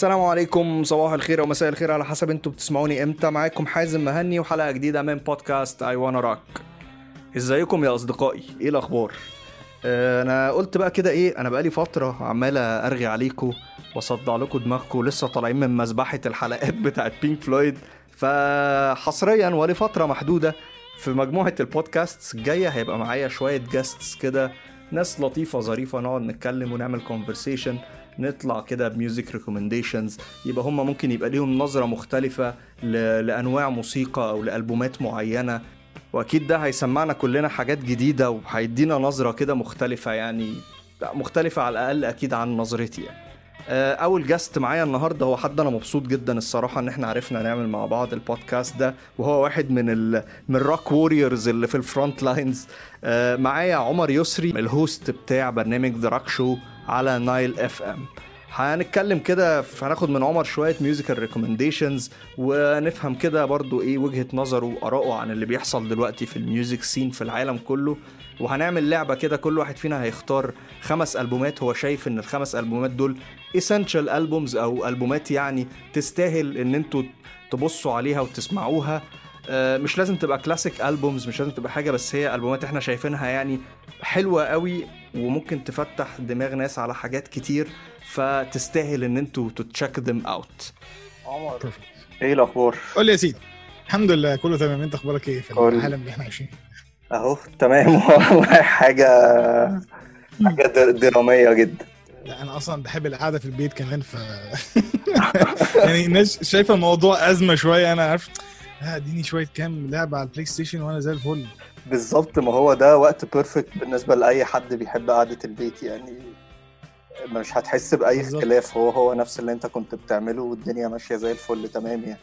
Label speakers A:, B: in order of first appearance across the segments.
A: السلام عليكم صباح الخير أو مساء الخير على حسب أنتوا بتسمعوني إمتى. معاكم حازم مهني وحلقة جديدة من بودكاست I Wanna Rock إزيكم يا أصدقائي؟ إيه الأخبار؟ آه، أنا قلت بقى كده إيه أنا بقالي فترة عمال أرغي عليكم وأصدع لكم دماغكم لسه طالعين من مذبحه الحلقات بتاعت بينك فلويد فحصريا ولفتره محدودة في مجموعة البودكاست الجاية هيبقى معايا شوية guests كده ناس لطيفة ظريفة نقعد نتكلم ونعمل conversation نطلع كده ب music recommendations يبقى هم ممكن يبقى ليهم نظرة مختلفة. لأنواع موسيقى أو لألبومات معينة. وأكيد ده هيسمعنا كلنا حاجات جديدة وهيدينا نظرة كده مختلفة يعني مختلفة على الأقل أكيد عن نظرتي يعني. آه، أول guest معايا النهارده هو حد أنا مبسوط جدا الصراحة إن إحنا عرفنا نعمل مع بعض البودكاست ده. وهو واحد من ال من ال rock warriors اللي في ال front lines آه، معايا عمر يسري ال host بتاع برنامج The Rock Show على Nile FM. هنتكلم كده هناخد من عمر شوية musical recommendations ونفهم كده برضو إيه وجهة نظره وآراءه عن اللي بيحصل دلوقتي في ال music scene في العالم كله. وهنعمل لعبة كده كل واحد فينا هيختار خمس ألبومات هو شايف إن الخمس ألبومات دول essential albums أو ألبومات يعني تستاهل إن أنتوا تبصوا عليها وتسمعوها. آه، مش لازم تبقى classic albums مش لازم تبقى حاجة بس هي ألبومات إحنا شايفينها يعني حلوة قوي. وممكن تفتح دماغ ناس على حاجات كتير فتستاهل إن أنتوا ت check them
B: out
C: عمر.
B: إيه الأخبار؟
C: قول لي يا سيدي. الحمد لله كله تمام. أنت أخبارك إيه في
B: كل-
C: العالم اللي إحنا عايشين؟
B: أهو تمام. حاجة حاجة در- درامية جدا.
C: لا أنا أصلا بحب القعدة في البيت كمان ف يعني الناس شايفة الموضوع أزمة شوية. أنا عارف لا اديني شوية كام لعبة على البلاي ستيشن وأنا زي الفل.
B: بالظبط ما هو ده وقت perfect بالنسبة لأي حد بيحب قعدة البيت يعني مش هتحس
C: بأي.
B: اختلاف هو هو نفس اللي أنت كنت بتعمله والدنيا ماشية زي الفل تمام يعني.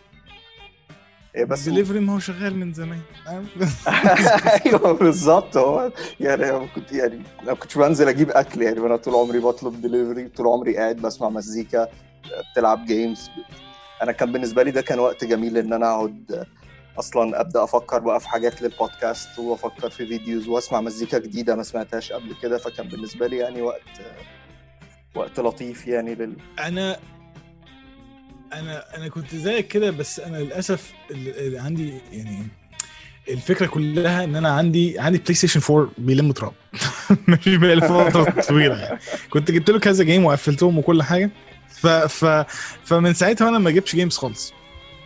B: إيه بس
C: دليفري ما هو شغال من زمان
B: أيوه بالظبط هو يعني أنا كنت يعني أنا كنتش بنزل أجيب أكل يعني أنا طول عمري بطلب دليفري طول عمري قاعد بسمع مزيكا بتلعب games أنا كان بالنسبة لي ده كان وقت جميل إن أنا أقعد أصلا أبدأ أفكر بقى في حاجات للبودكاست وأفكر في videos وأسمع مزيكا جديدة ما سمعتهاش قبل كده فكان بالنسبة لي يعني وقت وقت لطيف يعني لل
C: أنا أنا أنا كنت زيك كده بس أنا للأسف ال- ال- عندي يعني الفكرة كلها إن أنا عندي عندي بلاي ستيشن 4 بيلم تراب. مش بقى فتره طويلة يعني. كنت جبت له كذا game وقفلتهم وكل حاجة. ف ف فمن ساعتها وأنا ما جبتش games خالص.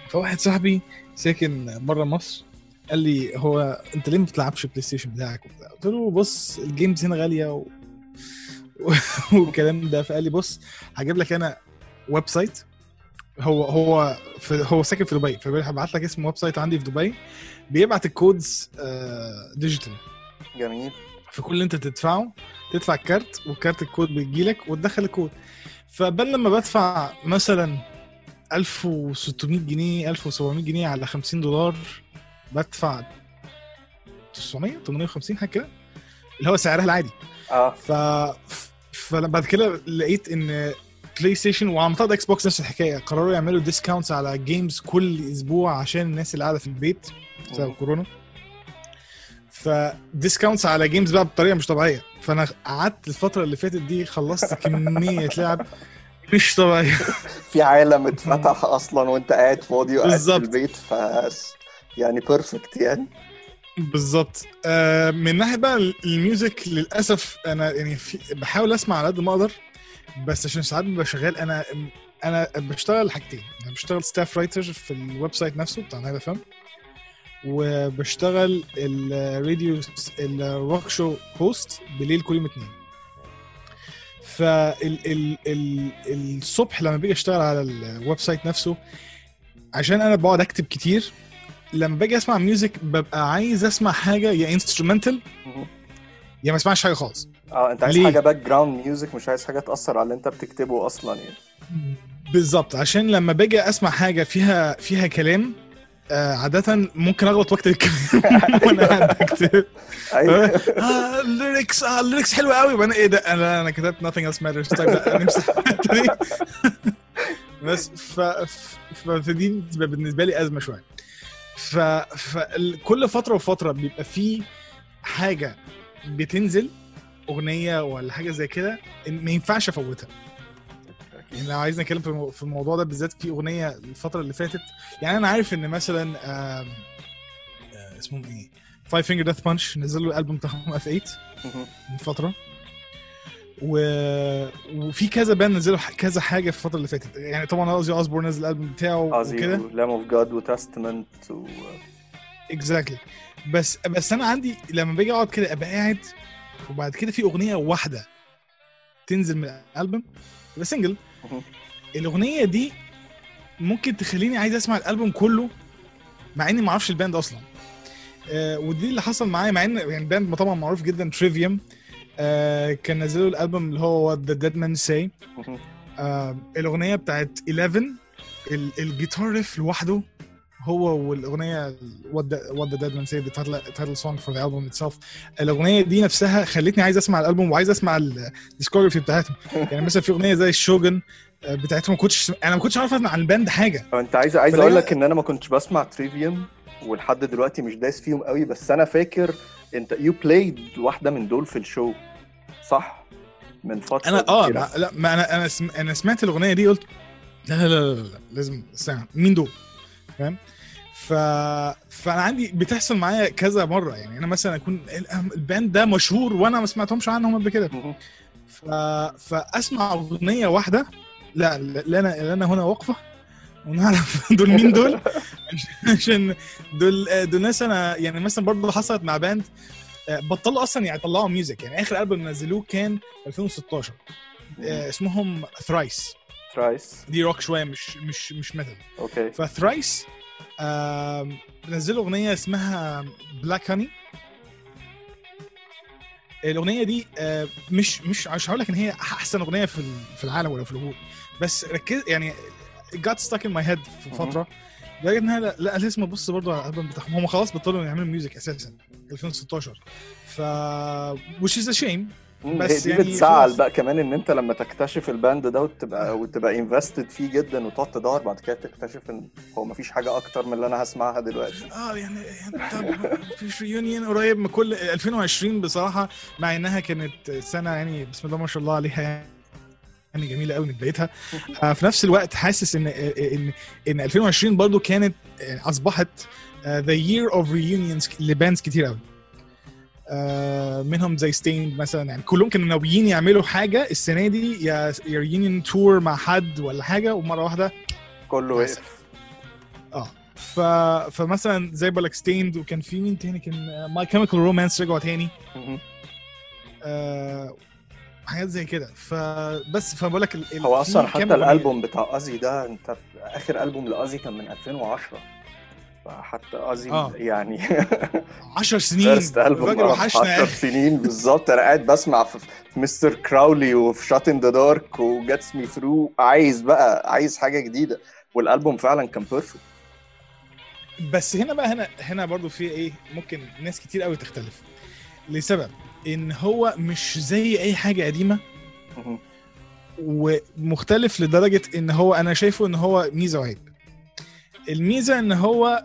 C: فواحد صاحبي ساكن بره مصر قال لي هو أنت ليه ما بتلعبش بلاي ستيشن بتاعك وبتاع؟ قلت له بص ال games هنا غالية و... والكلام ده. فقال لي بص هجيب لك أنا website هو هو في هو ساكن في دبي هبعت لك اسم website عندي في دبي. بيبعت ال codes digital
B: جميل.
C: فكل اللي انت تدفعه تدفع الكارت والكارت الكود بيجي لك وتدخل الكود. فبدل لما بدفع مثلا 1600 جنيه 1700 جنيه على 50 دولار بدفع 900 850 حاجة كده اللي هو سعرها العادي.
B: آه.
C: ف فبعد كده لقيت إن PlayStation وعلى منطقه Xbox نفس الحكاية قرروا يعملوا discounts على games كل أسبوع عشان الناس اللي قاعدة في البيت بسبب. كورونا. ف discounts على games بقى بطريقة مش طبيعية. فأنا قعدت الفترة اللي فاتت دي خلصت كمية لعب. مش طبيعيه
B: في عالم اتفتح أصلا وأنت قاعد فاضي وقاعد في. البيت ف يعني perfect يعني.
C: بالظبط. آه من ناحية بقى ال music للأسف أنا يعني في بحاول أسمع على قد ما أقدر بس عشان ساعات ببقى شغال أنا أنا بشتغل حاجتين. أنا بشتغل staff writer في ال website نفسه بتاع Nile FM وبشتغل الراديو ال rock show host بالليل كل يوم اتنين. فال ال ال الصبح لما باجي اشتغل على ال website نفسه عشان أنا بقعد أكتب كتير لما باجي أسمع music ببقى عايز أسمع حاجة يا instrumental يا ما أسمعش حاجة خالص.
B: آه أنت عايز
C: ليه؟
B: حاجة background music مش عايز حاجة تأثر على اللي أنت بتكتبه أصلا يعني.
C: بالظبط عشان لما باجي أسمع حاجة فيها فيها كلام آه عادة ممكن أغلط واكتب الكلام وأنا قاعد بكتب
B: أيوه.
C: آه ال lyrics آه ال lyrics حلوة قوي وأنا إيه ده؟ أنا أنا كتبت nothing else matters. طيب لا نمسح الحتة دي. بس ف ف- فدي بتبقى بالنسبة لي أزمة شوية. ف فكل فترة وفترة بيبقى في حاجة بتنزل أغنية ولا حاجة زي كده ما ينفعش أفوتها. يعني لو عايزين نتكلم في المو- في الموضوع ده بالذات في أغنية الفترة اللي فاتت يعني أنا عارف إن مثلا آه، اسمهم إيه Five Finger Death Punch نزلوا الالبوم بتاعهم F8
A: مهم.
C: من فترة و... وفي كذا band نزلوا كذا حاجة في الفترة اللي فاتت يعني طبعا Ozzy Osbourne نزل الألبوم بتاعه وكده
A: Lamb of God و Testament و...
C: exactly بس بس أنا عندي لما باجي أقعد كده أبقى قاعد وبعد كده في أغنية واحدة تنزل من الألبوم تبقى
A: single.
C: الأغنية دي ممكن تخليني عايز أسمع الألبوم كله مع إني ما أعرفش ال band أصلا. آه ودي اللي حصل معايا مع إن يعني ال band طبعا معروف جدا Trivium آه كان نزلوا الألبوم اللي هو What the Dead
A: Men
C: Say الأغنية بتاعت 11 ال- الجيتار riff لوحده. هو والأغنية What the Dead Men Say title song for the album itself الأغنية دي نفسها خلتني عايز أسمع الألبوم وعايز أسمع ال discography بتاعتهم يعني مثلا في أغنية زي ال Shogun آه، بتاعتهم ما كنتش أنا ما كنتش عارف عن ال band
A: حاجة أنت عايز عايز أقول لك إن أنا ما كنتش بسمع Trivium ولحد دلوقتي مش دايس فيهم قوي بس أنا فاكر إن you played واحدة من دول في ال show صح من
C: فترة أنا
A: آه.
C: ما لا ما أنا أنا. أنا سمعت الأغنية دي قلت لا لا لا لا, لا. لازم استنى مين دول فاهم؟ ف... فأنا عندي بتحصل معايا كذا مرة يعني. أنا مثلا أكون ال- ال band ده مشهور وأنا ما سمعتهمش عنهم قبل كده. ف... فأسمع أغنية واحدة. لا لا أنا لا أنا هنا واقفة. ونعرف دول مين دول. عشان دول دول ناس أنا يعني مثلا برضه حصلت مع band آه، بطلوا أصلا يعني يطلعوا music يعني آخر ألبوم نزلوه كان 2016 آه، اسمهم Thrice
A: Thrice
C: دي روك شوية مش مش مش metal.
A: Okay.
C: ف Thrice نزلوا أغنية اسمها Black Honey الأغنية دي آه، مش مش مش هقول لك إن هي أحسن أغنية في في العالم ولا في الوجود. بس ركز يعني got stuck in my head في. فترة. لدرجة إنها لا, لا لازم أبص برضه على الألبوم بتاعهم. هم خلاص بطلوا يعملوا music أساسا 2016 ف which is a shame.
A: مم،
C: بس
A: دي
C: يعني
A: بتزعل. بقى كمان إن أنت لما تكتشف ال band ده وتبقى وتبقى invested فيه جدا وتقعد تدور بعد كده تكتشف إن هو مفيش حاجة أكتر من اللي أنا هسمعها دلوقتي.
C: آه يعني يعني طب مفيش reunion قريب من كل 2020 بصراحة مع إنها كانت سنة يعني بسم الله ما شاء الله عليها يعني جميلة قوي من بدايتها آه في نفس الوقت حاسس إن إن إن 2020 برضو كانت آه، أصبحت the year of reunions ل bands كتير قوي منهم زي Staind مثلا. يعني كلهم كانوا ناويين يعملوا حاجة السنة دي يا reunion tour مع حد ولا حاجة ومرة واحدة
A: كله. وقف.
C: آه. ف... فمثلا زي بالك Staind وكان في مين تاني؟ كان My Chemical Romance رجعوا تاني. آه حاجات زي كده. فبس فبقول لك ال...
A: هو
C: أصلا
A: حتى. الألبوم بتاع ازي ده أنت آخر ألبوم ل Ozzy كان من 2010 فحتى Ozzy
C: آه.
A: يعني.
C: 10 سنين.
A: first album
C: الراجل وحشنا يا
A: 10
C: أخي
A: سنين. بالظبط أنا قاعد بسمع في في Mr. Crowley وفي Shot in the Dark و Gets Me Through. عايز بقى عايز حاجة جديدة. والألبوم فعلا كان بيرفكت
C: بس هنا بقى هنا هنا برضو في إيه ممكن ناس كتير قوي تختلف. لسبب إن هو مش زي أي حاجة قديمة. ومختلف لدرجة إن هو أنا شايفه إن هو ميزة وعيب. الميزة إن هو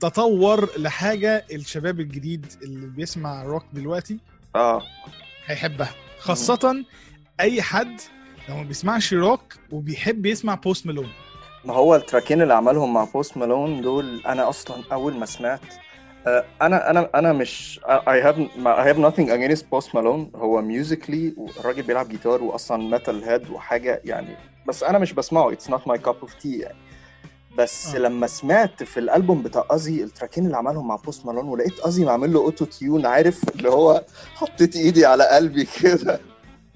C: تطور لحاجة الشباب الجديد اللي بيسمع روك دلوقتي.
A: آه.
C: هيحبها. خاصة أي حد لو ما بيسمعش روك وبيحب يسمع بوست مالون
A: ما هو التراكين اللي عملهم مع Post Malone دول أنا أصلا أول ما سمعت آه، أنا أنا أنا مش I have I have nothing against Post Malone هو musically الراجل بيلعب جيتار واصلا metalhead وحاجة يعني بس أنا مش بسمعه. It's not my cup of tea يعني. بس
C: آه.
A: لما سمعت في الألبوم بتاع Ozzy ال trackين اللي عملهم مع Post Malone ولقيت Ozzy معمل له auto-tune عارف؟ اللي هو حطيت إيدي على قلبي كده.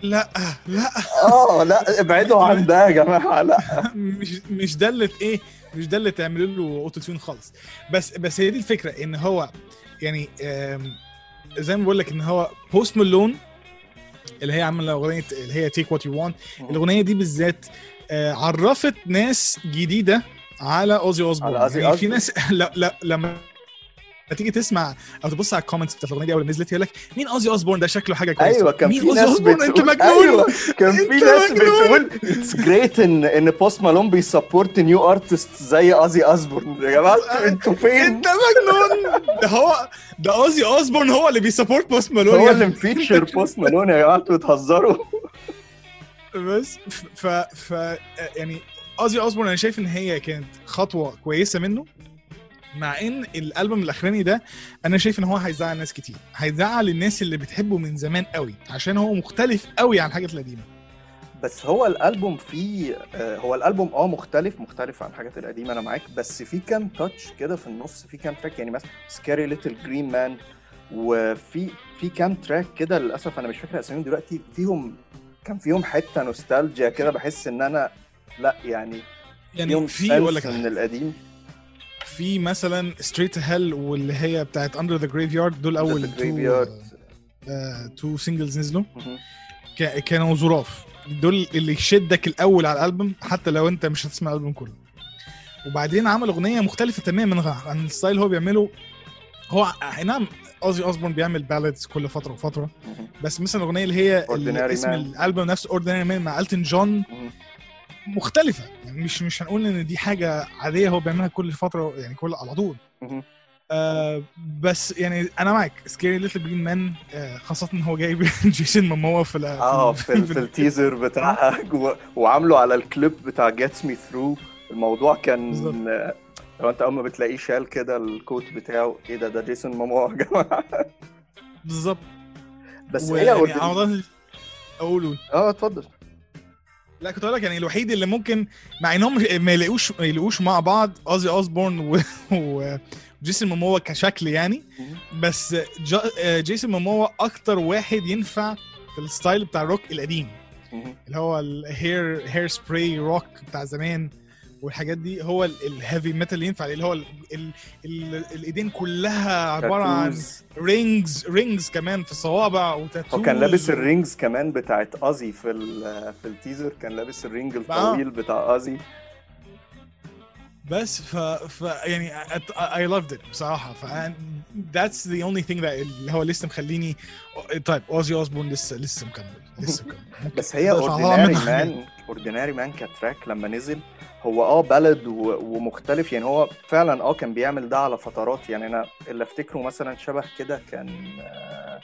C: لا لا.
A: آه لا ابعدوا عن ده يا جماعة لا.
C: مش مش ده اللي إيه؟ مش ده اللي تعملوا له auto-tune خالص. بس بس هي دي الفكرة إن هو يعني زي ما بقول لك إن هو بوست مالون اللي هي عاملة أغنية اللي هي Take What You Want الأغنية دي بالذات آه، عرفت ناس جديدة على أوزي أوزبورن.
A: على
C: يعني في
A: أوزبورن.
C: ناس لا لا لما تيجي تسمع أو تبص على ال comments بتاعت الأغنية دي أول ما نزلت يقول لك مين أوزي أوزبورن؟ ده شكله حاجة كويسة.
A: أيوه كان
C: مين
A: في
C: أوزي
A: ناس
C: أوزبورن؟ أنت
A: بتقول-
C: مجنون.
A: أيوه كان في ناس. بتقول it's great إن إن بوست مالون بي support new artist زي أوزي أوزبورن يا جماعة أنتوا فين؟
C: أنت مجنون. ده هو ده أوزي أوزبورن هو اللي بي support بوست مالون
A: هو اللي.
C: م
A: feature بوست مالون يا جماعة أنتوا بتهزروا.
C: بس ف ف يعني اوزي اوزبورن أنا شايف إن هي كانت خطوة كويسة منه مع إن الألبوم الأخراني ده أنا شايف إن هو هيزعل ناس كتير هيزعل الناس اللي بتحبه من زمان قوي عشان هو مختلف قوي عن الحاجات القديمة.
A: بس هو الألبوم فيه آه، هو الألبوم آه مختلف مختلف عن الحاجات القديمة أنا معاك بس في كام touch كده في النص في كام track يعني مثلا Scary Little Green Men وفي في كام track كده للأسف أنا مش فاكر أساميهم دلوقتي فيهم كان فيهم حتة نوستالجيا كده بحس إن أنا لا يعني
C: يعني
A: فيهم
C: في على
A: من. القديم
C: في مثلا Straight to Hell واللي هي بتاعت Under the Graveyard دول
A: أول.
C: تو singles نزلوا
A: مهم.
C: كا- كانوا ظراف دول اللي يشدك الأول على الألبوم حتى لو أنت مش هتسمع الألبوم كله وبعدين عمل أغنية مختلفة تماما عن ال style اللي هو بيعمله هو أي نعم اوزي اوزبورن بيعمل ballads كل فترة
A: وفترة.
C: بس مثلا الأغنية اللي هي اللي اسم. الألبوم نفسه Ordinary Man مع إلتون جون. مختلفة. يعني مش مش هنقول إن دي حاجة عادية هو بيعملها كل فترة يعني كل على طول. آه بس يعني أنا معاك. Scary Little Green Men خاصة إن هو جايب جيسون ماموا في
A: آه في, ال- في ال teaser بتاعها. وعامله على الكليب بتاع Gets Me Through الموضوع كان
C: بالظبط.
A: آه، لو أنت أول ما بتلاقيه شال كده الكوت بتاعه إيه ده؟ ده جيسون ماموا يا جماعة.
C: بالظبط.
A: بس هي ordinary-
C: عوضات أقول قول.
A: آه اتفضل.
C: لا كنت أقول لك يعني الوحيد اللي ممكن مع إنهم ما يلاقوش ما يلاقوش مع بعض اوزي اوزبورن و... و... جيسون موموا كشكل يعني. بس جا... جيسون موموا أكتر واحد ينفع في ال style بتاع الروك القديم. اللي هو ال hair hair spray rock بتاع زمان. والحاجات دي هو ال heavy metal اللي ينفع اللي هو ال ال ال الإيدين كلها عبارة عن. rings rings كمان في الصوابع و tattoos
A: هو كان لابس ال rings كمان بتاعت أوزي في في ال teaser كان لابس ال ring الطويل بتاع أوزي
C: بس ف, ف يعني I loved it بصراحة ف the only thing that اللي هو لسه مخليني طيب اوزي اوزبورن لسه لسه مكمل لسه مكمل
A: بس هي
C: Ordinary. Man
A: Ordinary Man ك track لما نزل هو آه ballad ومختلف. يعني هو فعلا آه كان بيعمل ده على فترات. يعني أنا اللي أفتكره مثلا شبه كده كان آه،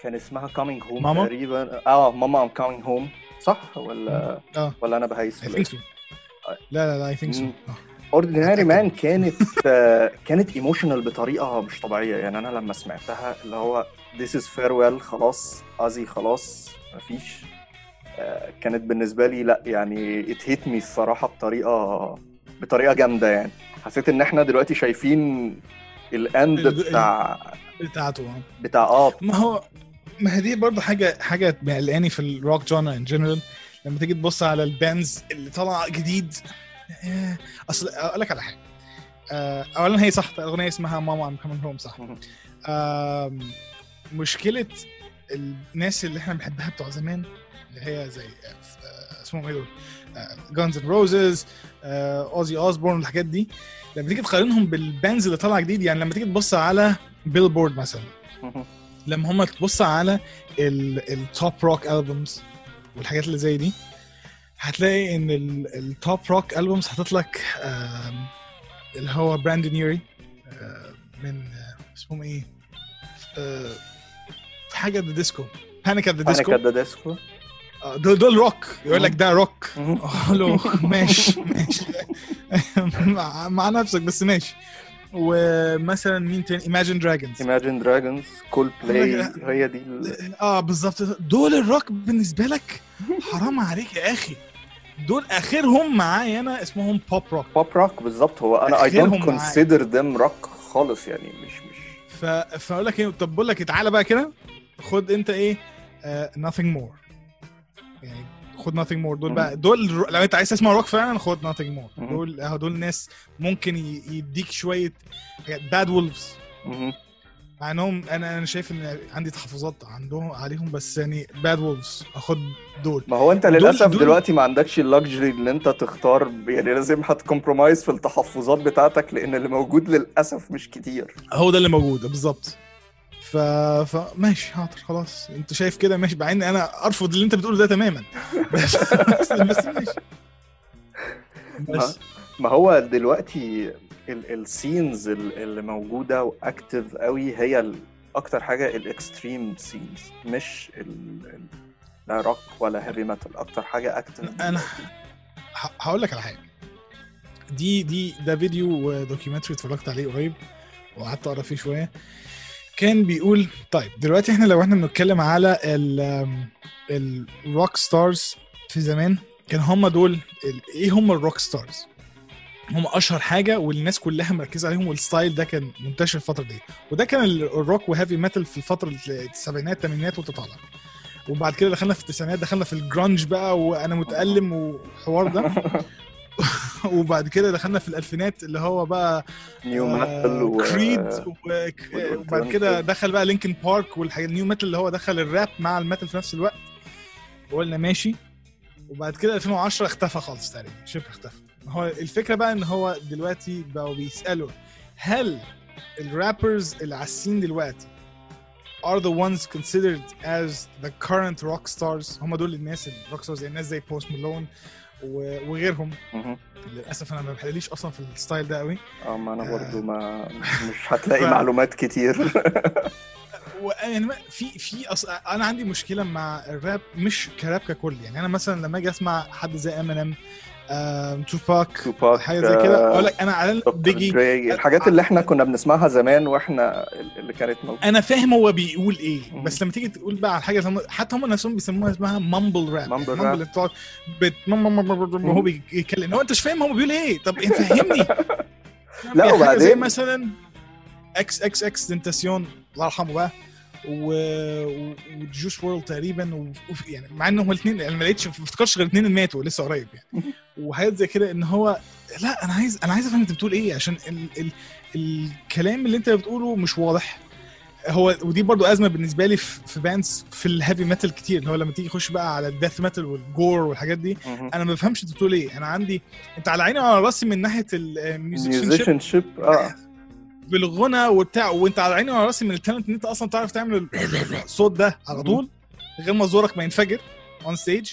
A: كان اسمها Coming Home
C: Mama؟
A: تقريبا. آه Mama I'm Coming Home صح؟ ولا
C: آه.
A: ولا أنا بهيس.
C: لا لا لا so.
A: مم.
C: آه.
A: Ordinary Man كانت آه، كانت emotional بطريقة مش طبيعية. يعني أنا لما سمعتها اللي هو this is farewell خلاص أوزي خلاص مفيش. آه، كانت بالنسبة لي لا يعني hit me الصراحة بطريقة بطريقة جامدة يعني. حسيت إن إحنا دلوقتي شايفين ال
C: end
A: بتاع
C: بتاعته آه.
A: بتاع آه.
C: ما هو ما هي دي برضه حاجة حاجة مقلقاني في ال rock genre in general لما تيجي تبص على ال bands اللي طالعة جديد آه، أصل أقول لك على حاجة. آه، اولا هي صح الاغنيه اسمها Mama I'm Coming Home صح. مشكلة الناس اللي إحنا بنحبها بتوع زمان اللي هي زي آه، اسمهم إيه دول؟ Guns and Roses اوزي اوزبورن الحاجات دي. لما تيجي تقارنهم بال bands اللي طالعة جديد يعني لما تيجي تبص على Billboard مثلا
A: مهم.
C: لما هم تبص على ال top rock albums والحاجات اللي زي دي هتلاقي إن ال top rock albums حاطط لك اللي هو براندن يوري من آه، اسمهم إيه؟ آه، في حاجة the Disco Panic at
A: the
C: Disco
A: كده ديسكو
C: دول دول روك يقول لك ده روك له ماشي ماشي. مع, نفسك بس ماشي. ومثلا مين تاني؟ Imagine Dragons.
A: Imagine Dragons Coldplay هي دي ال-
C: آه بالظبط. دول الروك بالنسبة لك؟ حرام عليك يا أخي. دول آخرهم معايا أنا اسمهم بوب روك
A: بوب روك بالظبط. هو
C: أنا
A: don't
C: معايا.
A: consider them rock خالص يعني مش مش.
C: ف... فأقول لك إيه طب بقول لك إيه، تعالى بقى كده. خد أنت إيه؟ آه nothing more. يعني خد nothing more. دول بقى دول لو انت عايز تسمع روك فعلا خد nothing more.
A: مم.
C: دول اهو دول ناس ممكن يديك شوية Bad
A: Wolves.
C: مع انهم أنا أنا شايف ان عندي تحفظات عندهم عليهم بس يعني Bad Wolves اخد دول.
A: ما هو انت
C: دول-
A: للأسف
C: دول-
A: دلوقتي ما عندكش ال luxury ان انت تختار. يعني لازم هت compromise في التحفظات بتاعتك لأن اللي موجود للأسف مش كتير.
C: هو ده اللي موجود بالظبط. ف... فماشي حاضر خلاص. انت شايف كده؟ ماشي. مع ان أنا أرفض اللي أنت بتقوله ده تماما. بس بس, ماشي. بس.
A: ما هو دلوقتي ال scenes اللي موجودة و active قوي هي أكتر حاجة ال extreme scenes مش لا روك ولا heavy metal أكتر حاجة
C: active أنا هقول لك على حاجة. دي دي ده فيديو documentary اتفرجت عليه قريب وقعدت أقرأ فيه شوية. كان بيقول طيب دلوقتي إحنا لو إحنا بنتكلم على ال rock stars في زمان كان هم دول إيه هم ال rock stars هم أشهر حاجة والناس كلها مركزة عليهم وال style ده كان منتشر الفترة دي. وده كان ال- ال rock و heavy metal في الفترة السبعينات الثمانينات وانت طالع وبعد كده دخلنا في التسعينات دخلنا في الجرانج بقى وأنا متألم وحوار ده. وبعد كده دخلنا في الألفينات اللي هو بقى
A: nu metal و
C: Creed
A: وال alternative.
C: وبعد كده دخل بقى Linkin Park والحاجات ال nu metal اللي هو دخل الراب مع ال metal في نفس الوقت. وقلنا ماشي. وبعد كده 2010 اختفى خالص تقريبا شبه اختفى. هو الفكرة بقى إن هو دلوقتي بقوا بيسألوا هل ال rappers اللي على ال scene دلوقتي are the ones considered as the current rock stars هم دول الناس ال rock stars زي الناس زي Post Malone وغيرهم. للأسف أنا ما بحلليش أصلا في ال style ده قوي
A: آه ما أنا
C: آه.
A: برضو ما مش هتلاقي معلومات كتير
C: يعني في في أص... أنا عندي مشكلة مع الراب مش كراب ككل يعني أنا مثلا لما أجي أسمع حد زي Eminem Tupac
A: Tupac
C: حاجة زي كده. أقول لك أنا على Biggie
A: Dre الحاجات اللي إحنا كنا بنسمعها زمان وإحنا اللي كانت موجودة.
C: أنا فاهم هو بيقول
A: إيه.
C: بس لما تيجي تقول بقى على حاجة زي- حتى هم نفسهم بيسموها اسمها
A: mumble rap.
C: Mumble بتقعد بت... مم- مم- مم- مم- هو بيتكلم. هو أنت مش فاهم هو بيقول إيه. طب فهمني
A: لا،
C: يعني زي
A: وبعدين-
C: مثلا إكس إكس إكس تنتاسيون الله يرحمه بقى. و Juice WRLD تقريبا و... يعني مع إنهم الاثنين يعني ما لقيتش ما افتكرش غير الاثنين ماتوا لسه قريب يعني. وحاجات زي كده إن هو لا أنا عايز أنا عايز أفهم أنت بتقول إيه عشان ال... ال... الكلام اللي أنت بتقوله مش واضح. هو ودي برضو أزمة بالنسبة لي في, bands في ال heavy metal كتير اللي هو لما تيجي تخش بقى على ال death metal وال gore والحاجات دي. أنا ما بفهمش أنت بتقول إيه. أنا عندي أنت على عيني وعلى راسي من ناحية ال
A: musician ship آه.
C: بالغنى وبتاع وانت على عيني وعلى راسي من ال talent إن انت أصلا تعرف تعمل الصوت ده على طول من غير ما زورك ما ينفجر on stage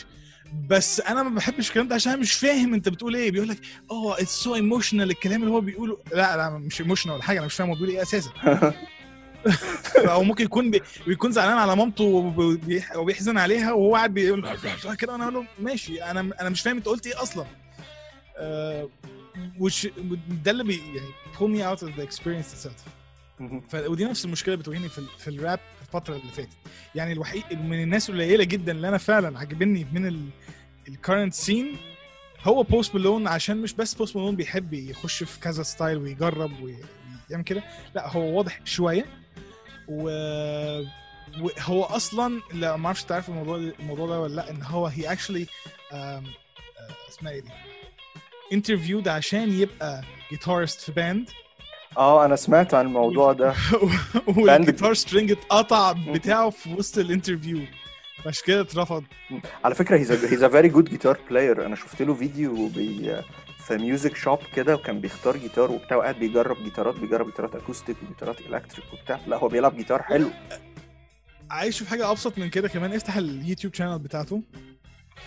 C: بس أنا ما بحبش الكلام ده عشان أنا مش فاهم أنت بتقول إيه. بيقول لك آه it's so emotional الكلام اللي هو بيقوله لا لا مش emotional ولا حاجة أنا مش فاهم هو بيقول إيه أساسا. أو ممكن يكون بي... بيكون زعلان على مامته وبيح- وبيحزن عليها وهو قاعد بيقول كده وأنا أقول له ماشي أنا أنا مش فاهم أنت قلت إيه أصلا. آه which ده اللي بي يعني pull me out of the experience itself. ف... ودي نفس المشكلة بتواجهني في, ال- في الراب الفترة اللي فاتت. يعني الوحيد من الناس القليله جدا اللي أنا فعلا عاجبني من ال... ال current scene هو Post Malone عشان مش بس Post Malone بيحب يخش في كذا style ويجرب ويعمل كده لا هو واضح شوية. و وهو أصلا لا ما أعرفش تعرف الموضوع الموضوع ده ولا لأ إن هو هي actually اسمها إيه دي؟ interviewed عشان يبقى guitarist في band
A: آه أنا سمعت عن الموضوع ده.
C: وال guitar string اتقطع بتاعه في وسط ال interview. عشان كده اترفض.
A: على فكرة he's he's a very good guitar player أنا شفت له فيديو بي في music shop كده وكان بيختار جيتار وبتاع وقاعد بيجرب جيتارات بيجرب جيتارات acoustic وجيتارات electric وبتاع. لا هو بيلعب جيتار حلو.
C: عايز أشوف حاجة أبسط من كده كمان؟ افتح ال YouTube channel بتاعته.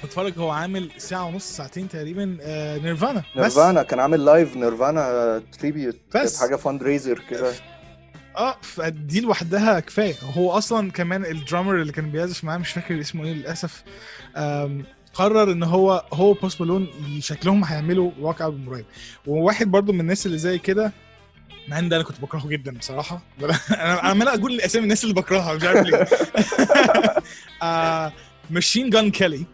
C: اتفرج هو عامل ساعة ونص ساعتين تقريبا آه Nirvana. بس
A: Nirvana كان عامل live Nirvana tribute
C: بس.
A: حاجة fundraiser كده.
C: آه فدي لوحدها كفاية. هو أصلا كمان ال drummer اللي كان بيعزف معاه مش فاكر اسمه إيه للأسف قرر إن هو هو Post Malone شكلهم هيعملوا rock album قريب. وواحد برضو من الناس اللي زي كده مع إن ده أنا كنت بكرهه جدا بصراحة. أنا عمال أقول اسامي الناس اللي بكرهها مش عارف ليه. Machine Gun Kelly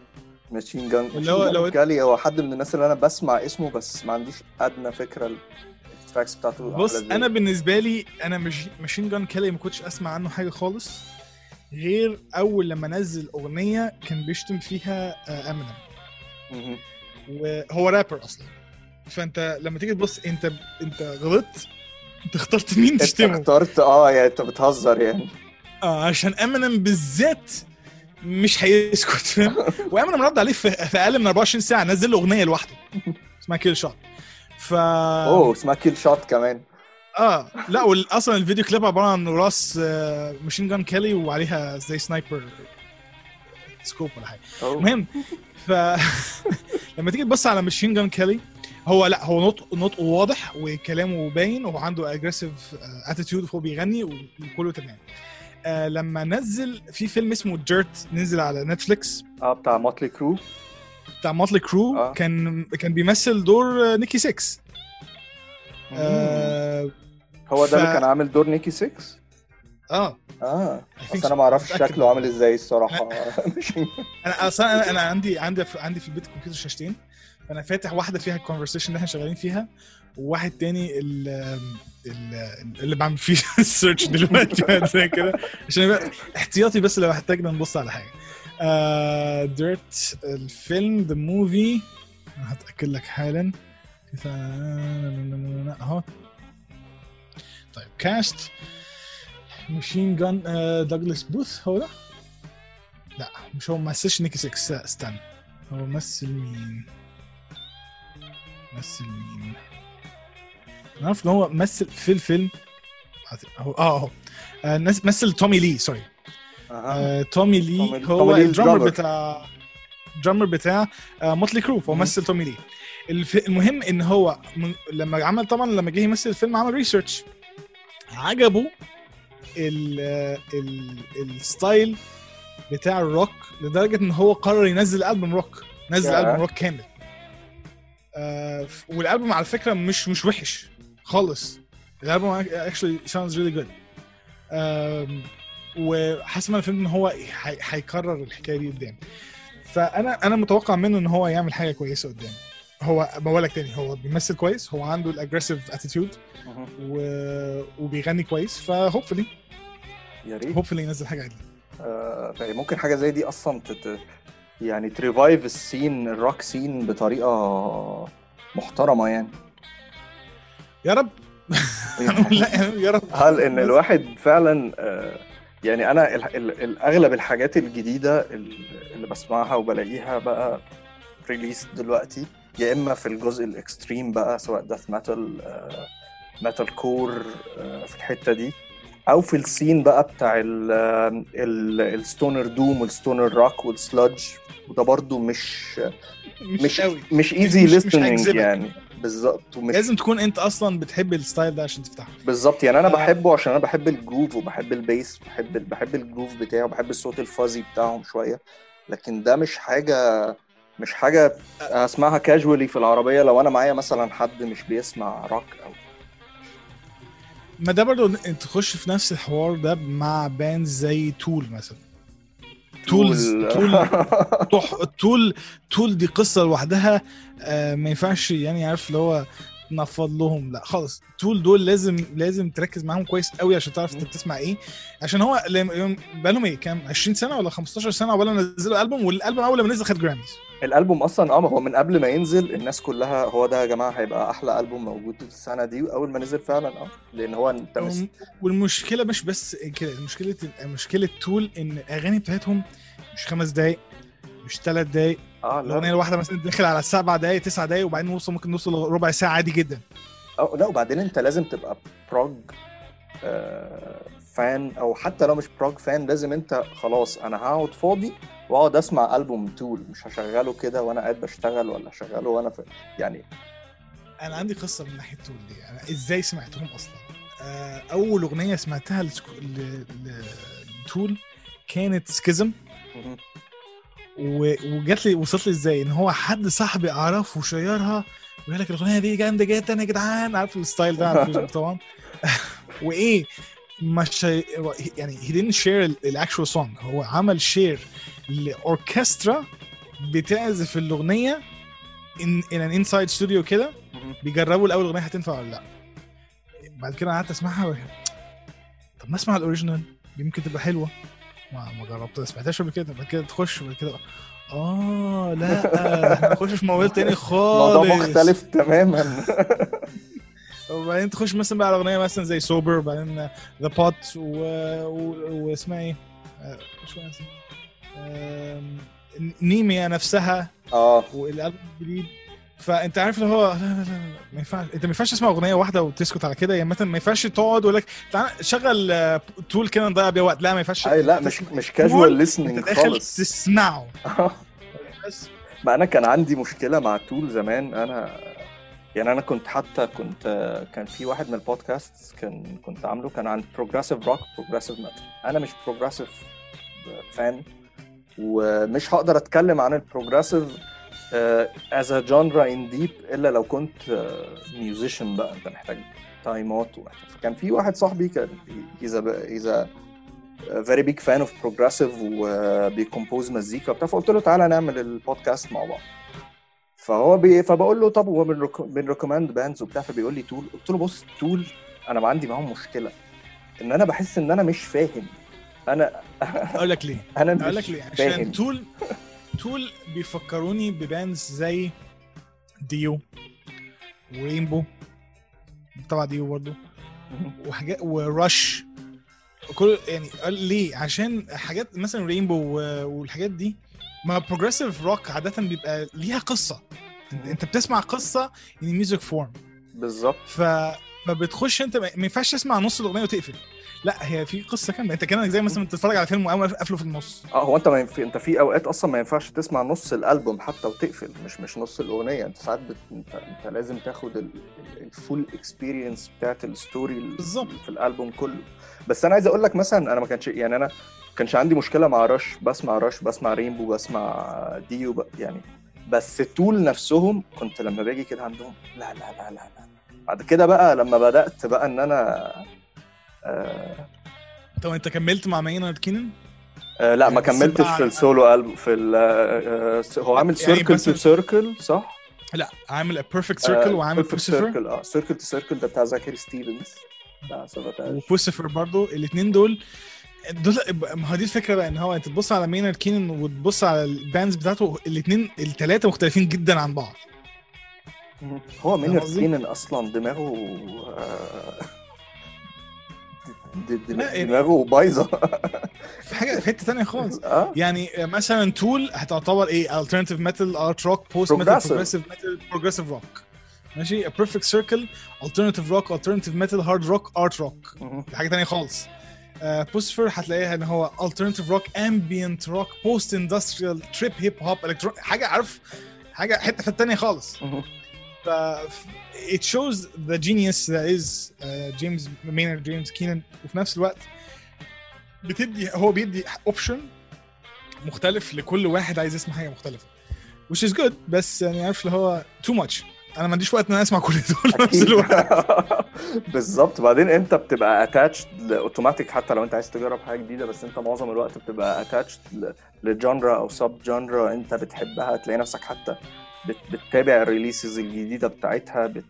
A: Machine Gun
C: اللي هو لو-
A: جالي هو حد من الناس اللي أنا بسمع اسمه بس ما عنديش أدنى فكرة ال tracks بتاعته
C: بص. أنا بالنسبة لي أنا مش Machine Gun Kelly ما كنتش أسمع عنه حاجة خالص غير أول لما نزل أغنية كان بيشتم فيها امينيم
A: مهم.
C: وهو رابر أصلا. فأنت لما تيجي تبص أنت أنت غلطت. أنت اخترت مين
A: أنت
C: تشتمه؟
A: اخترت آه يعني أنت بتهزر يعني.
C: آه عشان امينيم بالذات مش هيسكت. فاهم وامينيم رد عليه في, أقل من 24 ساعة نزل له أغنية لوحده. اسمها Killshot ف
A: أوه اسمها Killshot كمان.
C: آه لا أصلا ال video clip عبارة عن راس Machine Gun Kelly وعليها زي sniper scope ولا
A: حاجة.
C: المهم ف لما تيجي تبص على Machine Gun Kelly هو لا هو نطق نطقه واضح وكلامه باين وهو عنده aggressive attitude وهو بيغني وكله تمام. آه لما نزل في فيلم اسمه Dirt نزل على Netflix
A: آه بتاع Mötley Crüe
C: بتاع Mötley Crüe
A: آه.
C: كان كان بيمثل دور آه، Nikki Sixx آه
A: هو ده اللي
C: ف-
A: كان عامل دور
C: Nikki
A: Sixx
C: آه. آه.
A: بس
C: أنا.
A: ما
C: أعرفش.
A: شكله عامل إزاي الصراحة. مش
C: أنا أصلا أنا, أنا عندي عندي عندي في البيت كمبيوتر شاشتين. فأنا فاتح واحدة فيها ال conversation اللي إحنا شغالين فيها. وواحد تاني ال ال- اللي بعمل فيه ال search دلوقتي زي كده. عشان يبقى احتياطي بس لو احتاجنا نبص على حاجة. The Dirt الفيلم the movie هتأكد لك حالا. أهو. طيب cast Machine Gun Douglas Booth هو ده؟ لا مش هو مثلش Nikki Sixx لا استنى. هو مثل مين؟ مثل مين؟ عارف ان هو مثل في الفيلم. هو آه اهو آه، مثل Tommy Lee
A: sorry.
C: آه، Tommy Lee
A: Tommy-
C: هو
A: Tommy
C: ال
A: drummer.
C: بتاع ال drummer بتاع Mötley Crüe فهو. مثل Tommy Lee. الف... المهم إن هو من... لما عمل طبعا لما جه يمثل الفيلم عمل research عجبه ال... ال... ال style بتاع الروك لدرجة إن هو قرر ينزل ألبوم روك. نزل. ألبوم روك كامل. آه والألبوم على فكرة مش مش وحش. خالص الالبوم sounds really good. آم، وحسب ما أنا فهمت إن هو هي- هيكرر الحكاية دي قدام. فانا أنا متوقع منه إن هو يعمل حاجة كويسة قدام. هو بقول لك تاني هو بيمثل كويس هو عنده ال aggressive
A: attitude.
C: و... وبيغني كويس ف hopefully
A: يا ريت.
C: hopefully ينزل حاجة عدله
A: آه، يعني ممكن حاجة زي دي أصلا تت... يعني ت revive ال scene ال rock scene بطريقة محترمة يعني.
C: يا رب. لا يا رب.
A: لإن الواحد فعلا آه، يعني أنا أغلب الحاجات الجديدة ال- اللي بسمعها وبلاقيها بقى release دلوقتي يا إما في الجزء ال extreme بقى سواء death metal metalcore في الحتة دي أو في ال scene بقى بتاع ال- ال- ال stoner doom وال stoner rock وال sludge وده برضو مش مش مش easy
C: مش-
A: listening
C: هيجذبك.
A: يعني. بالظبط ومش
C: لازم تكون انت أصلا بتحب ال style ده عشان تفتحه
A: بالظبط يعني أنا
C: آه.
A: بحبه عشان أنا بحب ال groove وبحب ال bass بحب بحب ال groove بتاعه وبحب الصوت ال fuzzy بتاعهم شوية لكن ده مش حاجة مش حاجة أسمعها casually في العربية لو أنا معايا مثلا حد مش بيسمع روك أو
C: ما ده انت تخش في نفس الحوار ده مع band زي Tool مثلا Tool's Tool Tool Tool دي قصة لوحدها آه، ما ينفعش يعني عارف اللي هو نفض لهم. لا خالص. Tool دول لازم لازم تركز معاهم كويس قوي عشان تعرف انت بتسمع إيه. عشان هو بقالهم إيه؟ كام؟ 20 سنة ولا 15 سنة عقبال ما نزلوا البوم والألبوم أول ما نزل خد جراميز
A: الألبوم أصلا آه هو من قبل ما ينزل الناس كلها هو ده يا جماعة هيبقى أحلى ألبوم موجود السنة دي واول ما نزل فعلا آه لأن هو أنت مس...
C: والمشكلة مش بس كده مشكله مشكلة تول إن الأغاني بتاعتهم مش خمس دقايق مش ثلاث دقايق.
A: آه
C: الأغنية
A: لا
C: الواحدة مثلا داخل على سبع دقايق تسع دقايق وبعدين نوصل ممكن نوصل ربع ساعة عادي جدا.
A: أو لا وبعدين أنت لازم تبقى prog آه، fan أو حتى لو مش prog fan لازم أنت خلاص أنا هقعد فاضي وأقعد أسمع ألبوم Tool مش هشغله كده وأنا قاعد بشتغل ولا هشغله وأنا في يعني.
C: أنا عندي قصة من ناحية Tool دي. أنا إزاي سمعتهم أصلا؟ آه، أول أغنية سمعتها ل Tool كانت
A: Schism.
C: وجات لي وصلت لي إزاي؟ ان هو حد صاحبي اعرفه وشيرها ويقول لك الأغنية دي جامدة جدا يا جدعان. عارف ال style ده؟ على الفيسبوك طبعا. وإيه مش هي- يعني he didn't share ال actual song هو عمل share لأوركسترا بتعزف الأغنية ان ان ان inside studio كده. بيجربوا الأول الأغنية هتنفع ولا لأ. بعد كده قعدت أسمعها. طب ما أسمع ال original يمكن تبقى حلوة. ما ما جربت سمعتهاش قبل كده بعد كده تخش بعد كده آه لا إحنا نخش في موال تاني خالص
A: الموضوع مختلف تماما
C: وبعدين تخش مثلا بقى على أغنية مثلا زي Sober بعدين The Pot. واسمها إيه؟ آه، شو اسمها؟ Ænima نفسها
A: آه
C: والألبوم الجديد فأنت عارف اللي هو لا لا لا, لا ما ينفعش. أنت ما ينفعش تسمع أغنية واحدة وتسكت على كده. يعني مثلا ما ينفعش تقعد ويقول لك تعالى شغل آه، Tool كده نضيع بيها وقت. لا ما ينفعش.
A: أي لا مش مش كاجوال
C: داخل
A: خالص.
C: تسمعه. بس
A: ما أنا كان عندي مشكلة مع Tool زمان. أنا يعني أنا كنت حتى كنت كان في واحد من البودكاست كان كنت عامله كان عن progressive rock progressive metal أنا مش progressive fan ومش هقدر أتكلم عن ال progressive as a genre in deep إلا لو كنت musician بقى أنت محتاج تايمات ومحتاج كان في واحد صاحبي كان he's he's very big fan of progressive وبي compose مزيكا وبتاع. فقلت له تعالى نعمل البودكاست مع بعض. فهو بي فبقول له طب هو بن recommend bands وبتاع. فبيقول لي Tool قلت له بص Tool أنا ما عندي معاهم مشكلة. إن أنا بحس إن أنا مش فاهم. أنا
C: أقول لك ليه.
A: أنا
C: أقول
A: مش
C: لك ليه. عشان
A: فاهم.
C: Tool Tool بيفكروني ب bands زي Dio و Rainbow طبعا Dio برضه وحاجات و Rush كل يعني ليه؟ عشان حاجات مثلا Rainbow والحاجات دي ما progressive rock عادة بيبقى ليها قصة. انت بتسمع قصة in music form
A: بالظبط.
C: ف فبتخش انت ما ينفعش تسمع نص الأغنية وتقفل. لا هي في قصة كاملة. أنت كأنك زي مثلا بتتفرج على فيلم وقام قافله في النص.
A: آه هو أنت ما ينف... أنت في أوقات أصلا ما ينفعش تسمع نص الألبوم حتى وتقفل مش مش نص الأغنية. أنت ساعات بت... انت, أنت لازم تاخد ال full experience بتاعت ال story ال-
C: بالظبط.
A: في الألبوم كله. بس أنا عايز أقول لك مثلا أنا ما كانش يعني أنا ما كانش عندي مشكلة مع Rush بسمع Rush بسمع Rainbow بسمع Dio ب... يعني بس Tool نفسهم كنت لما باجي كده عندهم لا لا لا لا لا. بعد كده بقى لما بدأت بقى إن أنا
C: طب انت كملت مع Maynard Keenan؟
A: آه لا ما
C: بس
A: كملتش في ال solo album في آه، آه، هو عامل
C: يعني
A: Circle
C: II
A: Circle صح؟
C: لا عامل Perfect Circle وعامل
A: Puscifer آه Circle II Circle ده بتاع Zachary Stevens. و
C: Puscifer برضو الاثنين دول دول ما هو دي الفكرة بقى إن هو انت تبص على Maynard Keenan وتبص على ال bands بتاعته الاثنين الثلاثه مختلفين جدا عن بعض.
A: هو
C: Maynard؟
A: Keenan أصلا دماغه دماغه بايظة.
C: في حاجة في حتة ثانية خالص.
A: آه.
C: يعني مثلا Tool هتعتبر إيه؟ alternative metal art rock post metal.
A: progressive
C: metal progressive rock ماشي؟ Perfect Circle alternative rock alternative metal hard rock
A: art
C: rock حاجة ثانية خالص. Puscifer هتلاقيها إن هو alternative rock ambient rock post industrial trip hip hop electron حاجة عارف؟ حاجة حتة في الثانية خالص. ف it shows the genius that is James Maynard James Keenan وفي نفس الوقت بتدي هو بيدي option مختلف لكل واحد عايز يسمع حاجة مختلفة. Which is good. بس يعني عارف اللي هو too much. أنا ما عنديش وقت إن أنا أسمع كل دول في نفس. الوقت.
A: بالظبط. بعدين أنت بتبقى attached automatic حتى لو أنت عايز تجرب حاجة جديدة بس أنت معظم الوقت بتبقى attached ل genre أو sub genre أنت بتحبها تلاقي نفسك حتى بت- بتتابع ال releases الجديدة بتاعتها بت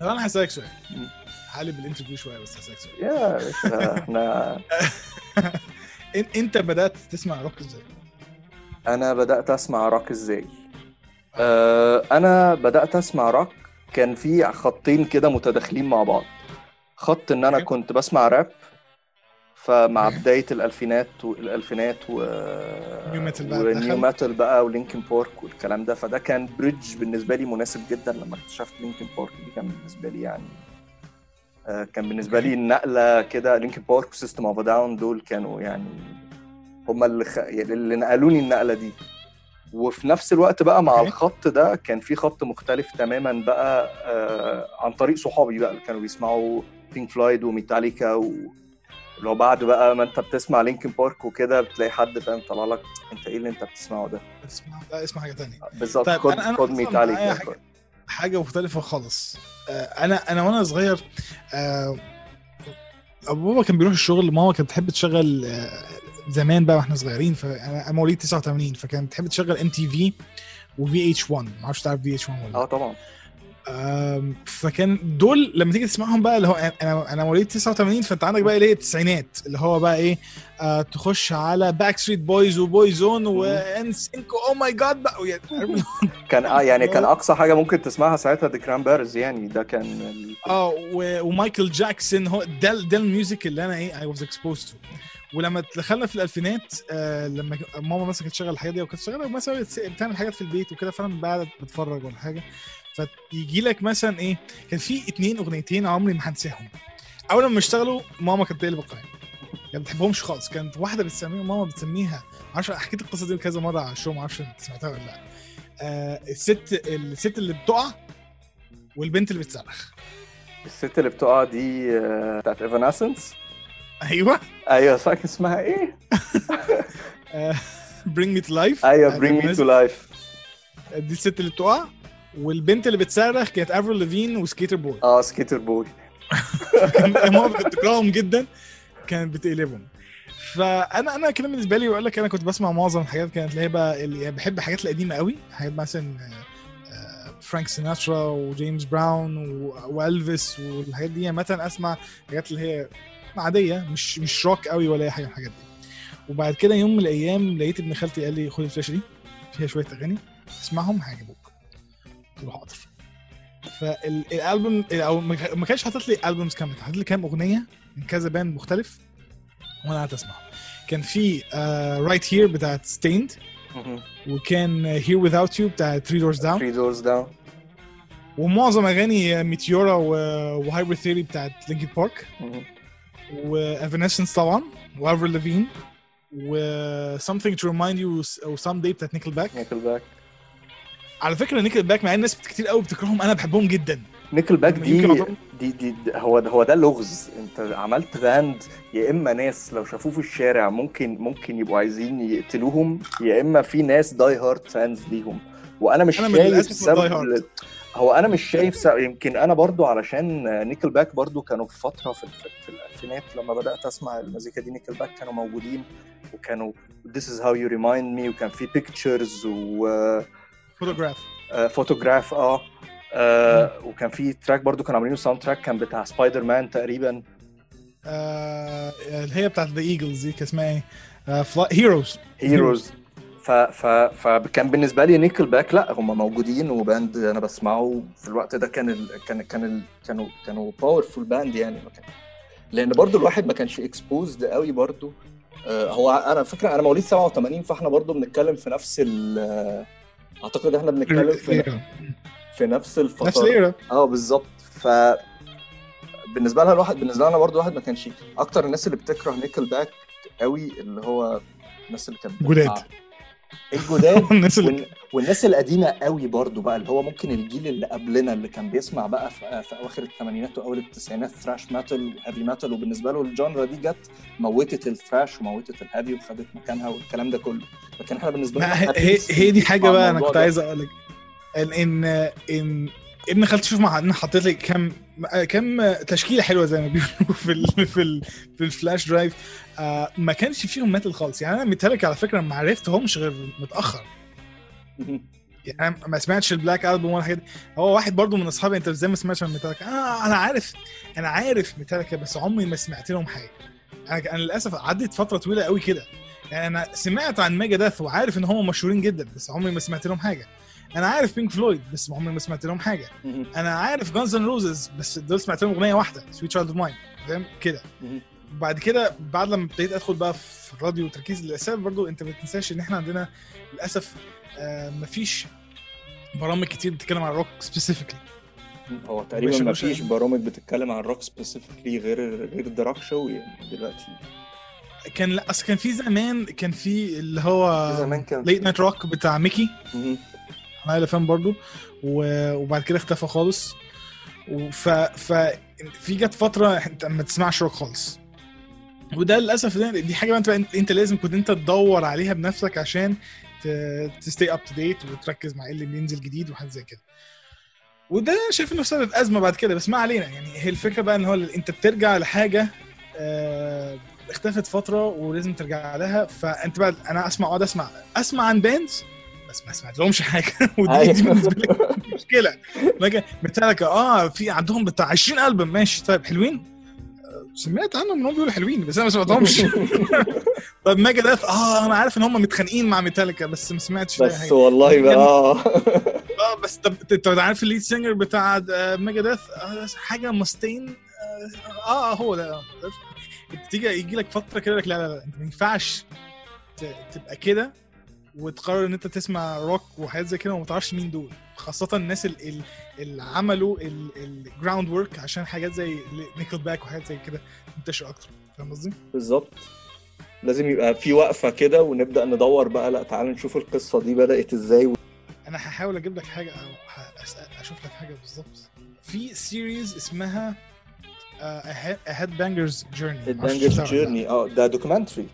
C: طب أنا هسألك سؤال. هقلب ال interview شوية بس هسألك سؤال
A: يا باشا، إحنا
C: إن- إنت بدأت تسمع روك إزاي؟
A: أنا بدأت أسمع روك إزاي آه، أنا بدأت أسمع روك كان في خطين كده متداخلين مع بعض خط إن
C: أنا.
A: كنت بسمع راب فمع. بداية الألفينات والالفينات و
C: nu metal بقى
A: و
C: nu.
A: metal بقى و Linkin Park والكلام ده فده كان bridge بالنسبة لي مناسب جدا لما اكتشفت Linkin Park دي كان بالنسبة لي يعني آه، كان
C: بالنسبة.
A: لي النقلة كده Linkin Park و System of a Down دول كانوا يعني هم اللي خ... يعني اللي نقلوني النقلة دي وفي نفس الوقت بقى مع. الخط ده كان في خط مختلف تماما بقى آه عن طريق صحابي بقى اللي كانوا بيسمعوا Pink Floyd و Metallica و لو بعد بقى ما انت بتسمع Linkin Park وكده بتلاقي حد فاهم طلع لك انت إيه اللي انت بتسمعه ده؟
C: اسمع لا اسمع حاجة ثانية
A: بالظبط
C: طيب،
A: خد خد
C: أصلاً معايا
A: ميتاليكا
C: حاجة- حاجة مختلفة خالص. آه، أنا أنا وأنا صغير آه، ابو بابا كان بيروح الشغل ماما كانت بتحب تشغل آه، زمان بقى وإحنا صغيرين فانا مواليد 89 فكانت بتحب تشغل MTV و VH1 ما أعرفش تعرف في اتش 1 ولا آه
A: طبعا.
C: فكان دول لما تيجي تسمعهم بقى اللي هو أنا أنا مواليد 89 فأنت عندك بقى إيه التسعينات اللي هو بقى إيه آه تخش على باك ستريت بويز وبوي زون وان Sync oh my God بقى
A: كان آه يعني كان أقصى حاجة ممكن تسمعها ساعتها دي Cranberries يعني ده كان ال...
C: آه و Michael Jackson هو ده ده ال music اللي أنا إيه I was exposed to ولما دخلنا في الألفينات آه لما ماما مثلا كانت تشغل الحاجات دي وكانت تشغلها مثلا بتعمل حاجات في البيت وكده فأنا بعد بتفرج ولا حاجة فيجي لك مثلا إيه كان في اتنين أغنيتين عمري ما هنساهم. أول ما اشتغلوا ماما كانت تقلب يعني ما بتحبهمش خالص. كانت واحدة بتسميها ماما بتسميها. معرفش حكيت القصة دي كذا مرة على ال show معرفش أنت سمعتها ولا لأ. آه الست الست اللي بتقع والبنت اللي بتصرخ.
A: الست اللي بتقع دي آه، بتاعت Evanescence
C: أيوه.
A: أيوه صح اسمها إيه؟
C: Bring Me to Life
A: أيوه Bring Me to Life
C: دي الست اللي بتقع. والبنت اللي بتصرخ كانت Avril Lavigne و Sk8er
A: Boi آه Sk8er Boi
C: ماما كانت بتكرههم جدا. كانت بتقلبهم. فأنا أنا كلام بالنسبة لي بقول لك أنا كنت بسمع معظم الحاجات كانت اللي هي بقى اللي يعني بحب الحاجات القديمة قوي. حاجات مثلا Frank Sinatra و James Brown و Elvis والحاجات دي. يعني مثلا أسمع حاجات اللي هي عادية مش مش روك قوي ولا أي حاجة من الحاجات دي. وبعد كده يوم من الأيام لقيت ابن خالتي قال لي خد الفلاشة دي فيها شوية أغاني اسمعهم هيعجبوك. حاضر فالألبوم أو ما كانش حاطط لي albums كاملة حاطط لي كام أغنية من كذا band مختلف وأنا قعدت أسمعهم. كان في Right Here بتاعت Staind وكان Here Without You بتاعت 3 Doors Down
A: 3 Doors Down
C: ومعظم أغاني Meteora و Hybrid Theory بتاعت Linkin Park و Evanescence طبعا و Avril Lavigne و something to remind you أو Someday بتاعت
A: Nickelback Nickelback
C: على فكرة Nickelback مع إن ناس كتير قوي بتكرههم أنا بحبهم جدا.
A: Nickelback دي دي, دي, دي هو هو ده لغز. أنت عملت band يا إما ناس لو شافوه في الشارع ممكن ممكن يبقوا عايزين يقتلوهم يا إما في ناس die hard fans ليهم. وأنا مش
C: أنا
A: شايف سبب هو أنا مش شايف سبب يمكن أنا برضو علشان Nickelback برضو كانوا في فترة في, في, في الألفينات لما بدأت أسمع المزيكا دي Nickelback كانوا موجودين وكانوا This is how you remind me وكان في pictures و
C: فوتوغراف.
A: فوتوغراف آه. آه، وكان في track برضو كانوا عاملينه soundtrack كان بتاع سبايدر مان تقريبا.
C: آه اللي هي بتاعت ذا ايجلز دي كان اسمها إيه؟ هيروز
A: هيروز ف ف فكان بالنسبة لي نيكل باك لا هم موجودين و band أنا بسمعه. في الوقت ده كان ال... كان كان ال... كانوا كانوا powerful band يعني. ما كان لأن برضو الواحد ما كانش exposed قوي برضو. آه، هو أنا فكره أنا مواليد 87 فإحنا برضو بنتكلم في نفس ال آه، أعتقد إحنا بنتكلم في في نفس الفترة.
C: نفس ال
A: era آه بالظبط. ف بالنسبة لها الواحد بالنسبة لنا برضو الواحد ما كانش أكتر الناس اللي بتكره نيكل باك قوي اللي هو الناس اللي كانت
C: جداد.
A: الجداد
C: الناس اللي
A: وال... والناس القديمة قوي برضو بقى اللي هو ممكن الجيل اللي قبلنا اللي كان بيسمع بقى في, في أواخر الثمانينات وأول التسعينات thrash metal و heavy metal وبالنسبة له ال genre دي جت موتت ال thrash وموتت ال heavy وخدت مكانها والكلام ده كله لكن إحنا
C: بالنسبة
A: لنا
C: هي, هي, دي
A: حاجة
C: بقى
A: أنا
C: كنت. عايز أقول لك ان ان إن ابن خالتي شوف مع أنا حطيت لي كام كام تشكيلة حلوة زي ما بيقولوا في ال في ال في ال flash drive آه ما كانش فيهم metal خالص. يعني أنا ميتاليكا على فكرة ما عرفتهمش غير متأخر. يعني ما سمعتش ال Black Album ولا حاجة. هو واحد برضو من أصحابي أنت إزاي ما سمعتش عن ميتاليكا آه أنا عارف. أنا عارف ميتاليكا بس عمري ما سمعت لهم حاجة. أنا أنا للأسف عدت فترة طويلة قوي كده. يعني أنا سمعت عن ميجا داث وعارف إن هم مشهورين جدا بس عمري ما سمعت لهم حاجة. أنا عارف بينك فلويد بس عمري ما سمعت لهم حاجة. أنا عارف جانز اند روزز بس دول سمعت لهم أغنية واحدة Sweet Child O' Mine فاهم؟ كده. بعد كده بعد لما ابتديت أدخل بقى في الراديو وتركيز للأسف برضو أنت ما تنساش إن إحنا عندنا للأسف آه مفيش برامج كتير بتتكلم عن ال rock specifically
A: هو تقريبا ما فيش برامج بتتكلم عن ال rock specifically غير غير دراك show يعني دلوقتي.
C: كان لا أصل كان في زمان كان في اللي هو
A: زمان كان
C: Late Night Rock بتاع ميكي. على فان برضو. وبعد كده اختفى خالص. وف ف في جت فترة انت ما تسمعش روك خالص. وده للأسف دي حاجة انت, انت لازم كنت انت تدور عليها بنفسك عشان ت stay up to date وتركز مع إيه اللي بينزل جديد وحاجات زي كده. وده شايف إنه سبب أزمة بعد كده بس ما علينا. يعني هي الفكرة بقى إن هو أنت بترجع لحاجة آه، اختفت فترة ولازم ترجع لها. فأنت بقى أنا اسمع أقعد اسمع أسمع عن bands بس ما سمعت لهمش حاجة. ودي دي بالنسبة لي مشكلة. ميتاليكا آه في عندهم بتاع 20 ألبوم. ماشي طيب حلوين؟ آه، سمعت عنهم انهم بيقولوا حلوين بس أنا ما سمعتهمش. طب ميجا داث آه أنا عارف إن هم متخانقين مع ميتاليكا بس ما سمعتش
A: بس
C: حاجة.
A: والله بقى آه.
C: آه بس طب انت عارف ال lead singer بتاع ميجا داث آه حاجة مستين آه, آه هو ده آه. تيجي يجي لك فترة كده لك لا لا لا أنت ما ينفعش تبقى كده. وتقرر إن أنت تسمع روك وحاجات زي كده وما تعرفش مين دول. خاصة الناس ال- ال- اللي عملوا ال groundwork عشان حاجات زي نيكل باك وحاجات زي كده تنتشر أكتر. فاهم قصدي؟
A: بالظبط. لازم يبقى في وقفة كده ونبدأ ندور بقى. لا تعال نشوف القصة دي بدأت إزاي.
C: أنا أنا هحاول أجيب لك حاجة أو أشوف لك حاجة بالظبط. في سيريز اسمها هيد بانجرز جيرني
A: البانجرز جيرني آه ده documentary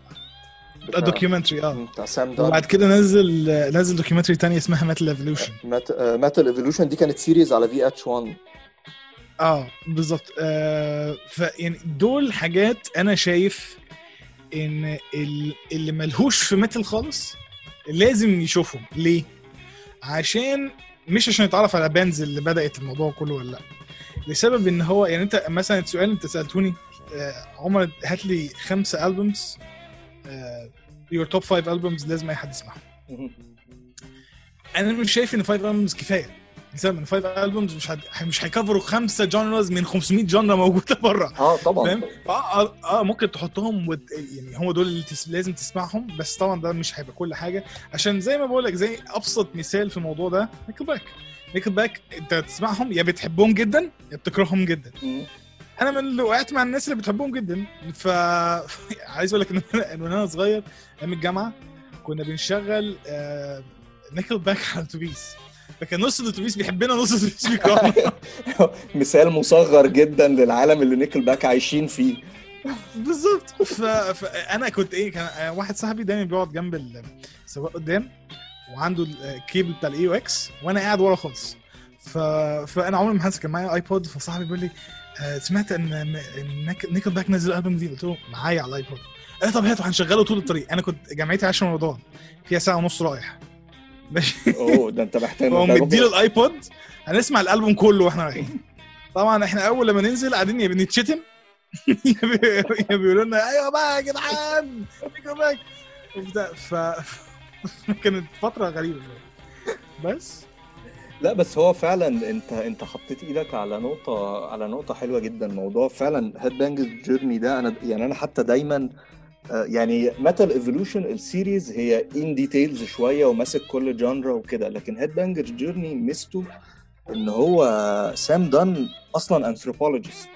C: documentary آه.
A: بتاع سام
C: وبعد كده نزل نزل documentary تانية اسمها Metal Evolution
A: Metal Evolution دي كانت series على VH1
C: آه بالظبط. آه فيعني دول حاجات أنا شايف إن ال- اللي ملهوش في metal خالص لازم يشوفهم. ليه؟ عشان مش عشان يتعرف على bands اللي بدأت الموضوع كله ولا لأ. لسبب إن هو يعني أنت مثلا السؤال أنت سألتوني آه عمر هات لي خمسة albums your top five albums لازم أي حد يسمعهم. أنا مش شايف إن five albums كفاية. لسبب إن five albums مش هد... مش هي cover وا خمسة genres من 500 genre موجودة بره
A: آه طبعا.
C: فاهم؟ آه آه, آه ممكن تحطهم ود... يعني هم دول اللي تس... لازم تسمعهم بس طبعا ده مش هيبقى كل حاجة. عشان زي ما بقول لك زي أبسط مثال في الموضوع ده نيكل باك نيكل باك أنت تسمعهم يا بتحبهم جدا يا بتكرههم جدا. أنا من اللي وقعت مع الناس اللي بتحبهم جدا. ف عايز أقول لك إن أنا صغير أيام الجامعة كنا بنشغل آه... نيكل باك على الأتوبيس. فكان نص الأتوبيس بيحبنا نص الأتوبيس بيكرهنا.
A: مثال مصغر جدا للعالم اللي نيكل باك عايشين فيه.
C: بالظبط. ف... فانا كنت إيه كان آه، واحد صاحبي دايما بيقعد جنب السواق قدام وعنده الكيبل بتاع ال AUX وأنا قاعد ورا خالص. ف... فأنا عمري ما هنسى كان معايا iPod فصاحبي بيقول لي آه، سمعت إن نيكل باك نزل الالبوم دي قلت له معايا على ال iPod قال لي طب هاته هنشغله طول الطريق. أنا كنت جامعتي 10 رمضان. فيها ساعة ونص رايح. ماشي.
A: أوه ده أنت محتاج
C: هو مديله ال iPod هنسمع الألبوم كله وإحنا رايحين. طبعا إحنا أول لما ننزل قاعدين يا بنتشتم يا بي- يا بيقولوا لنا أيوه بقى يا جدعان نيكل باك. وبتاع ف كانت فترة غريبة. بس
A: لا بس هو فعلا أنت أنت حطيت إيدك على نقطة على نقطة حلوة جدا. موضوع فعلا Headbanger's Journey ده أنا يعني أنا حتى دايما آه، يعني Metal Evolution ال series هي in details شوية وماسك كل genre وكده لكن Headbanger's Journey ميزته إن هو Sam Dunn أصلا anthropologist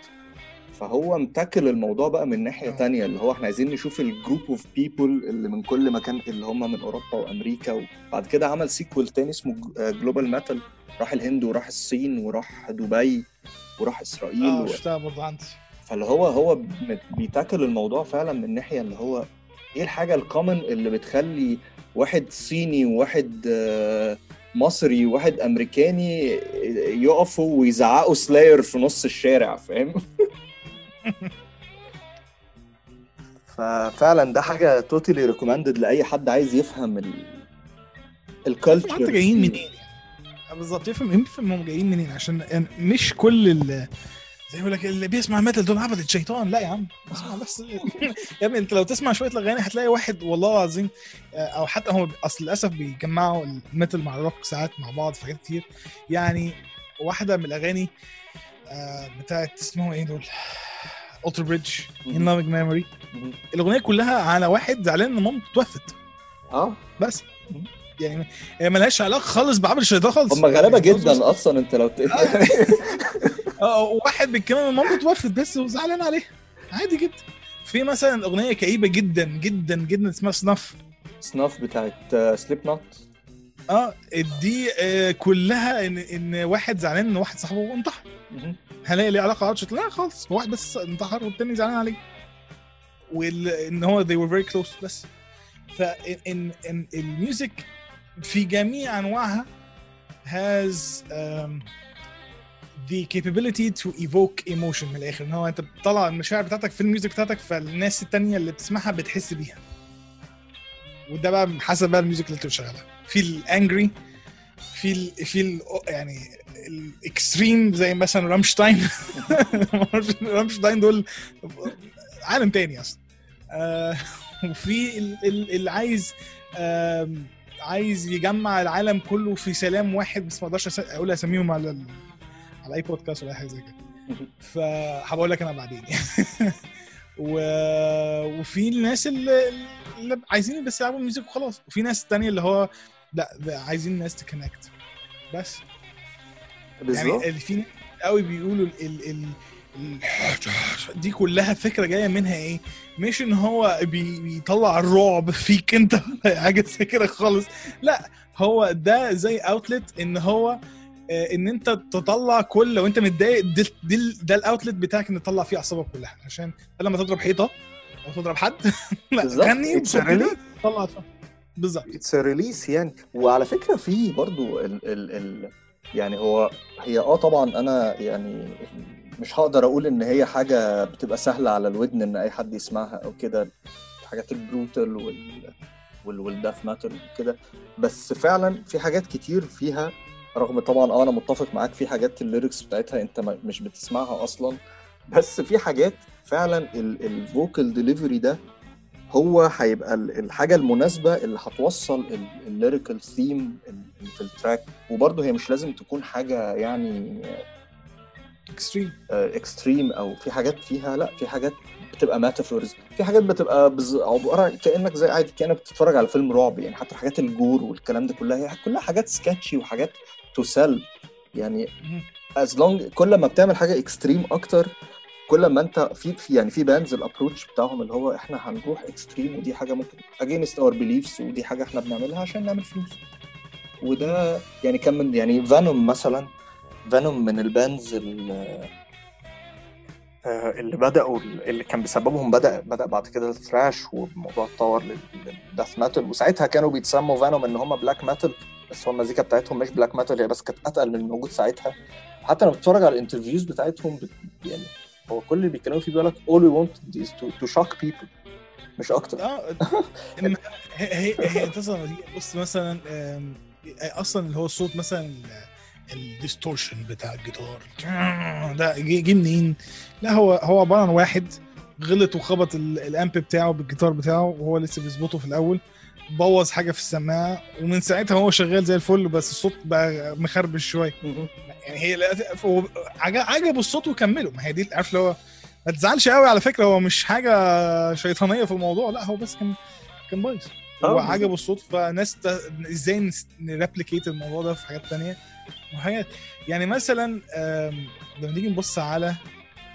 A: فهو متاكل الموضوع بقى من ناحية
C: آه.
A: تانية اللي هو إحنا عايزين نشوف ال group of people اللي من كل مكان اللي هم من أوروبا وأمريكا وبعد كده عمل sequel تاني اسمه Global Metal راح الهند وراح الصين وراح دبي وراح
C: إسرائيل
A: آه.
C: شفتها برضه عندي
A: فاللي هو هو بي tackle الموضوع فعلا من ناحية اللي هو إيه الحاجة ال common اللي بتخلي واحد صيني وواحد آه، مصري وواحد أمريكاني يقفوا ويزعقوا Slayer في نص الشارع فاهم ففعلا ده حاجة totally recommended لأي حد عايز يفهم ال ال culture
C: انت جايين منين. آه، بالظبط يفهم يفهم هم جايين منين عشان يعني مش كل ال زي يقول لك اللي بيسمع metal دول عبدة شيطان لا يا عم اسمع بس. يا ابني انت لو تسمع شوية الأغاني هتلاقي واحد والله العظيم آه، أو حتى هم أصل للأسف بيجمعوا ال metal مع الروك ساعات مع بعض في حاجات كتير. يعني واحدة من الأغاني بتاعت اسمهم إيه دول؟ Alter Bridge In Loving Memory الأغنية كلها على واحد زعلان إن مامته توفت.
A: آه.
C: بس. يعني هي ملهاش علاقة خالص بعبد الشيطان خالص.
A: هم غلابه
C: يعني
A: جدا أصلا أنت لو ت...
C: آه. واحد بيتكلم إن مامته توفت بس وزعلان عليها عادي جدا. في مثلا أغنية كئيبة جدا جدا جدا اسمها Snuff
A: Snuff بتاعت Slipknot
C: آه دي آه كلها ان ان واحد زعلان ان واحد صاحبه انتحر. هل هي ليها علاقة الشيطان؟ لا خالص هو واحد بس انتحر والتاني زعلان عليه. وان هو they were very close بس. فان ان ال music في جميع أنواعها has um, the capability to evoke emotion من الآخر. إن هو أنت بتطلع المشاعر بتاعتك في ال music بتاعتك فالناس التانية اللي بتسمعها بتحس بيها. وده بقى حسب بقى ال music اللي أنت بتشغلها. في ال angry في ال في ال يعني ال extreme زي مثلا Rammstein Rammstein دول عالم تاني أصلا. آه وفي ال- ال- اللي عايز عايز يجمع العالم كله في سلام واحد بس ما أقدرش أقول أسميهم على ال... على أي بودكاست ولا أي حاجة زي كده. فهبقول لك أنا بعدين. و... وفي الناس اللي, اللي عايزين بس يلعبوا music وخلاص. وفي ناس تانية اللي هو لا عايزين ناس ت connect بس
A: بالظبط
C: يعني اللي في قوي بيقولوا ال ال دي كلها فكرة جاية منها إيه؟ مش إن هو بي بيطلع الرعب فيك أنت ولا حاجة زي كده خالص لا هو ده زي outlet إن هو آه، إن أنت تطلع كل لو أنت متضايق ده ال outlet بتاعك إن تطلع فيه أعصابك كلها عشان لما تضرب حيطة أو تضرب حد لا. غني بصوت. طلع. بالظبط.
A: It's release يعني. وعلى فكرة في برضو ال ال ال يعني هو هي آه طبعا أنا يعني مش هقدر أقول إن هي حاجة بتبقى سهلة على الودن إن أي حد يسمعها أو كده. حاجات ال brutal وال وال وال death metal وكده. بس فعلا في حاجات كتير فيها رغم طبعا آه أنا متفق معاك في حاجات ال lyrics بتاعتها أنت مش بتسمعها أصلا. بس في حاجات فعلا ال vocal delivery ده هو هيبقى ال- الحاجة المناسبة اللي هتوصل ال lyrical theme في ال track وبرضه هي مش لازم تكون حاجة يعني
C: extreme
A: extreme أو في حاجات فيها لأ في حاجات بتبقى metaphors في حاجات بتبقى بز- عباره كأنك زي عادي كأنك بتتفرج على فيلم رعب يعني حتى حاجات ال gore والكلام ده كلها هي كلها حاجات sketchy وحاجات تسل يعني as long كل ما بتعمل حاجة extreme أكتر كل ما انت في في يعني في bands ال approach بتاعهم اللي هو إحنا هنروح extreme ودي حاجة ممكن against our beliefs ودي حاجة إحنا بنعملها عشان نعمل فلوس وده يعني كان من يعني Venom مثلا Venom من ال bands ال- آه، اللي بدأوا اللي كان بسببهم بدأ بدأ بعد كده ال thrash والموضوع اتطور لل death metal وساعتها كانوا بيتسموا Venom إن هم black metal بس هو المزيكا بتاعتهم مش black metal هي بس كانت أتقل من الموجود ساعتها. حتى لما بتتفرج على ال interviews بتاعتهم بت... يعني هو كل اللي بيتكلموا فيه بيقول لك all we want is to, to shock people مش
C: أكتر. آه هي هي تيجي تبص مثلا آم، أصلا اللي هو الصوت مثلا ال distortion بتاع الجيتار. ده جه منين؟ لا هو هو عبارة عن واحد غلط وخبط ال- ال amp بتاعه بالجيتار بتاعه وهو لسه بيظبطه في الأول. بوظ حاجة في السماعة ومن ساعتها هو شغال زي الفل بس الصوت بقى مخربش شوية. يعني هي عجبه الصوت وكمله. ما هي دي عارف اللي هو ما تزعلش قوي على فكرة هو مش حاجة شيطانية في الموضوع لا هو بس كان كان بايظ.
A: آه،
C: هو. عجبه الصوت فناس ت... إزاي ن replicate الموضوع ده في حاجات تانية؟ وحاجات يعني مثلا لما نيجي نبص على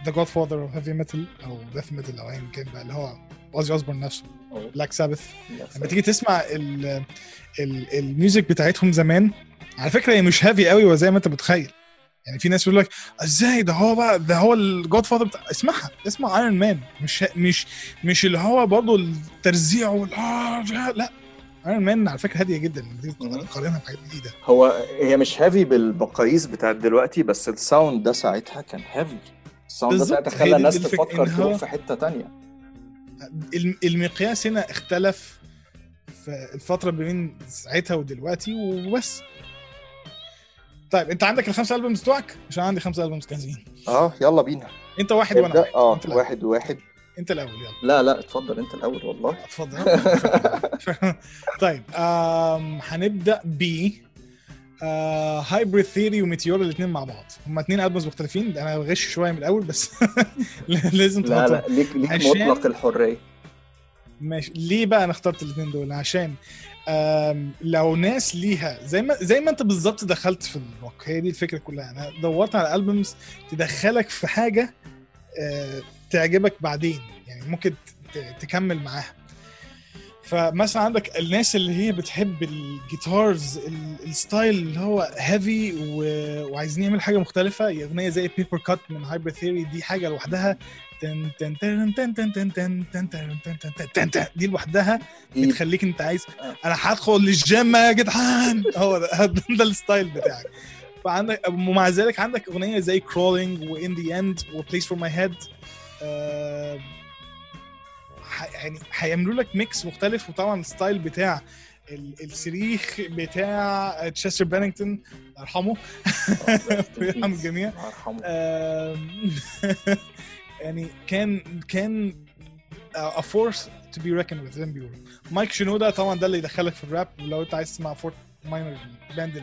C: the godfather of heavy metal أو death metal أو ايا كان بقى اللي هو Ozzy Osbourne نفسه. Black
A: Sabbath.
C: لما تيجي تسمع ال ال ال music بتاعتهم زمان على فكرة هي مش heavy قوي وزي ما انت متخيل. يعني في ناس يقول لك إزاي؟ ده هو بقى ده هو ال godfather بتاع اسمعها اسمع Iron Man مش مش مش اللي هو برضه الترزيع وال لا. Iron Man على فكرة هادية جدا. تقارنها بحاجات جديدة.
A: هو هي مش heavy بالمقاييس بتاعت دلوقتي بس ال sound ده ساعتها كان heavy ال sound
C: ده.
A: ساعتها خلى الناس تفكر تروح في حتة تانية.
C: المقياس هنا اختلف في الفترة بين ساعتها ودلوقتي وبس. طيب انت عندك الخمسه albums بتوعك؟ عشان عندي خمسه albums جاهزين.
A: آه يلا بينا.
C: انت واحد
A: وأنا.
C: واحد. آه.
A: واحد واحد.
C: انت الأول يلا.
A: لا لا اتفضل انت الأول والله.
C: اتفضل. طيب هنبدأ ب Hybrid Theory و Meteora الاثنين مع بعض. هما اثنين albums مختلفين. ده أنا غش شوية من الأول بس لازم
A: لا لا ليك ليك
C: عشان-
A: مطلق الحرية.
C: ماشي. ليه بقى أنا اخترت الاثنين دول؟ عشان لو ناس ليها زي ما زي ما أنت بالظبط دخلت في الروك هي دي الفكرة كلها. أنا دورت على albums تدخلك في حاجة آه، تعجبك بعدين. يعني ممكن تكمل معاها. فمثلا عندك الناس اللي هي بتحب ال guitars ال- ال style اللي هو heavy وعايزين يعمل حاجة مختلفه اغنيه زي Papercut من Hybrid Theory دي حاجة لوحدها تن تن تن تن تن تن تن تن تن تن تن تن تن. دي لوحدها بتخليك انت عايز
A: آه.
C: أنا هدخل للجيم يا جدعان هو ده ده ال style بتاعك فعندك ومع ذلك عندك اغنيه زي Crawling و In the End و Place for My Head يعني هيعملوا لك mix مختلف وطبعا ال style بتاع ال- الصريخ بتاع تشستر بينينجتون الله يرحمه. ويرحم الجميع. يعني كان كان a force to be reckoned with زي ما بيقولوا. مايك شنودا طبعا ده اللي يدخلك في الراب ولو انت عايز تسمع Fort Minor band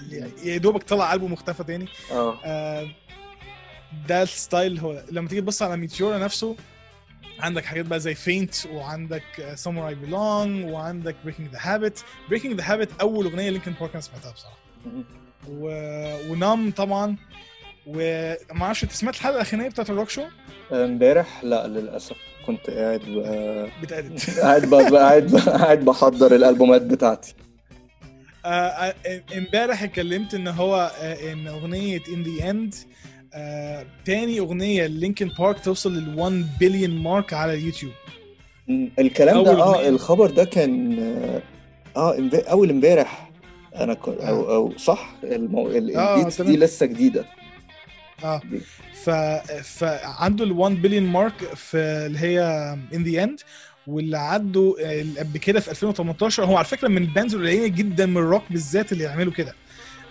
C: اللي يا دوبك طلع ألبوم مختفى تاني. آه. ده ال style هو لما تيجي تبص على Meteora نفسه عندك حاجات بقى زي Faint وعندك Somewhere I Belong وعندك Breaking the Habit Breaking the Habit أول أغنية Linkin Park أنا سمعتها بصراحة. و... و Numb طبعا. وما أعرفش أنت سمعت الحلقة الاخرانيه بتاعت ال rock show؟
A: امبارح؟ لا للأسف. كنت قاعد
C: بتأدت
A: قاعد ب- قاعد قاعد بحضر الألبومات بتاعتي.
C: آه، آه، امبارح اتكلمت إن هو آه، إن أغنية In the End تاني أغنية Linkin Park توصل لل 1 billion mark على اليوتيوب.
A: الكلام ده
C: آه.
A: الخبر ده كان آه آه، أول إمبارح أنا كنت أو أو صح المو... ال-
C: آه،.
A: دي لسه
C: جديدة
A: آه.
C: ف فعنده ال 1 billion mark في اللي هي In the End واللي عدوا قبل كده في 2018 هو على فكرة من ال bands القليله جدا من الروك بالذات اللي يعملوا كده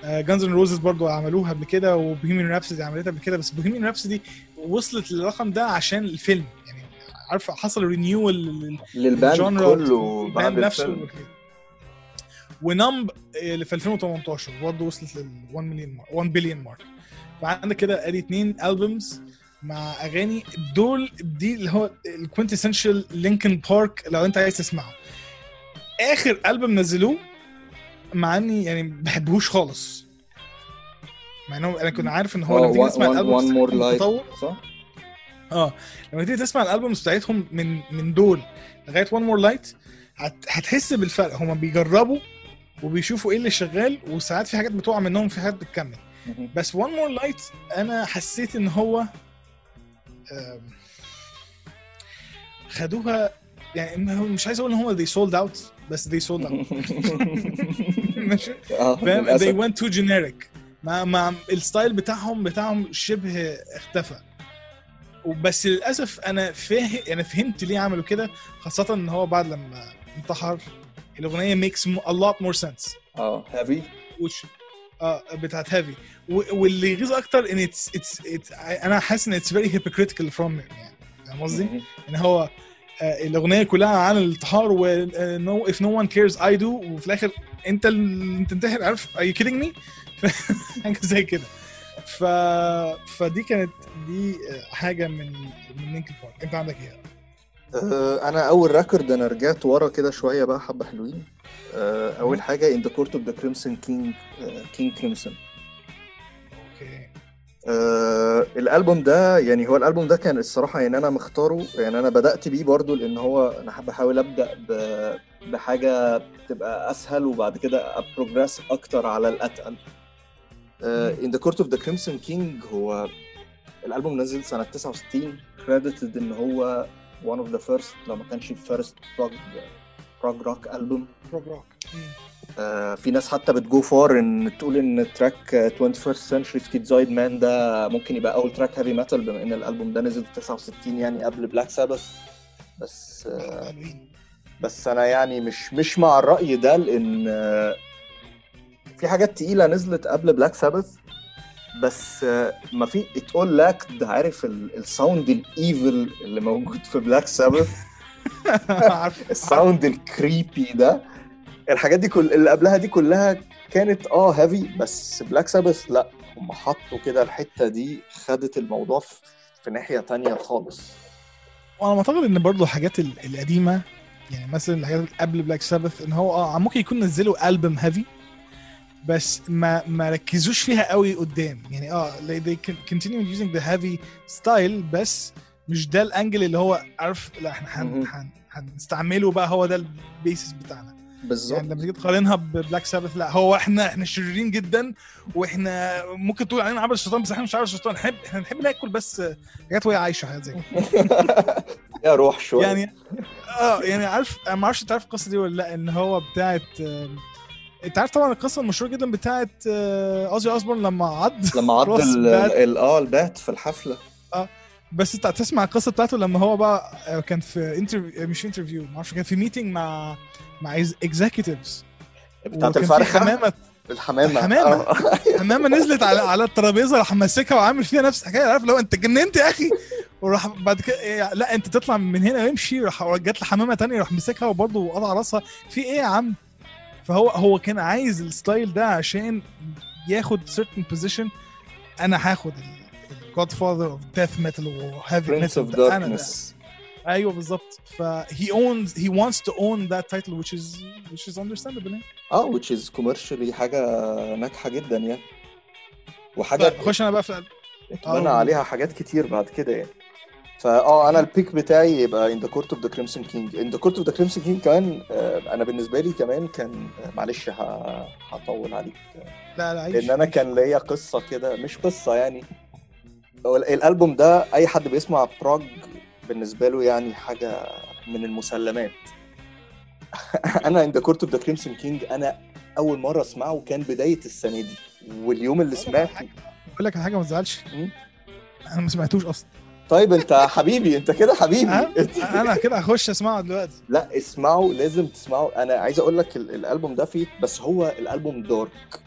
C: Guns N' Roses برضو عملوها قبل كده و Bohemian Rhapsody عملتها قبل كده. بس Bohemian Rhapsody وصلت للرقم ده عشان الفيلم. يعني عارفه حصل renewal
A: لل
C: band
A: كله بعد
C: نفسه.
A: و
C: Numb اللي في 2018 برضه وصلت لل 1 مليون 1 billion mark فعندك كده آدي اتنين albums مع أغاني دول دي اللي هو ال quintessential Linkin Park لو أنت عايز تسمعه. آخر البوم نزلوه مع اني يعني ما بحبهوش خالص. مع انه أنا كنت عارف إن هو لما تيجي تسمع الألبوم
A: One More Light
C: تطور
A: صح؟
C: آه لما تيجي تسمع ال albums بتاعتهم من من دول لغاية One More Light هتحس بالفرق. هما بيجربوا وبيشوفوا إيه اللي شغال وساعات في حاجات بتقع منهم في حاجات بتكمل. بس One More Light أنا حسيت إن هو خدوها يعني مش عايز أقول إن هم they sold out بس they sold out. ماشي.
A: آه
C: فاهم؟ They went too generic. مع مع ال style بتاعهم بتاعهم شبه اختفى. وبس للأسف أنا فاهم أنا فهمت ليه عملوا كده خاصة إن هو بعد لما انتحر الأغنية makes mo- a lot more sense.
A: آه heavy
C: which آه بتاعت heavy واللي يغيظ أكتر إن it's it's أنا حاسس إن it's very hypocritical from him يعني. فاهم قصدي؟ إن هو آه، الأغنية كلها عن الانتحار و آه، no if no one cares I do. وفي الآخر أنت اللي تنتحر عارف؟ Are you kidding me؟ حاجة زي كده. ف فدي كانت دي آه، حاجة من من Linkin Park أنت عندك إيه؟
A: آه، أنا أول record أنا رجعت ورا كده شوية بقى حبة حلوين. آه، أول حاجة in the court of the crimson king King
C: Crimson
A: آه الألبوم ده يعني هو الألبوم ده كان الصراحة يعني أنا مختاره يعني أنا بدأت بيه برضو لأن هو أنا حابب احاول أبدأ بحاجة تبقى أسهل وبعد كده أ progress أكتر على الأتقل. in the court of the crimson king هو الألبوم نزل سنة 69 credited إن هو one of the first لو ما كانش first prog prog rock album.
C: prog
A: rock في ناس حتى بت go far إن تقول إن track آه، 21st Century Schizoid Man ده ممكن يبقى أول track heavy metal بما إن الألبوم ده نزل في 69 يعني قبل Black Sabbath بس آه، بس أنا يعني مش مش مع الرأي ده لإن آه، في حاجات تقيلة نزلت قبل Black Sabbath بس آه، ما في it all lacked عارف ال- ال sound ال evil اللي موجود في Black Sabbath
C: ال
A: sound ال creepy ده. الحاجات دي كل اللي قبلها دي كلها كانت آه heavy بس Black Sabbath لا هم حطوا كده الحتة دي خدت الموضوع في ناحية تانية خالص.
C: وأنا معتقد إن برضو الحاجات ال- القديمة يعني مثلا الحاجات قبل Black Sabbath إن هو آه ممكن يكون نزلوا album heavy بس ما ما ركزوش فيها قوي قدام. يعني آه they, they con- continue using the heavy style بس مش ده ال angle اللي هو عارف لا إحنا هنستعمله بقى هو ده ال basis بتاعنا.
A: بالظبط.
C: يعني لما تيجي تقارنها ب Black Sabbath لا هو إحنا إحنا شريرين جدا وإحنا ممكن تقول علينا عبدة الشيطان بس إحنا مش عبدة الشيطان. نحب إحنا نحب ناكل بس حاجات وهي عايشة حاجات زي كده.
A: يا روح شوية.
C: يعني آه يعني عارف أنا ما أعرفش أنت عارف القصة دي ولا لأ إن هو بتاعت آم، أنت عارف طبعا القصة المشهورة جدا بتاعت آه، أوزي أوزبورن لما عض؟
A: لما عض
C: آه
A: ال bat في الحفلة.
C: بس انت هتسمع القصة بتاعته لما هو بقى آه، كان في interview مش interview ما أعرفش كان في meeting مع مع executives
A: بتاعت الفرخه
C: حمامة.
A: الحمامة.
C: الحمامة.
A: آه.
C: حمامة نزلت على على الترابيزة راح ماسكها وعامل فيها نفس الحكاية. عارف لو أنت جننت يا أخي. وراح بعد كده إيه لأ أنت تطلع من هنا وامشي. راح جات له حمامة تانية راح مسكها وبرضه قطع راسها. في إيه يا عم؟ فهو هو كان عايز ال style ده عشان ياخد certain position. أنا هاخد ال godfather of death metal و heavy
A: Prince of
C: metal ده
A: Darkness.
C: أيوه بالظبط ف he owns he wants to own that title which is which is understandable يعني.
A: آه which is commercially حاجة ناجحة جدا يعني. وحاجة
C: طيب، خش أنا بقى في
A: اتبنى
C: آه.
A: عليها حاجات كتير بعد كده يعني. فاه أنا ال pick بتاعي يبقى In the Court of the Crimson King In the Court of the Crimson King كمان آه، أنا بالنسبة لي كمان كان آه، معلش هطول عليك.
C: لا لا
A: لأن أنا كان ليا قصة كده مش قصة يعني. الألبوم ده أي حد بيسمع prog بالنسبة له يعني حاجة من المسلمات. أنا In the Court of the Crimson King أنا أول مرة أسمعه كان بداية السنة دي واليوم اللي سمعت
C: أقول لك على حاجة ما تزعلش. أنا ما سمعتوش أصلا.
A: طيب أنت حبيبي أنت كده حبيبي؟
C: أنا كده هخش أسمعه دلوقتي.
A: لا اسمعوا لازم تسمعوا أنا عايز أقول لك ال- الألبوم ده فيه بس هو الألبوم dark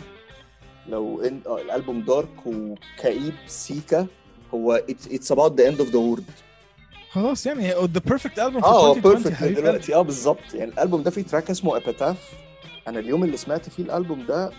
A: لو ان آه، الألبوم dark وكئيب سيكا. هو it's about the end of the world
C: خلاص يعني the perfect album
A: آه هو
C: في 2020 perfect
A: دلوقتي. آه بالظبط. يعني الألبوم ده فيه track اسمه Epitaph أنا اليوم اللي سمعت فيه الألبوم ده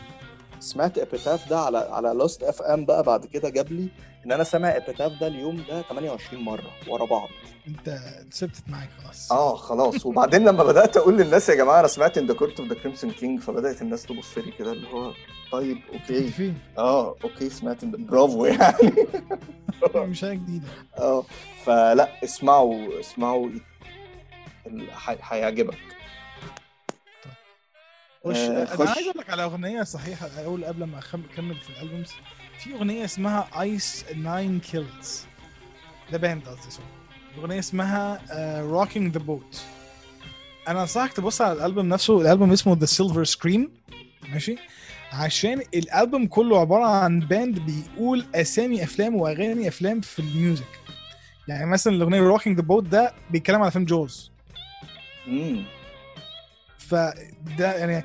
A: سمعت Epitaph ده على على Last.fm بقى بعد كده جاب لي إن أنا سامع Epitaph ده اليوم ده 28 مرة ورا بعض.
C: أنت سبتت معاك خلاص.
A: آه خلاص. وبعدين لما بدأت أقول للناس يا جماعة أنا سمعت In the Court of the Crimson King فبدأت الناس تبص لي كده اللي هو طيب okay.
C: فين؟
A: آه okay سمعت إن- برافو يعني.
C: مش حاجة جديدة.
A: آه فلا اسمعوا اسمعوا هيعجبك.
C: وش
A: آه،
C: أنا
A: خش.
C: عايز أقول لك على اغنية صحيحة أقول قبل ما اكمل في ال albums. في اغنية اسمها Ice Nine Kills ده band قصدي sorry. اغنية اسمها Rocking the Boat أنا انصحك تبص على الالبوم نفسه. الالبوم اسمه The Silver Scream ماشي؟ عشان الالبوم كله عبارة عن band بيقول أسامي أفلام وأغاني أفلام في ال music. يعني مثلا الأغنية Rocking the Boat ده بيتكلم على فيلم Jaws
A: امم
C: فده يعني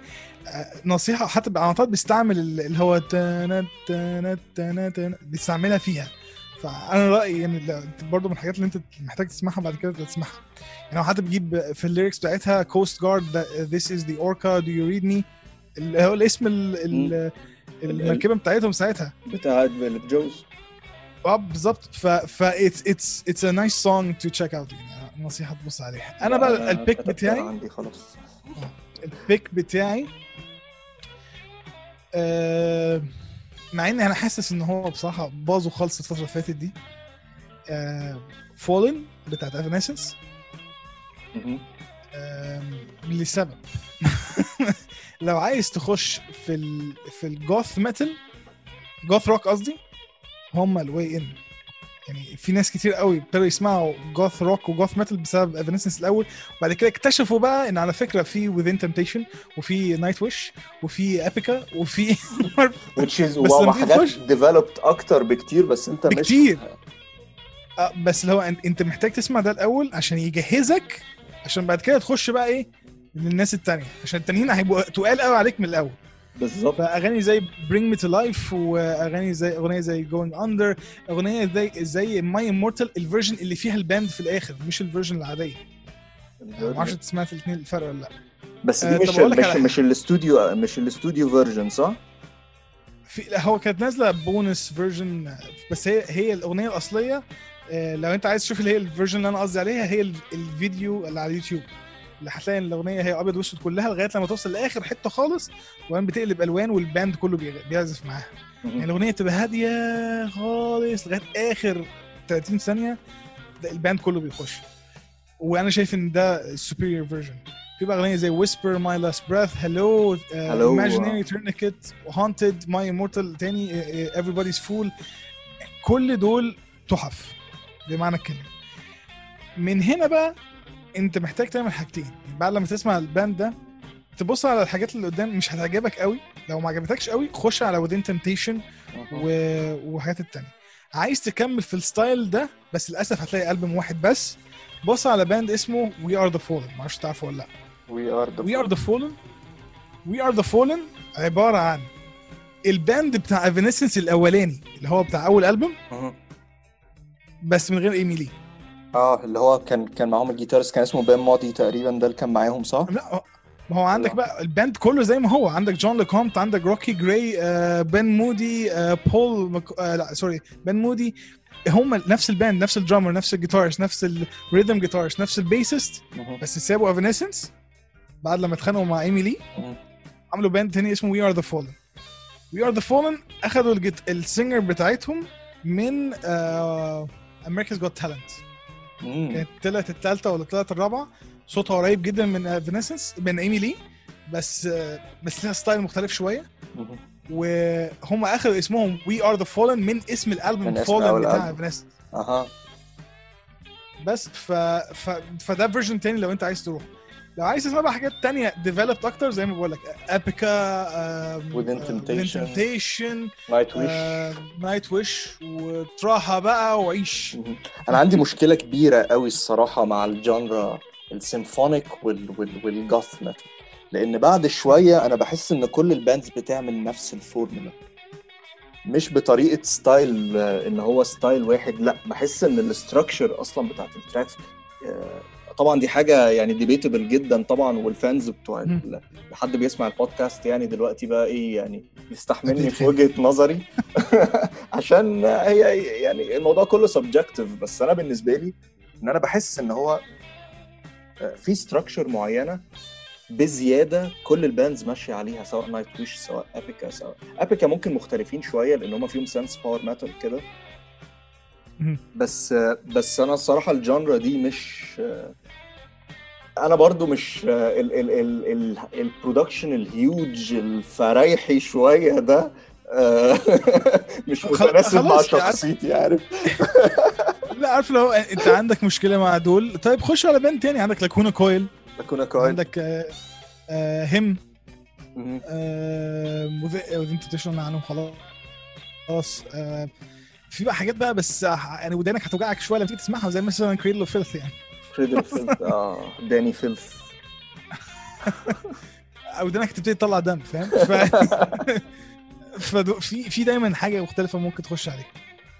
C: آه، نصيحة حتى على طول بيستعمل ال- اللي هو تانا تانا تانا تانا بيستعملها فيها. فأنا رأيي يعني برضه من الحاجات اللي أنت محتاج تسمعها بعد كده تسمعها. يعني هو حتى بيجيب في ال lyrics بتاعتها coast guard this is the orca do you read me اللي هو الاسم ال- ال- المركبة بتاعتهم ساعتها.
A: بتاعت فيلم Jaws
C: آه بالظبط. ف ف it's it's a nice song to check out. يعني نصيحة تبص عليها. أنا بقى ال
A: pick
C: بتاعي
A: عندي خلاص.
C: ال pick بتاعي آه مع اني أنا حاسس إن هو بصراحة باظوا خالص الفترة اللي فاتت دي. آه Fallen بتاعت Evanescence
A: مهم.
C: لسبب. لو عايز تخش في ال في ال goth metal goth rock قصدي هم ال way ان يعني في ناس كتير قوي ابتدوا يسمعوا goth rock و goth metal بسبب Evanescence الأول. وبعد كده اكتشفوا بقى إن على فكرة في Within Temptation وفي Nightwish وفي Epica وفي
A: which is
C: بس
A: wow
C: لما تيجي
A: حاجات
C: تخش-
A: developed أكتر بكتير بس أنت مش
C: بكتير. آه، بس اللي هو أنت محتاج تسمع ده الأول عشان يجهزك عشان بعد كده تخش بقى إيه للناس التانية. عشان التانيين هيبقوا تقال قوي عليك من الأول.
A: بالظبط
C: فأغاني زي Bring Me to Life وأغاني زي أغنية زي Going Under أغنية زي زي My Immortal ال version اللي فيها ال band في الآخر مش ال version العادية. ما أعرفش سمعت الاثنين الفرق ولا لأ.
A: بس
C: آه،
A: دي
C: طب
A: مش مش مش الاستوديو مش ال studio version صح؟
C: في هو كانت نازلة bonus version بس هي هي الأغنية الأصلية آه، لو أنت عايز تشوف اللي هي ال version اللي أنا قصدي عليها هي ال- الفيديو اللي على اليوتيوب. هتلاقي الأغنية هي أبيض وأسود كلها لغاية لما توصل لآخر حتة خالص وبعدين بتقلب ألوان وال band كله بي- بيعزف معاها. يعني الأغنية بتبقى هادية خالص لغاية آخر 30 ثانية ال band كله بيخش. وأنا شايف إن ده ال superior version في بقى أغنية زي Whisper My Last Breath
A: Hello
C: imaginary tourniquet Haunted My Immortal تاني everybody's fool. كل دول تحف بمعنى الكلمة. من هنا بقى انت محتاج تعمل حاجتين. بعد لما تسمع ال band ده تبص على الحاجات اللي قدام مش هتعجبك قوي. لو ما عجبتكش قوي خش على within temptation و... وحاجات التانية. عايز تكمل في ال style ده بس للأسف هتلاقي ألبوم واحد بس. بص على band اسمه We Are the Fallen معرفش تعرفه ولا لأ.
A: We Are the
C: We Are the Fallen We Are the Fallen عبارة عن ال band بتاع Evanescence الأولاني اللي هو بتاع أول ألبوم بس من غير Amy
A: Lee آه اللي هو كان كان معاهم ال guitarist كان اسمه Ben Moody تقريبا ده اللي كان معاهم صح؟
C: لا ما هو عندك
A: لا.
C: بقى ال band كله زي ما هو عندك John LeCompt عندك Rocky Gray آه Ben Moody آه Paul Mc... آه لا sorry Ben Moody هم نفس الباند نفس الدرامر نفس الجيتارست نفس الريذم جيتارست نفس البيسست بس سابوا Evanescence بعد لما اتخانقوا مع Amy
A: Lee.
C: عملوا band تاني اسمه We Are the Fallen We Are the Fallen اخذوا. ال singer بتاعتهم من America's Got
A: Talent.
C: كانت طلعت الثالثه ولا طلعت الرابعة. صوتها قريب جدا من Evanescence من Amy Lee بس بس لها style مختلف
A: شوية.
C: وهم اخذوا اسمهم We Are the Fallen من اسم الألبوم
A: Fallen
C: بتاع. Evanescence
A: أها.
C: بس ف... ف... فده version تاني لو أنت عايز تروح. لو عايز تسمع بقى حاجات تانية developed أكتر زي ما بقول لك
A: Epica Temptation.
C: Temptation
A: Nightwish Night
C: wish و Tarja بقى وعيش.
A: أنا عندي مشكلة كبيرة قوي الصراحة مع ال genre ال symphonic وال وال وال goth metal لأن بعد شوية أنا بحس إن كل ال bands بتعمل نفس الفورمولا مش بطريقة style آه، إن هو style واحد لأ بحس إن ال structure أصلا بتاعت ال tracks طبعا دي حاجة يعني debatable جدا طبعا وال fans بتوع حد بيسمع البودكاست يعني دلوقتي بقى إيه يعني يستحملني في وجهة نظري؟ عشان هي يعني الموضوع كله subjective بس أنا بالنسبة لي إن أنا بحس إن هو في structure معينة بزيادة كل ال bands ماشية عليها سواء Nightwish سواء Epica سواء Epica ممكن مختلفين شوية لأن هم فيهم sense power metal كده. بس بس أنا الصراحة ال genre دي مش أنا برضو مش ال ال ال ال ال production ال huge الفرايحي شوية ده آه، مش متناسب مع
C: عارف-
A: شخصيتي عارف؟
C: لا عارف لو أنت عندك مشكلة مع دول؟ طيب خش على band تاني عندك Lacuna Coil.
A: Lacuna Coil.
C: عندك هم
A: مهم.
C: Within Temptation عنهم خلاص خلاص. آه، في بقى حاجات بقى بس يعني ودانك هتوجعك شوية لما تيجي تسمعها زي مثلا Cradle of Filth يعني.
A: Cradle Filth آه Dani Filth.
C: ودانك هتبتدي تطلع دم فاهم؟ ف... فدو- في في دايما حاجة مختلفة ممكن تخش عليها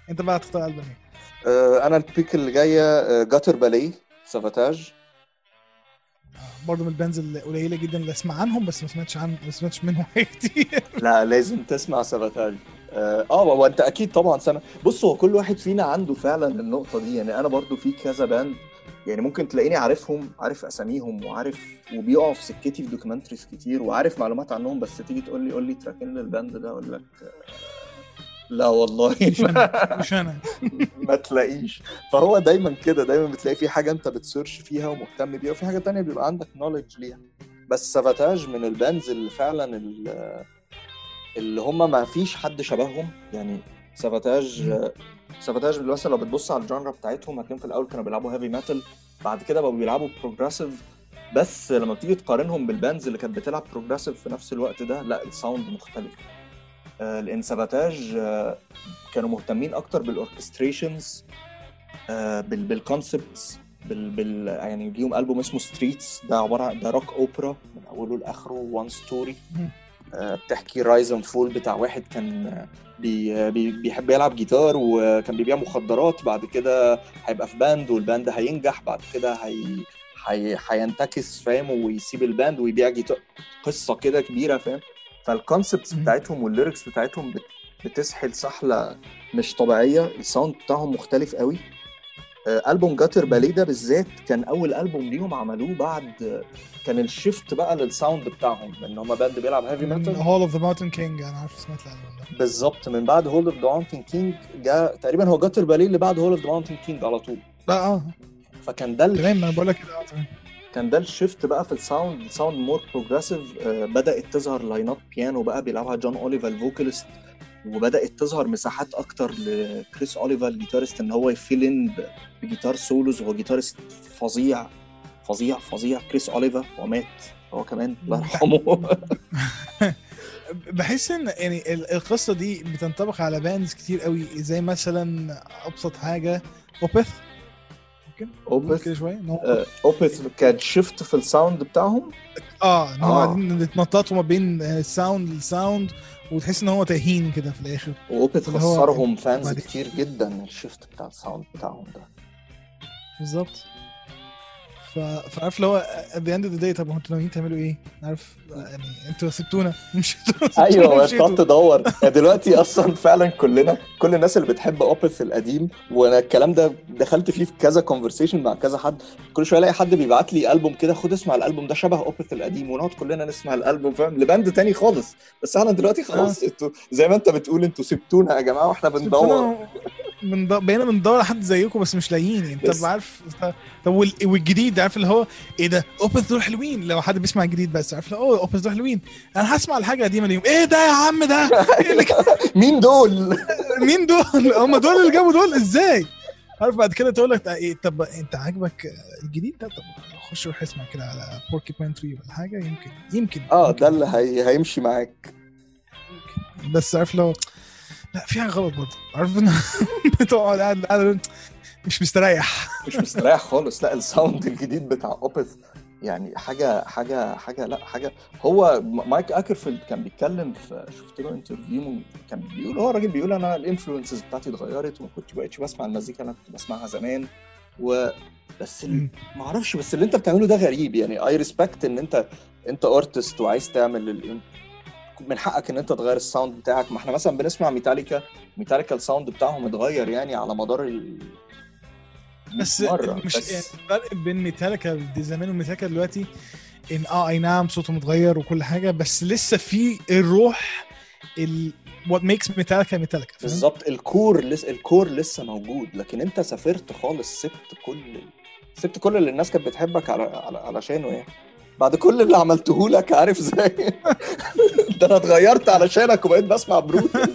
C: أنت بقى هتختار ألبوم إيه؟
A: آه، أنا ال pick اللي جاية Gutter Ballet
C: Savatage برضه من ال bands القليله جدا اللي أسمع عنهم بس ما سمعتش عن ما سمعتش منهم حاجة كتير.
A: لا لازم تسمع Savatage آه آه، وأنت أكيد طبعا سنه بص هو كل واحد فينا عنده فعلا النقطة دي. يعني أنا برضو في كذا band يعني ممكن تلاقيني عارفهم عارف أساميهم وعارف وبيقعوا في سكتي في documentaries كتير وعارف معلومات عنهم بس تيجي تقول لي قول لي track ين لل band ده أقول لك آه، لا والله.
C: مش أنا مش أنا.
A: ما تلاقيش. فهو دايما كده دايما بتلاقي في حاجة أنت بت search فيها ومهتم بيها وفي حاجة تانية بيبقى عندك knowledge ليها. بس Savatage من ال bands اللي فعلا ال- اللي هم ما فيش حد شبههم. يعني Savatage Savatage مثلا لو بتبص على ال genre بتاعتهم هتلاقيهم في الأول كانوا بيلعبوا heavy metal بعد كده بقوا بيلعبوا progressive بس لما بتيجي تقارنهم بال bands اللي كانت بتلعب progressive في نفس الوقت ده لا ال sound مختلف. آه، لأن Savatage آه، كانوا مهتمين أكتر بال orchestrations بال concepts بال, بال يعني ليهم ألبوم اسمه Streets ده عبارة ده rock opera من أوله لآخره one
C: story.
A: بتحكي rise and fall بتاع واحد كان بي بي بيحب يلعب جيتار وكان بيبيع مخدرات بعد كده هيبقى في band وال band هينجح بعد كده هي هي هينتكس فاهم؟ ويسيب ال band ويبيع جيتار. قصة كده كبيرة فاهم؟ فال
C: concepts.
A: بتاعتهم وال lyrics بتاعتهم بت- بتسحل سحلة مش طبيعية ال sound بتاعهم مختلف قوي. ألبوم Gutter Ballet ده بالذات كان أول ألبوم ليهم عملوه بعد كان ال shift بقى لل sound بتاعهم لأن هم band بيلعب heavy metal
C: Hall of the Mountain King أنا عارف سمعت الألبوم ده.
A: بالظبط من بعد Hall of the Mountain King جاء تقريبا هو Gutter Ballet اللي بعد Hall of the Mountain King على طول.
C: لا آه.
A: فكان ده
C: تمام أنا بقول لك كده آه تمام.
A: كان ده ال shift بقى في ال sound ال sound more progressive بدأت تظهر line ات بيانو بقى بيلعبها Jon Oliva ال vocalist. وبدأت تظهر مساحات أكتر ل Criss Oliva ال guitarist إن هو ي fill إن ب- ب guitar solos وهو guitarist فظيع فظيع فظيع. Criss Oliva ومات هو كمان الله يرحمه.
C: بحس إن يعني ال- القصة دي بتنطبق على bands كتير قوي زي مثلا أبسط حاجة Opeth ممكن
A: Opeth
C: كده شوية هو-
A: آه، Opeth كان shift في ال sound بتاعهم؟
C: آه إن هو
A: آه.
C: قاعدين يتنططوا ما بين ال sound لل sound وتحس إن هو تهين كده في الآخر. هو-
A: خسرهم
C: fans.
A: كتير جدا ال shift بتاع ال sound بتاعهم ده.
C: بالظبط. فعارف اللي هو at the end of the day طب أنتوا ناويين تعملوا إيه؟ عارف؟ يعني أنتوا سبتونا. مش أيوه.
A: تقعد تدور. يعني دلوقتي أصلا فعلا كلنا كل الناس اللي بتحب Opeth القديم وأنا الكلام ده دخلت فيه في كذا conversation مع كذا حد. كل شوية ألاقي حد بيبعت لي ألبوم كده خد اسمع الألبوم ده شبه Opeth القديم ونقعد كلنا نسمع الألبوم فاهم؟ ل band تاني خالص. بس إحنا دلوقتي خلاص أنتوا زي ما أنت بتقول أنتوا سبتونا يا جماعة وإحنا بندور.
C: من بقينا بندور حد زيكم بس مش لاقيين انت
A: بس-
C: عارف طب وال- والجديد عارف اللي هو إيه ده؟ اوبنز دول حلوين. لو حد بيسمع الجديد بس عارف أوه اوبنز دول حلوين. أنا هسمع الحاجة قديمه ليهم. إيه ده يا عم ده؟
A: مين دول؟
C: مين دول؟ هم دول اللي جابوا دول؟ إزاي؟ عارف بعد كده تقول لك إيه طب أنت عاجبك الجديد ده؟ طب خش روح اسمع كده على Porcupine Tree ولا حاجة. يمكن يمكن. آه.
A: ده اللي هي... هيمشي معاك.
C: بس عارف لو لا في حاجة غلط برضه. عارف ان بتقعد قاعد قاعد مش مستريح.
A: مش مستريح خالص. لا ال sound الجديد بتاع Opeth يعني حاجة حاجة حاجة لا حاجة. هو Mikael Åkerfeldt كان بيتكلم في شفت له interview كان بيقول هو راجل بيقول أنا ال influences بتاعتي اتغيرت وما كنت بقتش بسمع المزيكا اللي أنا كنت بسمعها زمان. و بس. ما أعرفش بس اللي أنت بتعمله ده غريب يعني. I respect إن انت أنت artist وعايز تعمل. من حقك إن أنت تغير ال sound بتاعك ما إحنا مثلا بنسمع Metallica Metallica ال sound بتاعهم اتغير يعني على مدار ال
C: بس
A: مرة،
C: مش
A: بس-
C: يعني الفرق بين ميتاليكا دي زمان وميتاليكا دلوقتي إن آه أي نعم صوته متغير وكل حاجة بس لسه في الروح ال what makes Metallica Metallica؟
A: بالظبط ال core لس... ال core لسه موجود لكن أنت سافرت خالص سبت كل سبت كل اللي الناس كانت بتحبك. على... علشانه يعني بعد كل اللي عملته لك عارف إزاي؟ ده أنا اتغيرت علشانك وبقيت بسمع brutal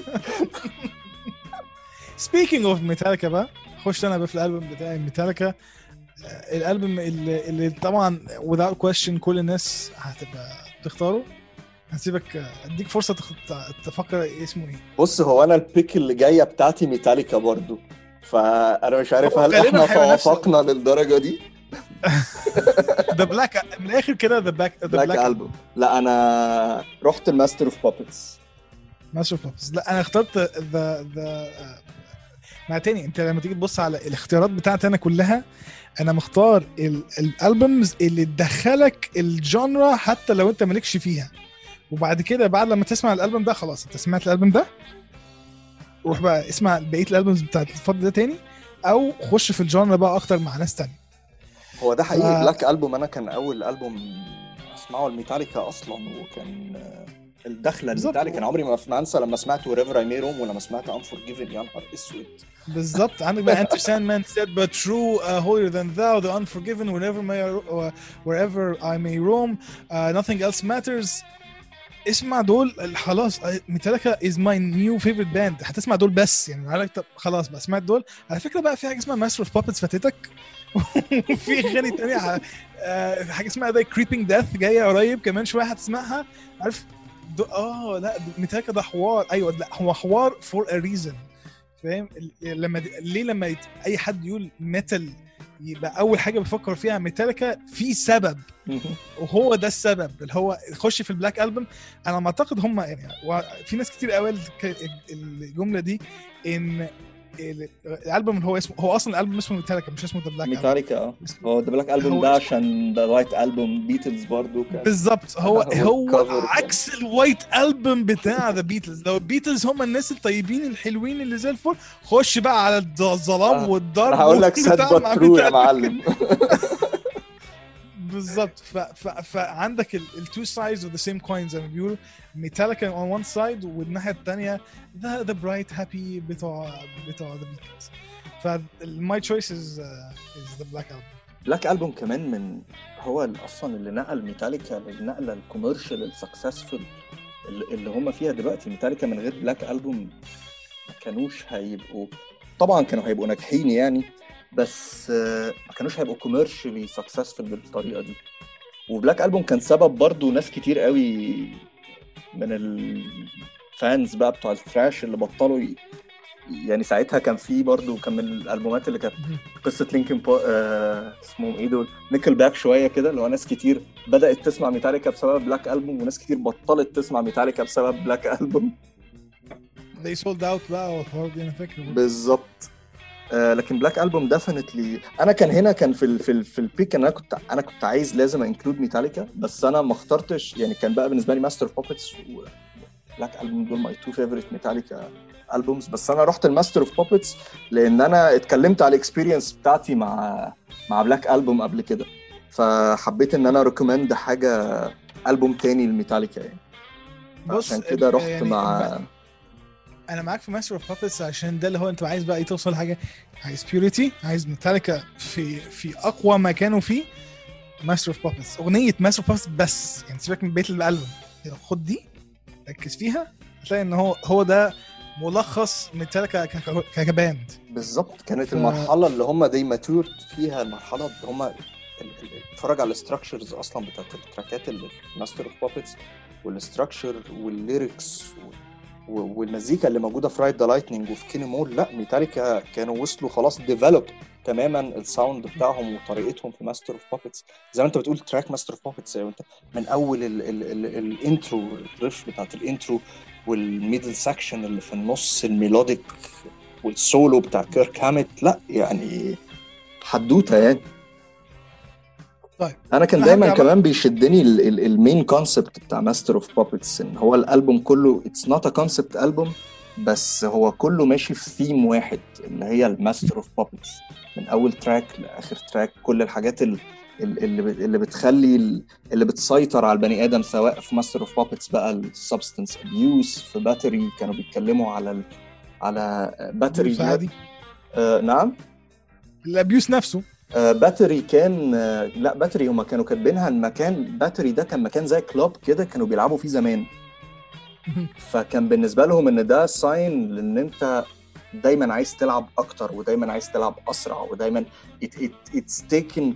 C: speaking of Metallica بقى خش أنا بقى في الألبوم بتاعي ميتاليكا آه، الألبوم اللي, اللي طبعا without question كل الناس هتبقى تختاره. هسيبك أديك فرصة تخ... تفكر اسمه إيه.
A: بص هو أنا ال pick اللي جاية بتاعتي ميتاليكا برضو. فأنا مش عارف هل
C: إحنا
A: توافقنا للدرجة دي؟
C: The Black من الآخر كده The Black The
A: Black
C: Black
A: Album لا أنا رحت ال Master of
C: Puppets Master of لا أنا اخترت the the مع تاني أنت لما تيجي تبص على الاختيارات بتاعتي أنا كلها أنا مختار ال- ال albums اللي تدخلك ال genre حتى لو أنت مالكش فيها. وبعد كده بعد لما تسمع الالبوم ده خلاص أنت سمعت الالبوم ده؟ روح بقى اسمع بقية ال albums بتاعت الفضل ده تاني أو خش في ال genre بقى أكتر مع ناس تانية.
A: هو ده حقيقي.
C: ف-
A: Black Album أنا كان أول ألبوم أسمعه الميتاليكا أصلا وكان آه، الدخله. الميتاليكا أنا عمري ما أنسى لما سمعت Wherever I May Roam ولما سمعت Unforgiven يا نهار أسود.
C: بالظبط. عندك بقى enter Sandman Sad but True uh, holier than thou the unforgiven wherever may uh, wherever I may roam uh, nothing else matters. اسمع دول خلاص Metallica is my new favorite band هتسمع دول بس يعني خلاص بقى سمعت دول. على فكرة بقى في حاجة اسمها Master of Puppets فاتتك. وفي أغاني تانية. آه، حاجة اسمها ده Creeping Death جاية قريب كمان شوية هتسمعها. عارف؟ آه لا ميتاليكا ده حوار. أيوه لا هو حوار for a reason فاهم؟ لما ليه لما يت... أي حد يقول metal يبقى أول حاجة بيفكر فيها ميتاليكا في سبب. وهو ده السبب اللي هو خش في ال Black Album. أنا ما أعتقد هم يعني في ناس كتير قوي الجملة دي إن الألبوم اللي هو اسمه هو أصلا الألبوم اسمه ميتاليكا مش اسمه The
A: Black Metallica
C: آه.
A: هو ده Black
C: Album
A: ده عشان ده White Album Beatles برضو كان.
C: بالظبط. هو
A: هو
C: عكس ال White Album بتاع The Beatles لو البيتلز هم الناس الطيبين الحلوين اللي زي الفل خش بقى على الظ- الظلام
A: آه،
C: والضرب
A: هقول لك
C: Sad but
A: True يا. معلم.
C: بالظبط. فعندك ال two sides of the same coin زي ما بيقولوا. Metallica on one side والناحية الثانية the the bright happy بتوع بتوع The Beatles ف my choice is is The Black
A: Album Black Album كمان من هو أصلا اللي نقل ميتاليكا للنقله ال commercial ال successful اللي هم فيها دلوقتي. ميتاليكا من غير Black Album ما كانوش هيبقوا طبعا كانوا هيبقوا ناجحين يعني بس آه، ما كانوش هيبقوا commercially successful بالطريقة دي و Black Album كان سبب برضو ناس كتير قوي من ال fans بقى بتوع ال thrash اللي بطلوا. يعني ساعتها كان في برضو كان من الألبومات اللي كانت قصة Linkin Pa... آه... اسمهم إيه دول Nickelback شوية كده اللي هو ناس كتير بدأت تسمع ميتاليكا بسبب Black Album وناس كتير بطلت تسمع ميتاليكا بسبب Black Album
C: they sold out بقى والحوار دي أنا فاكر.
A: بالظبط آه لكن Black Album definitely أنا كان هنا كان في ال في ال في ال pick أنا كنت أنا كنت عايز لازم include Metallica بس أنا ما اخترتش يعني كان بقى بالنسبة لي Master of Puppets و Black Album دول my two favorite Metallica albums بس أنا رحت ال Master of Puppets لأن أنا اتكلمت على ال experience بتاعتي مع مع Black Album قبل كده. فحبيت إن أنا recommend حاجة البوم تاني لميتاليكا يعني.
C: بص
A: عشان كده رحت
C: يعني
A: مع
C: أنا معاك في Master of Puppets عشان ده اللي هو أنت عايز بقى إيه توصل لحاجة عايز purity عايز ميتاليكا في في أقوى ما كانوا فيه Master of Puppets أغنية Master of Puppets بس يعني سيبك من بقيت الألبوم. خد دي ركز فيها هتلاقي إن هو هو ده ملخص ميتاليكا ك band.
A: بالظبط. كانت
C: ف-
A: المرحلة اللي هم دي matured فيها المرحلة اللي هم اتفرج على ال structures أصلا بتاعت ال track ات اللي في Master of Puppets وال structure وال lyrics والمزيكا اللي موجودة في Ride the Lightning وفي Kill 'Em All لا ميتاليكا كانوا وصلوا خلاص develop تماما ال sound بتاعهم وطريقتهم في Master of Puppets زي ما انت بتقول track Master of انت من أول ال- ال- ال- ال intro ال riff بتاعت ال intro وال middle section اللي في النص ال melodic وال solo بتاع كيرك هامت لا يعني حدوتة يعني.
C: طيب.
A: أنا كان دايما كمان بيشدني ال main concept بتاع Master of Puppets إن هو الألبوم كله it's not a concept album بس هو كله ماشي في ثيم واحد اللي هي ال Master of Puppets من أول track لآخر track كل الحاجات ال- ال- اللي اللي بتخلي ال- اللي بتسيطر على البني آدم سواء في Master of Puppets بقى ال substance abuse في Battery كانوا بيتكلموا على ال... على
C: Battery عادي؟
A: آه نعم؟
C: ال abuse
A: نفسه. Battery كان آه لا Battery هما كانوا كاتبينها المكان Battery ده كان مكان زي club كده كانوا بيلعبوا فيه زمان. فكان بالنسبة لهم إن ده sign لإن أنت دايما عايز تلعب أكتر ودايما عايز تلعب أسرع ودايما it's taken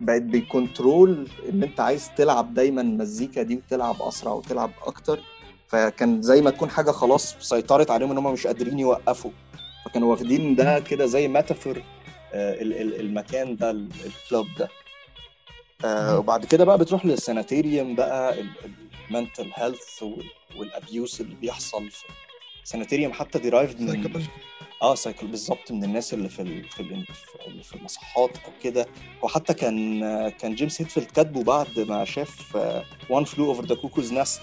A: بقت بي control إن أنت عايز تلعب دايما مزيكا دي وتلعب أسرع وتلعب أكتر. فكان زي ما تكون حاجة خلاص سيطرت عليهم إن هم مش قادرين يوقفوا. فكانوا واخدين ده كده زي metaphor المكان ده ال- ال club ده آه،. وبعد كده بقى بتروح لل Sanitarium بقى ال mental health وال abuse اللي بيحصل في Sanitarium حتى derived من. آه cycle بالظبط من الناس اللي في ال... في, ال... في- اللي في المصحات أو كده وحتى كان كان جيمس هيتفيلد كاتبه بعد ما شاف One Flew Over the Cuckoo's
C: Nest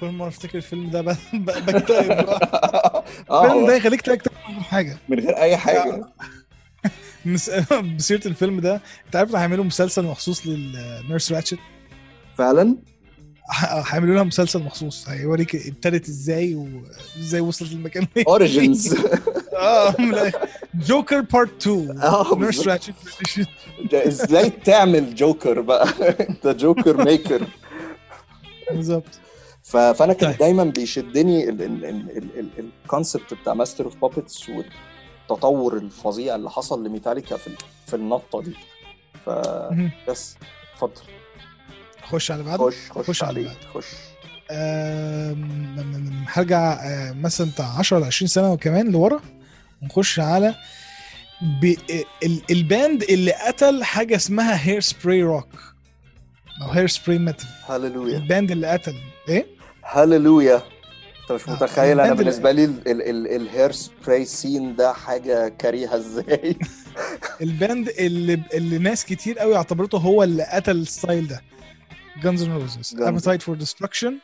C: كل مرة أفتكر الفيلم ده بكتئب
A: آه
C: الفيلم ده يخليك تكتب حاجة.
A: من غير أي
C: حاجة. بسيرة الفيلم ده أنت عارف هيعملوا مسلسل مخصوص لل Nurse Ratched
A: فعلا؟
C: هيعملوا لها مسلسل مخصوص هيوريك ابتدت إزاي وازاي وصلت للمكان اللي هي
A: origins
C: آه من. Joker part 2 آه
A: Nurse.
C: Ratched
A: إزاي تعمل جوكر بقى؟ أنت Joker maker
C: بالظبط.
A: فأنا كان
C: طيب.
A: دايما بيشدني ال concept بتاع Master of Puppets والتطور الفظيع اللي حصل لميتاليكا في في النطة دي.
C: مهم.
A: فبس اتفضل.
C: خش على بعض
A: خش خش,
C: خش على
A: عليه. خش.
C: هرجع آه، مثلا بتاع 10 ل 20 سنة وكمان لورا. ونخش على ب... ال- ال band اللي قتل حاجة اسمها hairspray rock أو hairspray metal hallelujah
A: ال
C: band اللي قتل. إيه؟
A: هاليلويا انت مش
C: آه،
A: متخيل
C: أنا
A: بالنسبة لي ال- ال- ال- ال hairspray scene ده حاجة كريهه إزاي؟
C: ال band اللي اللي ناس كتير قوي اعتبرته هو اللي قتل ال style ده. Guns and Roses
A: Guns.
C: Appetite for Destruction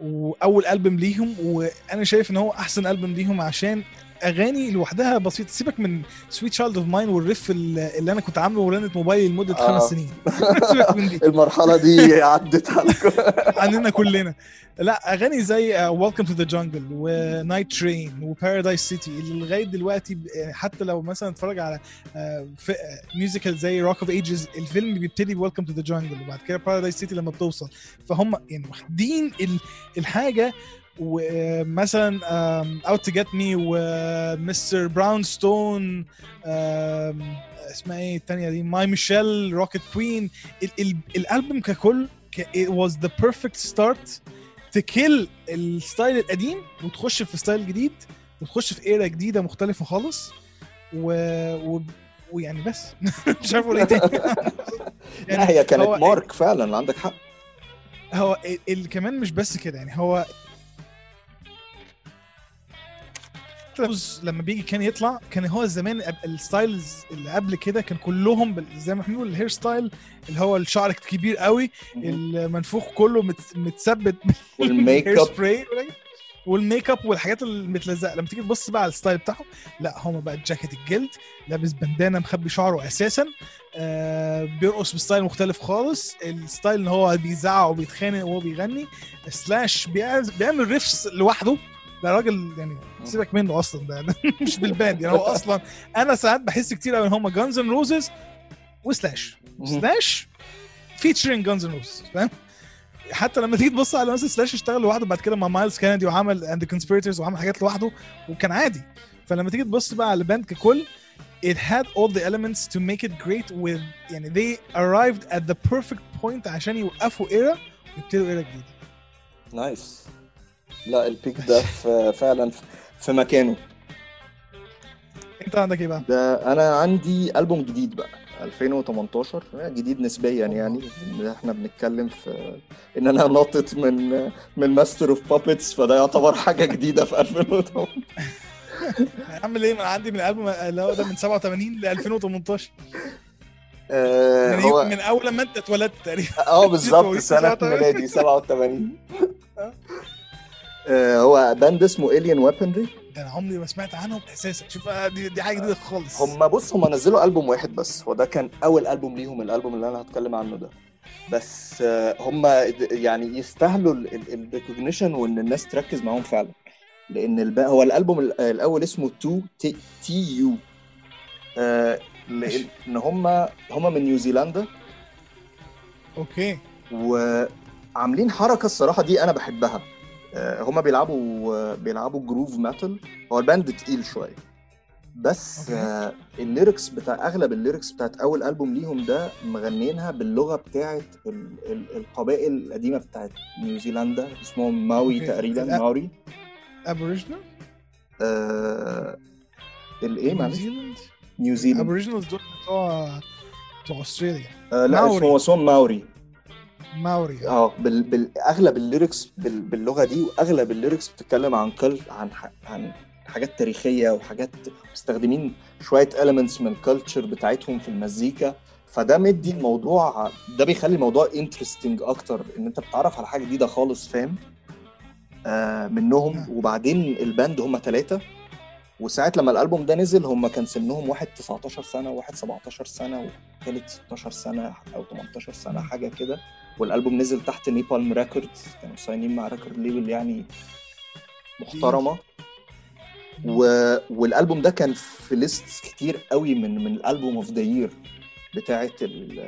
C: وأول ألبوم ليهم وأنا شايف إن هو أحسن ألبوم ليهم عشان اغاني لوحدها بسيطة. سيبك من Sweet Child O' Mine وال riff اللي أنا كنت عامله ورنة موبايلي لمدة
A: آه.
C: خمس سنين. سيبك من دي.
A: المرحلة دي عدت
C: عننا كلنا. لا أغاني زي Welcome to the Jungle و Nightrain و Paradise City اللي لغاية دلوقتي ب- حتى لو مثلا اتفرج على musical زي Rock of Ages الفيلم بيبتدي ب Welcome to the Jungle وبعد كده Paradise City لما بتوصل. فهم يعني واخدين ال- الحاجة ومثلا Out ta Get Me و Mr. Brownstone اسمها إيه الثانية دي؟ My Michelle Rocket Queen. الألبوم ككل it was the perfect start to kill ال style القديم وتخش في style جديد وتخش في era جديدة مختلفة خالص. و... و... ويعني بس. مش عارف أقول إيه تاني.
A: لا هي كانت mark فعلا عندك حق.
C: هو ال... ال... كمان مش بس كده يعني هو لما بيجي كان يطلع كان هو زمان ال styles اللي قبل كده كان كلهم زي ما إحنا بنقول ال hair style اللي هو الشعر كبير قوي المنفوخ كله مت... متثبت
A: وال
C: make
A: up
C: وال make up والحاجات المتلزقة. لما تيجي تبص بقى على ال style بتاعهم لا هما بقى جاكيت الجلد لابس بندانة مخبي شعره أساسا آه بيرقص ب style مختلف خالص. ال style إن هو بيزعق وبيتخانق وهو بيغني سلاش بيعمل riffs لوحده. ده راجل يعني سيبك منه أصلا ده, مش بال band يعني. هو أصلا أنا ساعات بحس كتير قوي إن هم Guns and Roses وسلاش سلاش featuring Guns N' Roses فاهم؟ حتى لما تيجي تبص على مثلا سلاش اشتغل لوحده بعد كده مع مايلز كينيدي وعمل and Conspirators وعمل حاجات لوحده وكان عادي. فلما تيجي تبص بقى على ال band ككل it had all the elements to make it great with يعني they arrived at the perfect point عشان يوقفوا ايرا ويبتدوا era جديدة.
A: nice لا ال pick ده في فعلا في مكانه.
C: انت عندك إيه بقى؟
A: ده أنا عندي ألبوم جديد بقى 2018 جديد نسبيا يعني. إحنا بنتكلم في إن أنا ناطط من من Master of Puppets فده يعتبر حاجة جديدة في 2018
C: اعمل إيه ما عندي من الألبوم اللي هو ده من 87 ل 2018
A: آه،
C: يعني
A: هو
C: من أول لما أنت اتولدت تقريبا.
A: آه بالظبط سنة
C: 87.
A: ميلادي 87 آه، هو band اسمه Alien Weaponry
C: ده أنا عمري ما سمعت عنهم أساسا. شوف بقى دي, دي حاجة جديدة خالص.
A: هم بص هم نزلوا ألبوم واحد بس وده كان أول ألبوم ليهم الألبوم اللي أنا هتكلم عنه ده. بس آه، هم يعني يستاهلوا ال recognition وإن الناس تركز معاهم فعلا. لأن الب... هو الألبوم ال- الأول اسمه Tū, T U آه، لأن هم هم من نيوزيلندا
C: okay.
A: وعاملين حركة الصراحة دي أنا بحبها. آه، هما بيلعبوا آه، بيلعبوا groove metal هو ال band تقيل شوية. بس
C: okay.
A: آه، ال lyrics بتاع أغلب ال lyrics بتاعت أول ألبوم ليهم ده مغنينها باللغة بتاعت ال- ال- القبائل القديمة بتاعت نيوزيلندا. اسمهم ماوي
C: okay.
A: تقريبا. ماوري.
C: aboriginal
A: آه الايه معلش؟
C: نيوزيلاند
A: نيوزيلاند
C: aboriginals دول بتوع بتوع أستراليا.
A: آه لا. اسمه اسمهم ماوري.
C: ماوري
A: آه بال... بال... أغلب ال lyrics بال... باللغة دي وأغلب ال lyrics بتتكلم عن كل عن ح... عن حاجات تاريخية وحاجات مستخدمين شوية elements من ال culture بتاعتهم في المزيكا. فده ده الموضوع ده بيخلي الموضوع interesting أكتر إن أنت بتتعرف على حاجة جديدة خالص فاهم؟ آه منهم. وبعدين ال band هم ثلاثة وساعة لما الألبوم ده نزل هم كان سنهم واحد 19 سنة وواحد 17 سنة والثالث 16 سنة أو 18 سنة حاجة كده. والألبوم نزل تحت Napalm Records كانوا sign-ين مع record label يعني محترمة. و... والألبوم ده كان في list كتير قوي من من ال album of the year بتاعه ال...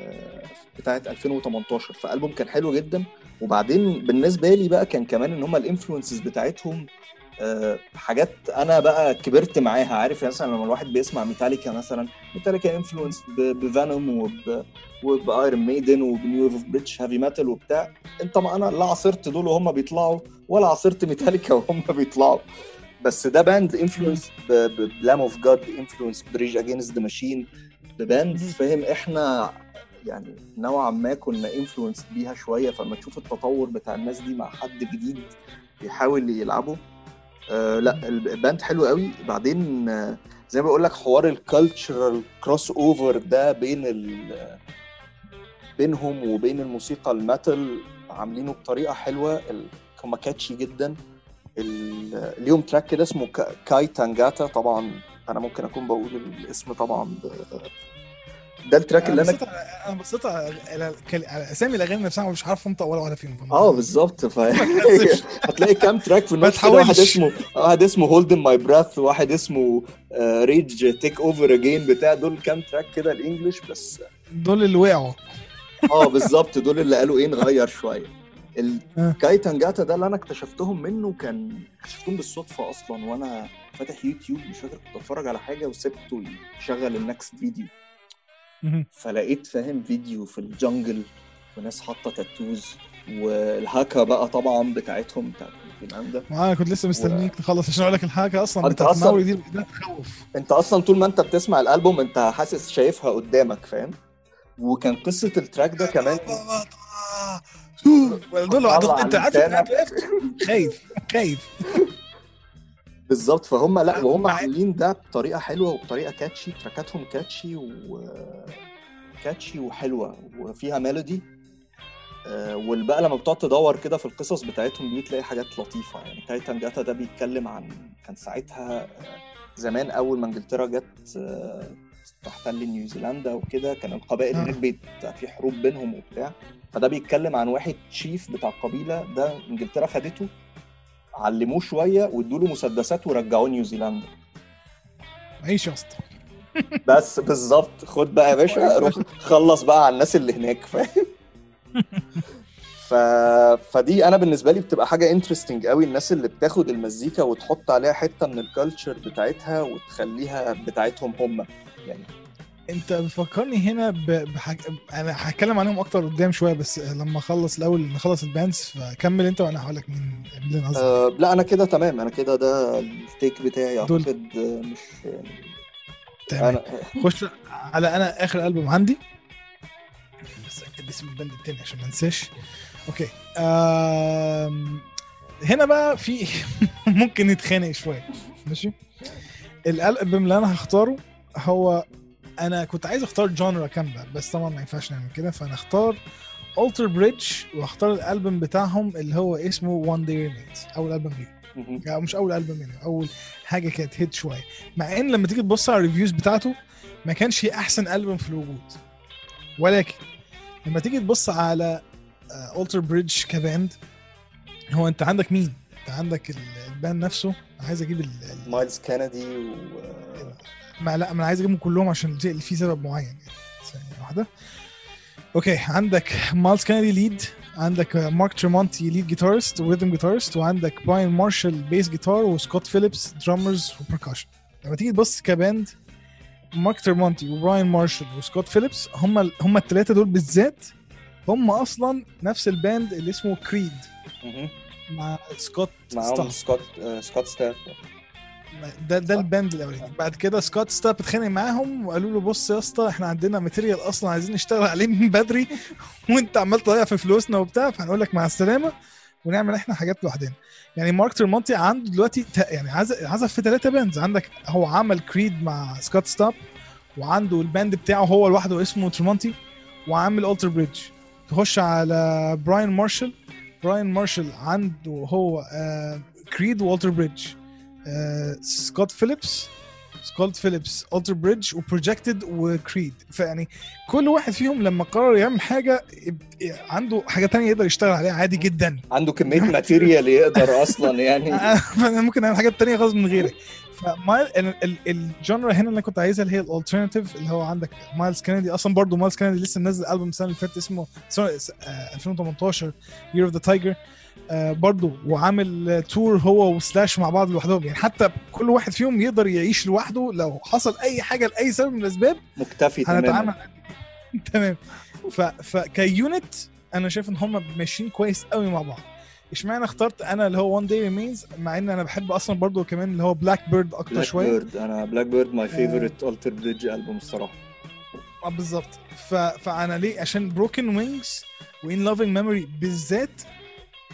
A: بتاعه 2018 فألبوم كان حلو جدا. وبعدين بالنسبة لي بقى كان كمان إن هم ال influences بتاعتهم آه، حاجات أنا بقى كبرت معاها. عارف مثلا لما الواحد بيسمع ميتاليكا مثلا ميتاليكا انفلونس بفانوم وب وبايرون ميدن وبنيو اوف بريتش هافي ميتال وبتاع. انت ما أنا لا عصرت دول وهم بيطلعوا ولا عصرت ميتاليكا وهم بيطلعوا. بس ده باند انفلونس بلام اوف جاد انفلونس بريج اجينست ذا ماشين بباند. فاهم إحنا يعني نوعا ما كنا انفلونس بيها شوية. فلما تشوف التطور بتاع الناس دي مع حد جديد بيحاول يلعبه آه لا ال band حلو قوي. بعدين آه زي ما بقول لك حوار ال cultural crossover ده بين بينهم وبين الموسيقى ال metal عاملينه بطريقة حلوة هما catchy جدا. ال- ليهم track كده اسمه كا- Kai Tangata طبعا أنا ممكن أكون بقول الاسم طبعا ده ال track اللي
C: أنا
A: أنا
C: بصيت على- أسامي الأغاني نفسها ومش عارف أنطق ولا واحدة فيهم.
A: آه بالظبط. ف... هتلاقي كام track في النص واحد. اسمه واحد اسمه Hold My Breath واحد اسمه Rage Takes Over Again بتاع دول كام track كده ال English بس
C: دول اللي وقعوا.
A: آه بالظبط دول اللي قالوا إيه نغير شوية.
C: آه.
A: ال Kai Tangata ده اللي أنا اكتشفتهم منه كان اكتشفتهم بالصدفة أصلا وأنا فاتح يوتيوب مش فاكر كنت بتفرج على حاجة وسبته يشغل ال next
C: video.
A: فلقيت فاهم فيديو في ال jungle وناس حاطة tattoos والهاكا بقى طبعا بتاعتهم بتاعت فنلندا
C: ما أنا كنت لسه مستنيك تخلص عشان أقول لك
A: الحاجة
C: أصلا.
A: أصلاً-
C: ماوري دي ده تخوف.
A: أنت أصلا طول ما أنت بتسمع الألبوم أنت حاسس شايفها قدامك فاهم؟ وكان قصة التراك ده كمان
C: دول انت عارف خايف خايف.
A: بالظبط فهم لا وهم عاملين ده بطريقة حلوة وبطريقة catchy تراكاتهم catchy و catchy وحلوة وفيها ميلودي آه، وال بقى لما بتقعد تدور كده في القصص بتاعتهم دي تلاقي حاجات لطيفة. يعني Kai Tangata ده بيتكلم عن كان ساعتها آه، زمان أول ما إنجلترا جت آه، تحتل نيوزيلندا وكده كان القبائل
C: آه.
A: هناك بيت في حروب بينهم وبتاع. فده بيتكلم عن واحد chief بتاع قبيله ده انجلترا خدته علموه شوية وادوا له مسدسات ورجعوه نيوزيلندا.
C: عيش يا اسطى.
A: بس بالظبط. خد بقى يا باشا روح خلص بقى على الناس اللي هناك فاهم؟ ف... فدي أنا بالنسبة لي بتبقى حاجة interesting قوي. الناس اللي بتاخد المزيكا وتحط عليها حتة من ال culture بتاعتها وتخليها بتاعتهم هم. يعني.
C: انت بتفكرني هنا ب... بحاج... أنا هتكلم عنهم أكتر قدام شوية بس لما اخلص الأول نخلص ال bands فكمل انت وأنا هقول لك مين اللي
A: آه لا أنا كده تمام. أنا كده ده ال take بتاعي
C: دول-
A: اعتقد آه، مش يعني
C: تمام.
A: أنا
C: خش على أنا آخر ألبوم عندي. بس اكتب اسم ال band التاني عشان ما انساش. okay. آم... هنا بقى في ممكن نتخانق شوية. ماشي؟ الألبوم اللي أنا هختاره هو أنا كنت عايز أختار genre كامله بس طبعا ما ينفعش نعمل كده فانا اختار Alter Bridge وأختار الألبوم بتاعهم اللي هو اسمه One Day Remains أول ألبوم ليه. يعني مش أول ألبوم يعني أول حاجة كانت hit شوية مع إن لما تيجي تبص على ال reviews بتاعته ما كانش هي أحسن ألبوم في الوجود ولكن لما تيجي تبص على Alter Bridge ك band هو أنت عندك مين؟ أنت عندك ال- ال band نفسه عايز أجيب
A: Myles Kennedy و
C: ما لا ما أنا عايز أجيبهم كلهم عشان في سبب معين يعني. ثانية واحدة. okay عندك Myles Kennedy lead عندك Mark Tremonti lead guitarist و rhythm guitarist وعندك Brian Marshall bass guitar و Scott Phillips drummers و percussion لما تيجي تبص ك band Mark Tremonti و Brian Marshall و Scott Phillips هم هم الثلاثه دول بالذات هم أصلا نفس ال band اللي اسمه
A: Creed.
C: مع Scott
A: معاهم
C: Stapp
A: Scott آه، Scott Stapp
C: ده ده.
A: ال
C: band الأولاني. بعد كده Scott Stapp اتخانق معاهم وقالوا له بص يا اسطى إحنا عندنا material أصلا عايزين نشتغل عليه من بدري وأنت عمال تضيع في فلوسنا وبتاع فهنقول لك مع السلامة ونعمل إحنا حاجات لوحدنا. يعني Mark Tremonti عنده دلوقتي يعني عزف في ثلاثة bands عندك هو عمل Creed مع Scott Stapp وعنده ال band بتاعه هو لوحده اسمه Tremonti وعامل Alter Bridge تخش على Brian Marshall Brian Marshall عنده هو آه Creed و Alter Bridge Scott Phillips Scott Phillips Alter Bridge و Projected و Creed فيعني كل واحد فيهم لما قرر يعمل حاجة عنده حاجة تانية يقدر يشتغل عليها عادي جدا.
A: عنده كمية material يقدر أصلا يعني.
C: فانا ممكن أعمل حاجات تانية خالص من غيرك فمايل ال- ال- ال genre هنا اللي أنا كنت عايزها اللي هي ال alternative اللي هو عندك Myles Kennedy. أصلا برضه Myles Kennedy لسه منزل ألبوم السنة اللي فاتت اسمه sorry س- آه، 2018 Year of the Tiger برضه وعامل آه، tour هو و Slash مع بعض لوحدهم. يعني حتى كل واحد فيهم يقدر يعيش لوحده لو حصل أي حاجة لأي سبب من الأسباب
A: مكتفي تماما.
C: تمام. ف... فك unit أنا شايف إن هم ماشيين كويس قوي مع بعض. اشمعنى اخترت أنا اللي هو One Day Remains مع إن أنا بحب أصلا برضو كمان اللي هو Blackbird
A: أكتر
C: Black
A: شوية. Bird أنا Blackbird my favorite Alter Bridge album الصراحة.
C: آه، بالظبط. ف... فأنا ليه؟ عشان Broken Wings و In Loving Memory بالذات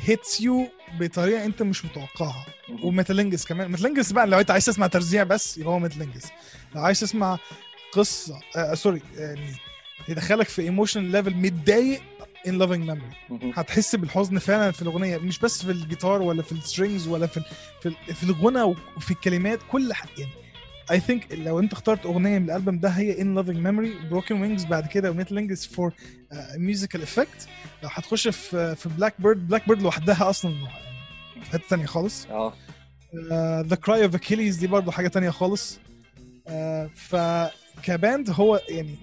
C: hits you بطريقة أنت مش متوقعها. و Metalingus كمان. Metalingus بقى لو أنت عايز تسمع ترزيع بس يبقى هو Metalingus. لو عايز تسمع قصة آه sorry يعني يدخلك في emotion level متضايق In Loving
A: Memory.
C: هتحس بالحزن فعلا في الأغنية. مش بس في الجيتار ولا في ال strings ولا في ال- في, ال- في الغنى وفي الكلمات كل حاجة يعني I think لو انت اخترت أغنية من الألبوم ده هي In Loving Memory Broken Wings بعد كده و Metalingus for musical effect لو هتخش في في Blackbird Blackbird لوحدها أصلا يعني في حتة ثانية خالص.
A: آه.
C: the Cry of Achilles دي برضو حاجة تانية خالص. آه، فك band هو يعني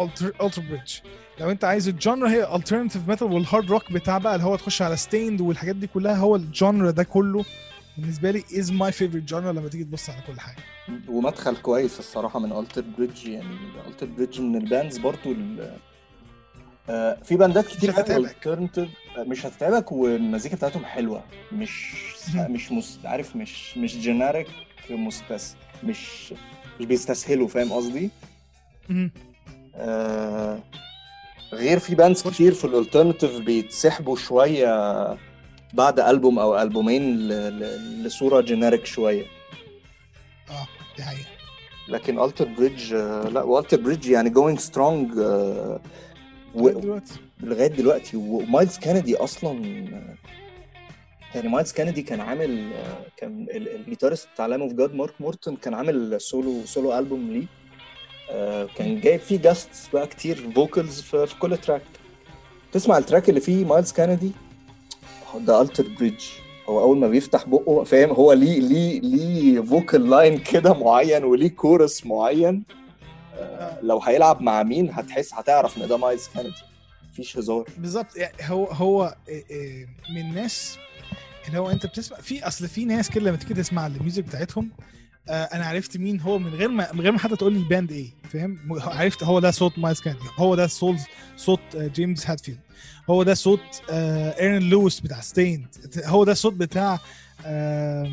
C: Alter Bridge لو انت عايز ال genre هي alternative metal وال hard rock بتاع بقى اللي هو تخش على Staind والحاجات دي كلها هو ال genre ده كله بالنسبة لي is my favorite genre لما تيجي تبص على كل حاجة.
A: ومدخل كويس الصراحة من Alter Bridge يعني Alter Bridge من ال bands برضو آه، في باندات كتير
C: مش هتتعبك.
A: آه، مش هتتعبك والمزيكا بتاعتهم حلوة مش. مش مس... عارف مش مش generic مستس مش مش بيستسهلوا فاهم قصدي. آه غير في bands كتير في ال alternative بيتسحبوا شوية بعد ألبوم أو ألبومين ل... ل... لصورة generic
C: شوية دي حقيقه
A: لكن Alter Bridge لا و Alter Bridge يعني going strong و-
C: لغاية دلوقتي.
A: لغاية دلوقتي. و Myles Kennedy أصلا يعني Myles Kennedy كان عامل كان ال- ال guitarist بتاع Lamb of God Mark Morton كان عامل solo solo ألبوم ليه. آه، كان جايب فيه guests بقى كتير vocals في, كل track تسمع ال track اللي فيه Myles Kennedy هو ده Alter Bridge هو أول ما بيفتح بقه فاهم؟ هو ليه ليه ليه vocal line كده معين وليه كورس معين. آه، لو هيلعب مع مين هتحس هتعرف إن ده Myles Kennedy مفيش هزار.
C: بالظبط. يعني هو هو إيه إيه من الناس اللي هو أنت بتسمع في أصل في ناس كده لما تيجي تسمع ال music بتاعتهم آه أنا عرفت مين هو من غير ما من غير ما حتى تقول لي ال band إيه فاهم؟ عرفت هو ده صوت Myles Kennedy هو ده صوت صوت آه James Hetfield هو ده صوت آه Aaron Lewis بتاع Staind هو ده الصوت بتاع آه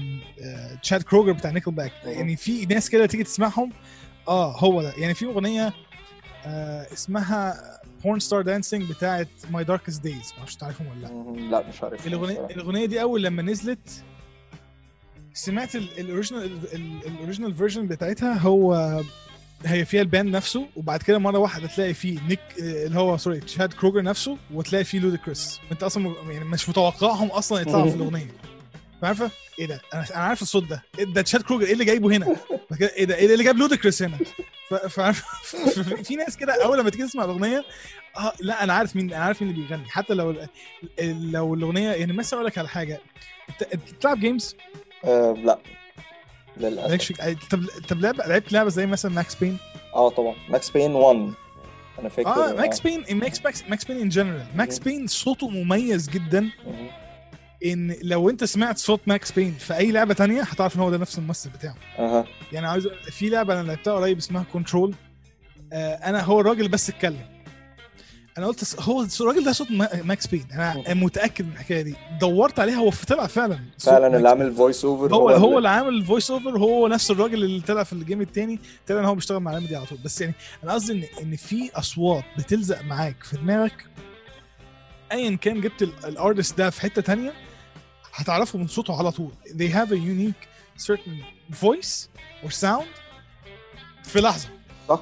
C: Chad Kroeger بتاع
A: Nickelback.
C: يعني في ناس كده تيجي تسمعهم آه هو ده. يعني في أغنية آه اسمها Porn Star Dancing بتاعت My Darkest Days معرفش تعرفهم ولا
A: لأ. لا مش عارف
C: الأغنية الأغنية دي أول لما نزلت سمعت ال original ال original version بتاعتها هو هي فيها ال band نفسه وبعد كده مرة واحدة تلاقي فيه نيك اللي هو سوري تشاد كروجر نفسه وتلاقي فيه لوديكريس. انت أصلا يعني مش متوقعهم أصلا يطلعوا في الأغنية. عارفة؟ إيه ده؟ أنا أنا عارف الصوت ده. إيه ده؟ تشاد كروجر إيه اللي جايبه هنا؟ بعد كده إيه ده؟ إيه اللي جاب لوديكريس هنا؟ فعارف في ناس كده أول لما تيجي تسمع الأغنية آه لا أنا عارف مين أنا عارف مين اللي بيغني. حتى لو لو الأغنية يعني مثلا أقول لك على حاجة. أنت بتلعب games
A: آه لا. للأسف.
C: مالكش طب طب لعب لعبت لعبة زي مثلا Max Payne
A: آه طبعا. Max Payne 1 أنا فاكر
C: آه Max Payne Max Max Max Payne in general
A: Max.
C: Payne صوته مميز جدا. إن لو أنت سمعت صوت Max Payne في أي لعبة تانية هتعرف إن هو ده نفس الممثل بتاعه.
A: أها.
C: يعني عاوز في لعبة أنا لعبتها قريب اسمها Control آه أنا هو الراجل بس اتكلم. أنا قلت هو الراجل ده صوت ما- Max Payne أنا متأكد من الحكاية دي. دورت عليها هو طلع فعلا
A: فعلا اللي عامل voice over
C: هو هو اللي عامل ال voice over هو نفس الراجل اللي طلع في ال game التاني طلع إن هو بيشتغل مع Remedy على طول. بس يعني أنا قصدي ان إن في أصوات بتلزق معاك في دماغك ايا كان جبت ال- ال artist ده في حتة تانية هتعرفه من صوته على طول. They have a unique certain voice or sound في لحظة.
A: صح.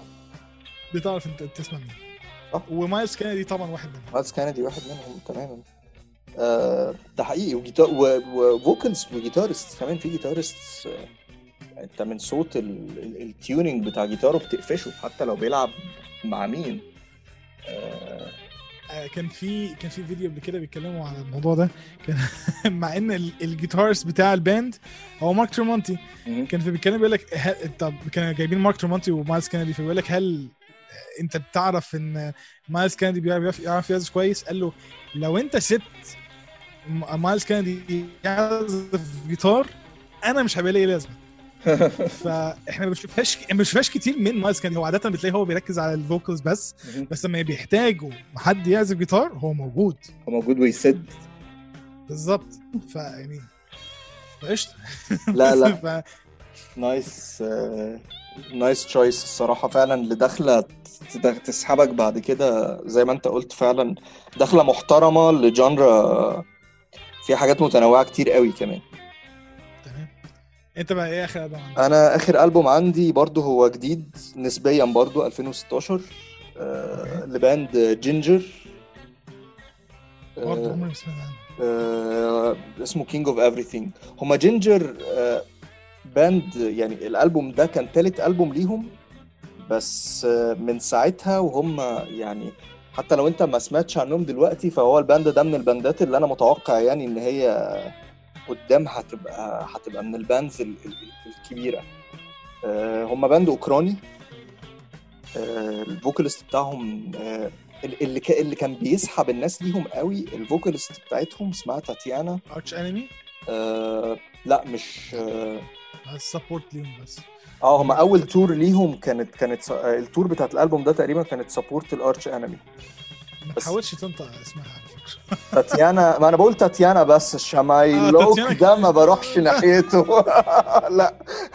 C: بتعرف أنت بتسمع مين.
A: صح.
C: ومايلز كينيدي طبعا واحد منهم.
A: مايلز كينيدي واحد منهم تماما. آه ده حقيقي. وجيتار و vocals و guitarist كمان في guitarist آه انت من صوت ال- ال- ال tuning بتاع جيتاره بتقفشه حتى لو بيلعب مع مين. آه.
C: آه، كان في كان في فيديو قبل كده بيتكلموا على الموضوع ده. كان مع إن ال- ال guitarist بتاع ال band هو مارك ترمونتي. كان في بيتكلم بيقول لك هل- طب كانوا جايبين مارك ترمونتي ومايلز كينيدي فبيقول لك هل انت بتعرف ان مايلز كينيدي بيعرف يعرف يعزف كويس؟ قال له لو انت سبت مايلز كينيدي يعزف جيتار أنا مش هيبقى لي لازمة. فإحنا ما بنشوفهاش ما بنشوفهاش كتير من مايلز كينيدي هو عادة بتلاقيه هو بيركز على ال vocals
A: بس.
C: بس لما بيحتاجوا حد يعزف جيتار هو موجود.
A: هو موجود ويسد.
C: بالظبط. فيعني فقشطة.
A: لا لا.
C: ف...
A: Nice. Nice choice الصراحة. فعلا تد- تسحبك بعد كده زي ما انت قلت فعلا داخلة محترمة ل genre فيها حاجات متنوعة كتير قوي كمان.
C: تمام. انت بقى إيه آخر ألبوم عندك؟
A: أنا آخر ألبوم عندي برضو هو جديد نسبيا برضو 2016 آه، ل band Jinjer.
C: برضه عمري ما سمعت عنه.
A: آه، اسمه King of Everything هما Jinjer آه، band يعني الألبوم ده كان تالت ألبوم ليهم بس من ساعتها وهم يعني حتى لو أنت ما سمعتش عنهم دلوقتي فهو ال band ده من الباندات اللي أنا متوقع يعني إن هي قدام هتبقى هتبقى من ال bands ال- ال- الكبيرة. آه، هم band أوكراني. آه، ال vocalist بتاعهم آه، اللي اللي كان بيسحب الناس ليهم قوي ال vocalist بتاعتهم اسمها تاتيانا.
C: Arch
A: Enemy لا مش ال
C: support ليهم بس.
A: آه، هم أول tour ليهم كانت كانت آه، ال tour بتاعت الألبوم ده تقريبا كانت support ال Arch
C: Enemy
A: ما
C: تحاولش تنطق اسمها على فكرة.
A: تاتيانا ما أنا بقول تاتيانا بس الشمايلوك
C: تاتيانا.
A: ده ما بروحش ناحيته. لا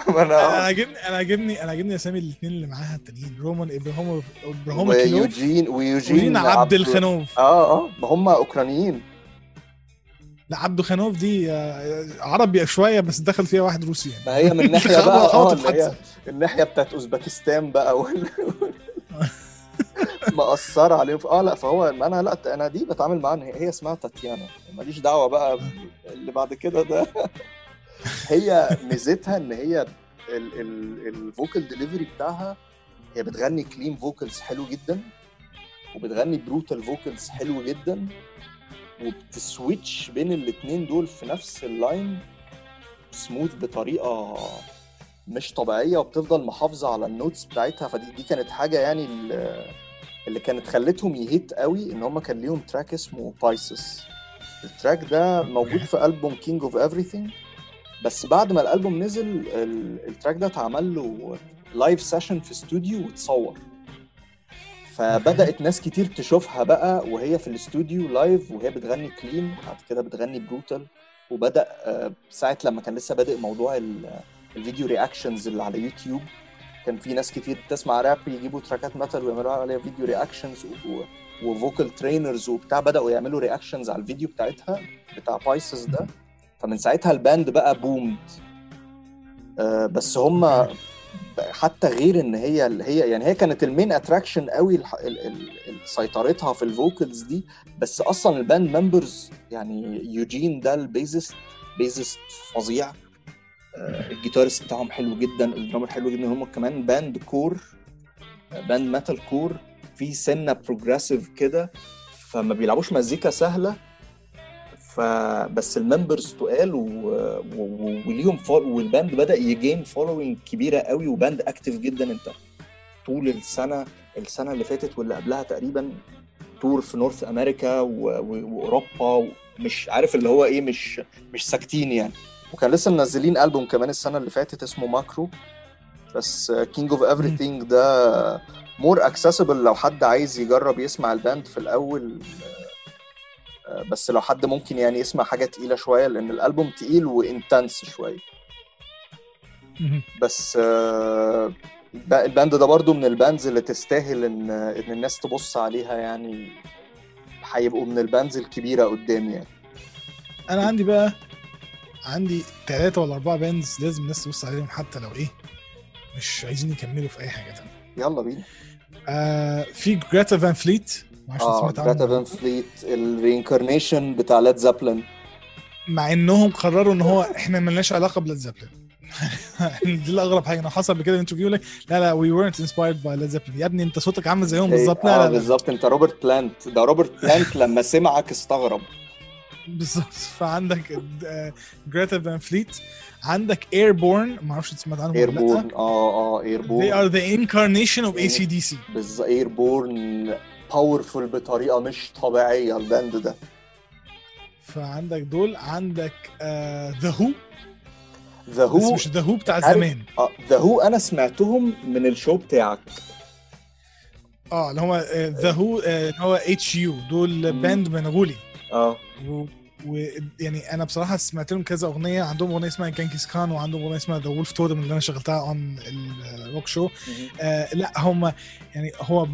A: ما
C: أنا
A: أنا
C: عاجبني أنا عاجبني أنا عاجبني أسامي الاثنين اللي معاها التانيين رومان إبراهيم
A: ويوجين ويوجين
C: ويوجين عبد الخنوف.
A: آه آه ما هم أوكرانيين.
C: لا عبده خنوف دي آه، عربي شوية بس دخل فيها واحد روسي يعني.
A: ما هي من
C: ناحية
A: بقى
C: آه.
A: الناحيه بتاعت أوزبكستان بقى وال... مأثرة عليهم. آه لا فهو أنا لا أنا دي بتعامل معاها هي اسمها تاتيانا. ماليش دعوة بقى اللي بعد كده ده. هي ميزتها إن هي ال vocal delivery بتاعها هي بتغني clean vocals حلو جدا وبتغني brutal vocals حلو جدا. وبت switch بين الاتنين دول في نفس ال line smooth بطريقة مش طبيعية وبتفضل محافظة على ال notes بتاعتها. فدي دي كانت حاجة يعني ال- اللي كانت خلتهم ي hit قوي إن هم كان ليهم track اسمه Pisces ال track ده موجود في البوم King of Everything. بس بعد ما الالبوم نزل ال- ال track ده اتعمل له live session في استوديو واتصور. فبدأت ناس كتير تشوفها بقى وهي في الاستوديو live وهي بتغني clean بعد كده بتغني brutal وبدأ آه، ساعة لما كان لسه بادئ موضوع ال- ال video reactions اللي على يوتيوب كان في ناس كتير بتسمع راب يجيبوا تراكات metal ويعملوا عليها video reactions و vocal trainers وبتاع بدأوا يعملوا reactions على الفيديو بتاعتها بتاع Pisces ده. فمن ساعتها ال band بقى boomed آه، بس هم حتى غير إن هي هي يعني هي كانت ال main attraction قوي سيطرتها في ال vocals دي. بس أصلا ال band members يعني يوجين ده ال bassist bassist فظيع. آه، ال guitarist بتاعهم حلو جدا ال drummer حلو جدا. هم كمان band core band metalcore في سنة progressive كده فما بيلعبوش مزيكا سهلة. فبس ال members تقال. وليهم fol... وال band بدأ ي gain following كبيرة قوي و band active جدا انت طول السنة السنة اللي فاتت واللي قبلها تقريبا tour في North America. وأوروبا مش عارف اللي هو إيه مش مش ساكتين يعني وكان لسه منزلين ألبوم كمان السنة اللي فاتت اسمه Macro بس King of Everything ده more accessible لو حد عايز يجرب يسمع ال band في الأول بس لو حد ممكن يعني يسمع حاجة تقيلة شوية لأن الألبوم تقيل و intense
C: شوية.
A: بس آه، الب- ال band ده برضو من ال bands اللي تستاهل إن إن الناس تبص عليها يعني هيبقوا من ال bands الكبيرة قدام يعني
C: أنا عندي بقى عندي ثلاثة ولا أربعة bands لازم الناس تبص عليهم حتى لو إيه مش عايزين يكملوا في أي حاجة تانية.
A: يلا بينا
C: آه في Greta Van Fleet معرفش
A: آه
C: سمعت
A: Greta
C: Van
A: Fleet ال reincarnation بتاع Led Zeppelin
C: مع انهم قرروا ان هو إحنا ملناش علاقة ب Led Zeppelin دي الأغرب حاجة. أنا حصل بكده interview لك. لا لا we weren't inspired by Led Zeppelin يا ابني أنت صوتك عامل زيهم بالظبط.
A: آه
C: لا لا. لا
A: بالظبط. أنت Robert Plant ده Robert Plant لما سمعك استغرب.
C: بالظبط. فعندك Greta Van Fleet عندك Airbourne ما أعرفش انت سمعت عنهم ولا Airbourne
A: آه آه
C: they
A: Airbourne
C: are the incarnation of ACDC
A: بس Airbourne powerful بطريقة مش طبيعية ال band ده.
C: فعندك دول عندك The HU
A: The
C: بس
A: هو
C: مش The Who بتاع زمان.
A: The HU أنا سمعتهم من ال show بتاعك.
C: آه اللي هو The HU اللي هو H U دول. band منغولي
A: آه.
C: ويعني أنا بصراحة سمعت لهم كذا أغنية. عندهم أغنية اسمها Genghis Khan وعندهم أغنية اسمها The Wolf Totem اللي أنا شغلتها on ال rock show آه لا هم يعني هو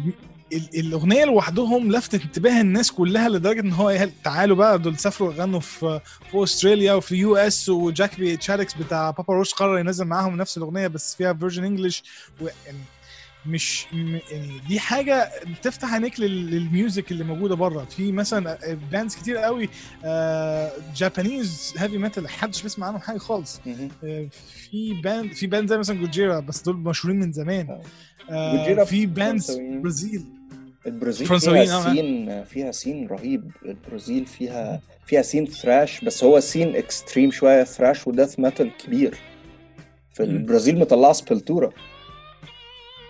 C: الأغنية لوحدهم لفتت انتباه الناس كلها لدرجة إن هو إيه، تعالوا بقى دول سافروا غنوا في في أستراليا وفي ال US و Jacoby Shaddix بتاع Papa Roach قرر ينزل معاهم نفس الأغنية بس فيها version English ويعني مش يعني دي حاجة تفتح عينيك لل- لل music اللي موجودة بره. في مثلا bands كتير قوي Japanese heavy metal محدش بيسمع عنهم حاجة خالص. آه، في band في band زي مثلا Gojira بس دول مشهورين من زمان. آه، في bands
A: فرنساويين.
C: برازيل
A: البرازيل فيها
C: آه.
A: scene فيها scene رهيب. البرازيل فيها فيها scene thrash بس هو scene extreme شوية thrash و death metal كبير. في. البرازيل مطلعة Sepultura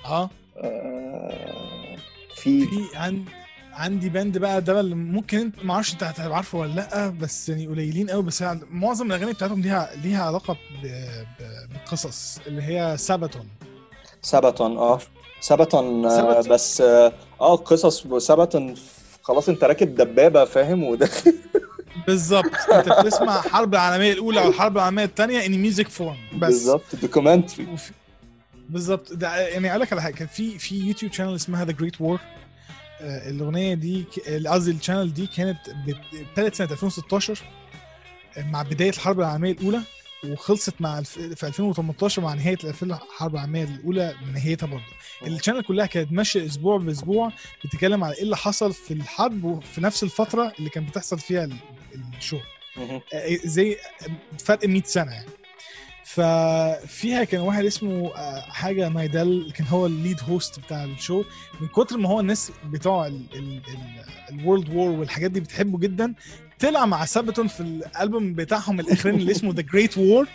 C: آه.
A: آه، في
C: في عن عندي band بقى ده اللي ممكن انت ما أعرفش انت هتبقى عارفه ولا لأ بس يعني قليلين قوي بس يعني معظم الأغاني بتاعتهم ليها ليها علاقة ب... ب... بقصص اللي هي Sabaton
A: Sabaton آه. Sabaton آه. بس آه آه، قصص Sabaton خلاص انت راكب دبابة فاهم؟ وداخل
C: بالظبط. انت بتسمع الحرب العالمية الأولى أو الحرب العالمية الثانية in music form بس.
A: بالظبط
C: documentary بالظبط. ده يعني أقول لك على حاجة كان في في YouTube channel اسمها The Great War الأغنية دي قصدي ال channel دي كانت بت- ابتدت سنة 2016 مع بداية الحرب العالمية الأولى. وخلصت مع الف... في 2018 مع نهاية الحرب العالميه الأولى نهايتها برضه. ال channel كلها كانت ماشية أسبوع بأسبوع بتتكلم على إيه اللي حصل في الحرب وفي نفس الفترة اللي كان بتحصل فيها ال- ال
A: show.
C: آه، زي فرق 100 سنة يعني. ففيها كان واحد اسمه آه، حاجة Neidell كان هو ال lead host بتاع ال show. من كتر ما هو الناس بتوع ال World War والحاجات دي بتحبه جدا طلع مع Sabaton في الألبوم بتاعهم الأخراني اللي اسمه The Great War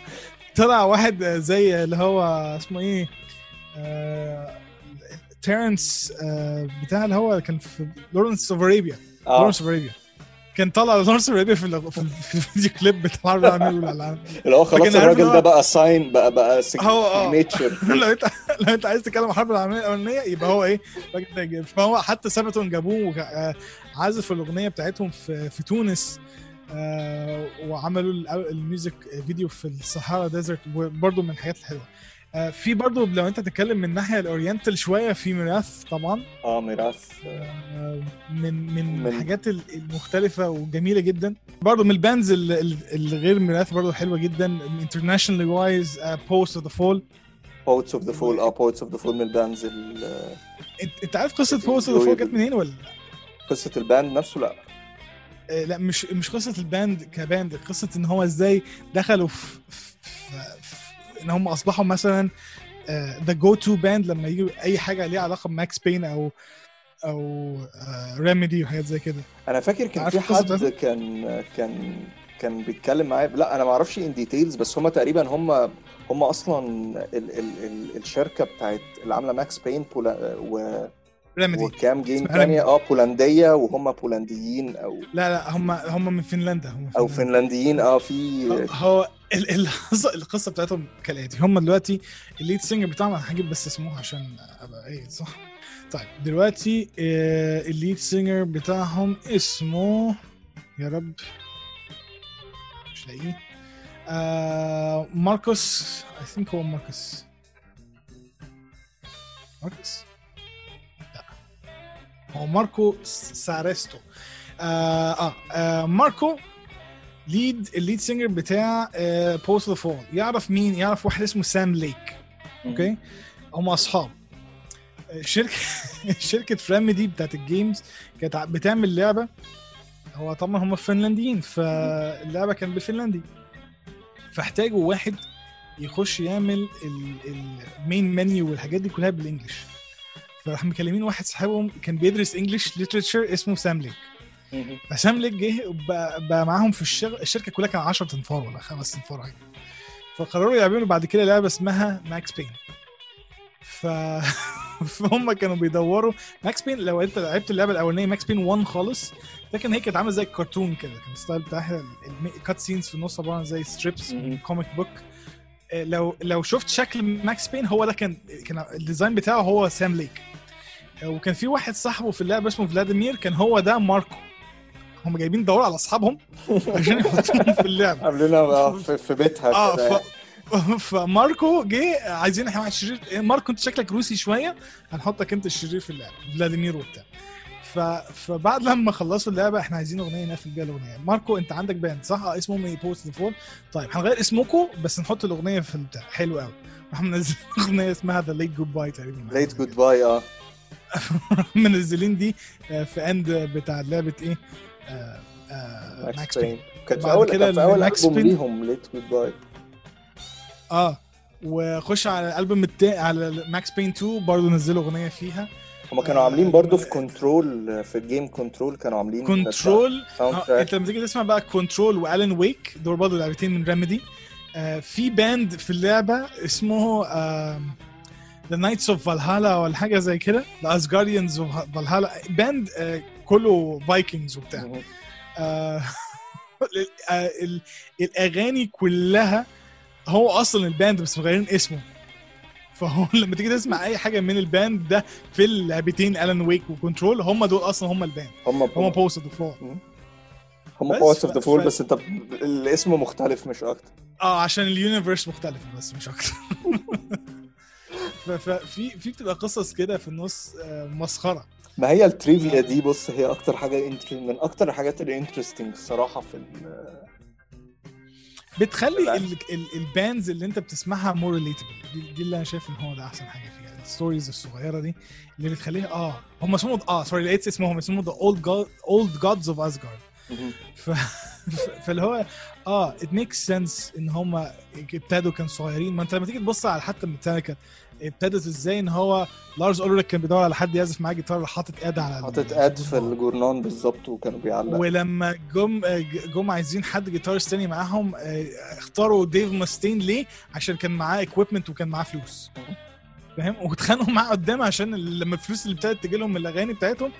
C: طلع واحد زي اللي هو اسمه إيه؟ آه Terence آه بتاع اللي هو كان في Lawrence of
A: Arabia
C: Lawrence of Arabia كان Lawrence of Arabia في ال- في ال- في ال video clip بتاع الحرب العالميه الاولى
A: اللي هو خلاص الراجل ده بقى sign بقى بقى
C: هو
A: signature
C: لو انت لو انت عايز تتكلم عن الحرب العالمية الأولانية يبقى هو إيه؟ الراجل ده. فهو حتى Sabaton جابوه آه، عزف الأغنية بتاعتهم في في تونس آه، وعملوا ال- ال music video في الصحراء desert وبرضه من الحاجات الحلوة. في برضه لو انت تتكلم من الناحيه ال oriental شوية في Myrath طبعا.
A: آه Myrath.
C: آه، من من
A: من-
C: الحاجات ال- المختلفة وجميلة جدا. برضه من ال bands ال- ال- الغير Myrath برضه حلوة جدا. international wise Poets of the Fall
A: Poets of the Fall آه Poets of the Fall من ال bands ال-
C: انت عارف قصة Poets of the Fall جت منين ولا؟
A: قصة ال band نفسه؟ لا.
C: آه، لا مش مش قصة ال band ك band قصة إن هو إزاي دخلوا في إن هم أصبحوا مثلا the go to band لما يجوا أي حاجة ليها علاقة ب Max Payne أو أو Remedy وحاجات زي كده
A: أنا فاكر كان في حد؟ كان كان كان بيتكلم معايا لا أنا ما أعرفش in details بس هم تقريبا هم هم أصلا ال ال ال الشركة بتاعت اللي عاملة Max Payne و
C: Remedy
A: وكام game
C: Remedy.
A: آه بولندية وهم بولنديين أو
C: لا لا هم هم من فنلندا هم أو.
A: فنلنديين آه في
C: هو ال- القصة بتاعتهم كالآتي. هم دلوقتي ال lead singer بتاعهم هجيب بس اسمه عشان أبقى إيه صح. طيب دلوقتي آه، ال lead singer بتاعهم اسمه يا رب مش لاقيه. آه ماركوس I think هو ماركوس. ماركوس؟ هو ماركو ساريستو آه, آه, آه ماركو lead ال lead singer بتاع Poets of the Fall يعرف مين؟ يعرف واحد اسمه سام ليك okay هم أصحاب. آه، شركة شركة Remedy بتاعت ال games كانت بتعمل لعبة. هو طبعا هم فنلنديين فاللعبة كانت بالفنلندي. فاحتاجوا واحد يخش يعمل ال main menu والحاجات دي كلها بال English. فراح مكلمين واحد صاحبهم كان بيدرس English literature اسمه سام ليك
A: مهم.
C: فسام ليك جه بقى, معاهم في الشغل الشركة كلها كان 10 تنفار ولا خمس تنفار حاجة. فقرروا يعملوا بعد كده لعبة اسمها Max Payne ف فهم كانوا بيدوروا. Max Payne لو انت لعبت اللعبة الأولانية Max Payne 1 خالص لكن هي كانت عاملة زي الكرتون كده كان ال style بتاعها ال cutscenes في النص عبارة عن زي strips comic book لو لو شفت شكل Max Payne هو ده كان كان ال design بتاعه هو سام ليك. وكان في واحد صاحبه في اللعبة اسمه فلاديمير كان هو ده ماركو. هم جايبين يدوروا على أصحابهم عشان يحطوهم في اللعبة.
A: عاملينها بقى في, بيتها آه
C: ف... فماركو جه عايزين إحنا واحد شرير. إيه، ماركو أنت شكلك روسي شوية هنحطك أنت الشرير في اللعبة فلاديمير وبتاع. ف... فبعد لما خلصوا اللعبة إحنا عايزين أغنية نقفل بيها الاغنيه ماركو أنت عندك band صح؟ آه اسمهم إيه Poets of the Fall طيب هنغير اسمكم بس نحط الأغنية في البتاع حلو قوي راح منزل أغنية اسمها The Late Goodbye تقريبا.
A: Late Goodbye آه.
C: منزلين دي آه، في end بتاع لعبة إيه؟ آه، آه،
A: Max
C: Payne
A: Payne كانت في اول
C: كده
A: كان في أول
C: ألبوم
A: ليهم Late Goodbye
C: آه وخش على الألبوم التاني على Max Payne 2 برضه نزلوا أغنية فيها.
A: هما كانوا عاملين برضو في Control في ال game Control كانوا عاملين Control
C: آه انت لما تيجي تسمع بقى Control و Alan Wake دول برضه لعبتين من Remedy آه في band في اللعبة اسمه The Knights of Valhalla ولا حاجة زي كده The Asgardians of Valhalla band آه كله Vikings وبتاع. آه آه، ال- الأغاني كلها هو أصلا ال band بس مغيرين اسمه. فهو لما تيجي تسمع أي حاجة من ال band ده في اللعبتين Alan Wake و Control هم دول أصلا هم ال band.
A: هم
C: هم Poets of the
A: هم Poets
C: of
A: the
C: Fall
A: بس انت الاسم مختلف مش أكتر.
C: آه عشان ال universe مختلفه بس مش أكتر. ففي في بتبقى قصص كده في النص آه، مسخرة.
A: ما هي ال trivia دي بص هي أكتر حاجة. من أكتر الحاجات ال interesting الصراحه في ال...
C: بتخلي ال bands اللي انت بتسمعها more relatable دي, دي اللي أنا شايف إن هو ده أحسن حاجة فيها. ال stories الصغيرة دي اللي بتخليها آه هم اسمهم آه sorry لقيت اسمهم. اسمهم The Old God Old Gods of Asgard ف... فاللي هو آه it makes sense إن هم ابتدوا كانوا صغيرين. ما أنت لما تيجي تبص على حتى ميتاليكا ابتدت إزاي ان هو لارز أولريك كان بيدور على حد يعزف معاه جيتار حاطط ad على
A: حاطط ad في الجورنان بالظبط وكانوا بيعلق
C: ولما جم جم عايزين حد guitarist تاني معاهم اختاروا ديف ماستين ليه؟ عشان كان معاه equipment وكان معاه فلوس. فاهم؟ واتخانقوا معاه قدام عشان لما الفلوس اللي ابتدت تجي لهم من الأغاني بتاعتهم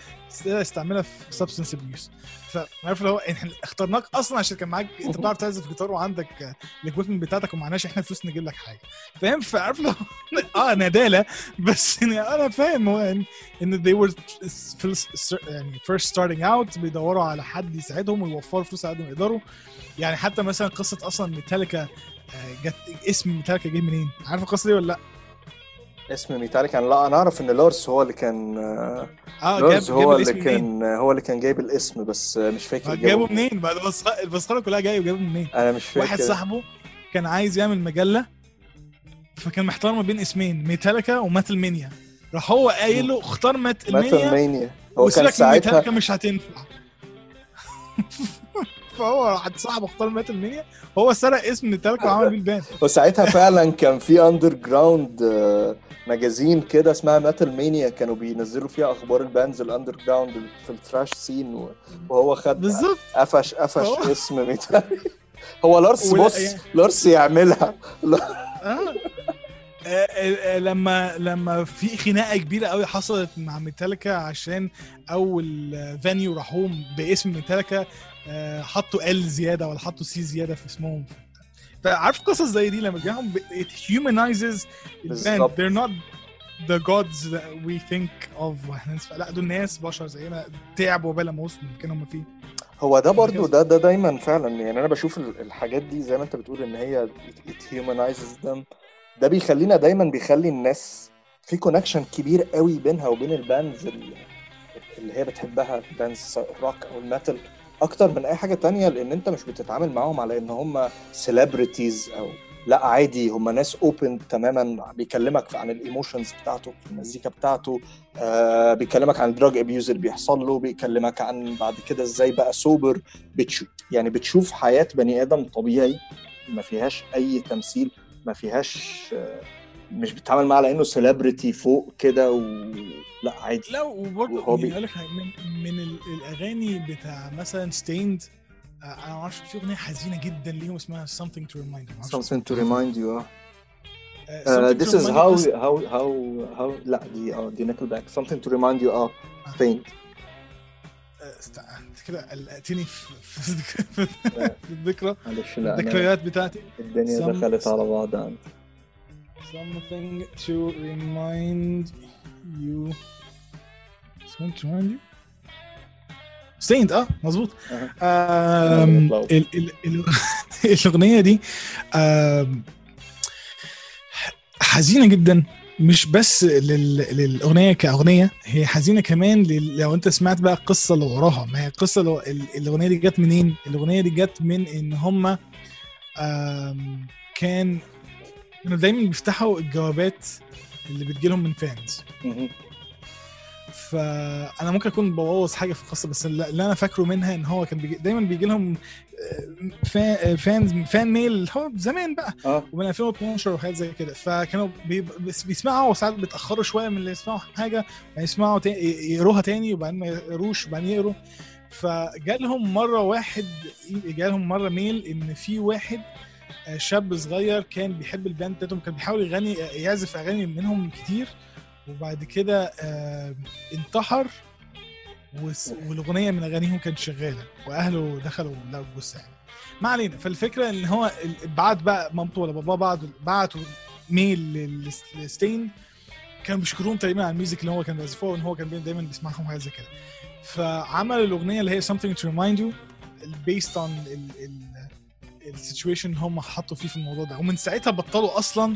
C: يستعملها في substance abuse فعارف اللي هو إحنا اخترناك أصلا عشان كان معاك أنت بتعرف تعزف جيتار وعندك ال equipment بتاعتك ومعناش إحنا فلوس نجيب لك حاجة فاهم فعارف لو آه ندالة بس يعني أنا فاهم هو ان إن they were يعني first starting out بيدوروا على حد يساعدهم ويوفروا فلوس على قد ما يقدروا يعني حتى مثلا قصة أصلا ميتاليكا جت اسم ميتاليكا جه منين؟ عارف القصة دي ولا لأ؟
A: اسم ميتاليكا أنا لا أنا أعرف إن لارس هو اللي كان
C: آه
A: لارس
C: جاب
A: هو
C: جاب
A: اللي كان
C: منين؟
A: هو اللي كان جايب الاسم بس مش فاكر
C: آه، جابه منين؟ بعد البصخ- البصخره كلها جاية وجابه منين؟
A: أنا مش فاكر.
C: واحد صاحبه كان عايز يعمل مجلة فكان محتار ما بين اسمين ميتاليكا و Metal Mania. راح هو قايل له اختار Metal
A: Mania هو كان ساعتها
C: ميتاليكا مش هتنفع. فهو راح صاحبه اختار Metal Mania. هو سرق اسم ميتاليكا وعمل بيه ال band
A: وساعتها فعلا كان في underground magazine كده اسمها Metal Mania كانوا بينزلوا فيها أخبار ال bands ال underground في ال thrash scene وهو خد
C: بالظبط.
A: قفش قفش اسم ميتاليكا هو لارس بص
C: يعني-
A: لارس يعملها.
C: آه. آه، آه، لما لما في خناقة كبيرة قوي حصلت مع ميتاليكا عشان أول فانيو راحوا باسم ميتاليكا آه، حطوا L زيادة ولا حطوا C زيادة في اسمهم. فعارف قصص زي دي لما تجيهم it humanizes ال
A: band
C: they're not the gods that we think of. وإحنا نسمع لا دول ناس بشر زينا تعبوا بلا ما وصلوا المكان هم فيه.
A: هو ده برضو ده ده دايما فعلا يعني أنا بشوف ال- الحاجات دي زي ما أنت بتقول إن هي it, humanizes them. ده بيخلينا دايما بيخلي الناس في connection كبير قوي بينها وبين ال bands ال- اللي هي بتحبها باندز الروك أو الميتال أكتر من أي حاجة تانية لأن أنت مش بتتعامل معاهم على إن هم celebrities أو لأ عادي هم ناس open تماما بيكلمك عن ال emotions بتاعته المزيكا بتاعته آه بيكلمك عن ال drug abuse اللي بيحصل له بيكلمك عن بعد كده إزاي بقى sober بتشوف. يعني بتشوف حياة بني آدم طبيعي ما فيهاش أي تمثيل ما فيهاش آه مش بتتعامل معاه على انه celebrity فوق كده و لا عادي.
C: لا وبرضه
A: وهو بي-
C: أقول لك من من ال- الأغاني بتاع مثلا Staind أنا ما أعرفش في أغنية حزينة جدا ليهم اسمها something to remind you
A: something to remind you آه.
C: آه،
A: Uh, this is how how how how لا دي آه دي Nickelback something to remind you آه
C: آه، است- انت كده قلقتني في الذكرى الذكريات بتاعتي.
A: الدنيا دخلت على بعض. عندي
C: something to remind you. Something to remind you? ستيند آه مظبوط. الأغنية دي حزينة جدا. مش بس لل- للأغنية كأغنية هي حزينة كمان لو أنت سمعت بقى القصة اللي وراها. ما هي القصة الأغنية دي جت منين؟ الأغنية دي جت من إن هم كان كانوا دايما بيفتحوا الجوابات اللي بتجيلهم من فانز. فأنا ممكن أكون ببوظ حاجة في القصة بس اللي أنا فاكره منها إن هو كان بيجي دايما بيجي لهم فان فانز فان ميل هو زمان بقى
A: آه.
C: ومن 2012 وحاجات زي كده. فكانوا بيسمعوا وساعات بيتأخروا شوية من اللي يسمعوا حاجة يسمعوا تا- يقروها تاني وبعدين ما يقروش وبعدين يقروا. فجالهم مرة واحد جالهم مرة mail إن في واحد آه، شاب صغير كان بيحب ال band بتاعتهم كان بيحاول يغني يعزف أغاني منهم كتير. وبعد كده آه، انتحر والأغنية من أغانيهم كانت شغالة وأهله دخلوا لقوا الجثة يعني. ما علينا. فالفكرة إن هو ال- بعت بقى مامته ولا باباه بعت بعتوا mail ل Staind كانوا بيشكروهم تقريبا على ال music اللي هو كان بيعزفوها وإن هو كان دايما بيسمعهم حاجة زي كده. فعمل الأغنية اللي هي something to remind you based on ال situation هم حطوا فيه في الموضوع ده. ومن ساعتها بطلوا أصلا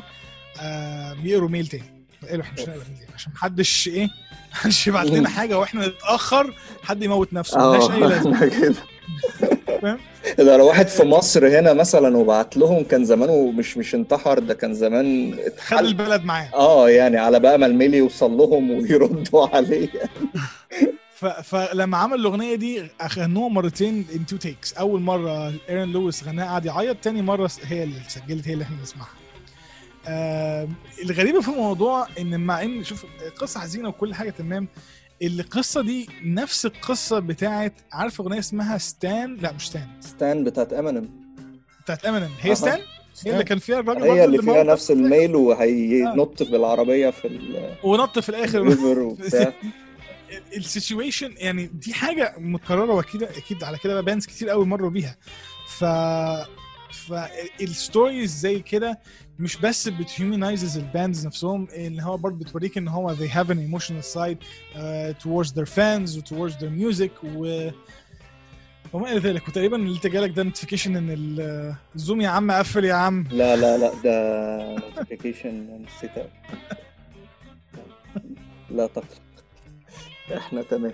C: آه يقروا mail تاني. قالوا إحنا مش هنقرا mail تاني عشان محدش إيه محدش يبعت لنا حاجة وإحنا نتأخر حد يموت نفسه. ملهاش أي
A: لازمة. آه
C: فاهم؟
A: لو واحد في مصر هنا مثلا وبعت لهم كان زمانه مش مش انتحر ده كان زمان
C: خد
A: اتحل
C: البلد معاه.
A: آه يعني على بقى ما ال mail يوصل لهم ويردوا عليه.
C: فلما عمل الأغنية دي غنوها مرتين in two takes أول مرة Aaron Lewis غناها قعد يعيط تاني مرة هي اللي سجلت هي اللي إحنا بنسمعها. آه الغريبه في الموضوع إن مع إن شوف قصة حزينة وكل حاجة تمام القصة دي نفس القصة بتاعت عارف أغنية اسمها Stan لا مش ستان
A: ستان بتاعت امينيم
C: بتاعت امينيم هي
A: أها.
C: Stan هي اللي كان فيها الراجل
A: هي اللي فيها نفس ال mail وهينط بالعربية في
C: ونط في
A: الآخر. وبتاع.
C: ال situation يعني دي حاجة متكررة وأكيد أكيد على كده bands كتير قوي مروا بيها. ف فال stories زي كده مش بس بت humanizes ال bands نفسهم إن هو برضه بتوريك إن هو they have an emotional side uh, towards their fans و towards their music و وما إلى ذلك. وتقريبا اللي جالك ده notification إن ال- ال Zoom يا عم قفل يا عم.
A: لا لا لا ده notification نسيتها لا تقلق إحنا تمام.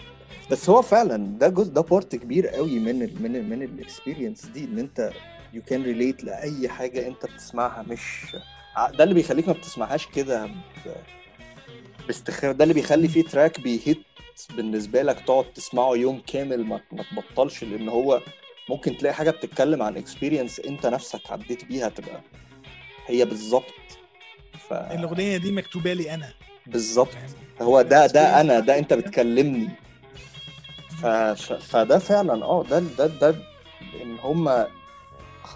A: بس هو فعلا ده جزء ده part كبير قوي من ال من ال من ال experience دي إن أنت you can relate لأي حاجة أنت بتسمعها مش ده اللي بيخليك ما بتسمعهاش كده ب- باستخفاف ده اللي بيخلي فيه track بي hit بالنسبة لك تقعد تسمعه يوم كامل ما, ما تبطلش لأن هو ممكن تلاقي حاجة بتتكلم عن experience أنت نفسك عديت بيها تبقى هي بالظبط. ف...
C: الأغنية دي مكتوبة لي أنا.
A: بالظبط؟ هو ده ده أنا ده
C: أنت.
A: بتكلمني. فده فعلا آه ده ده ده إن هم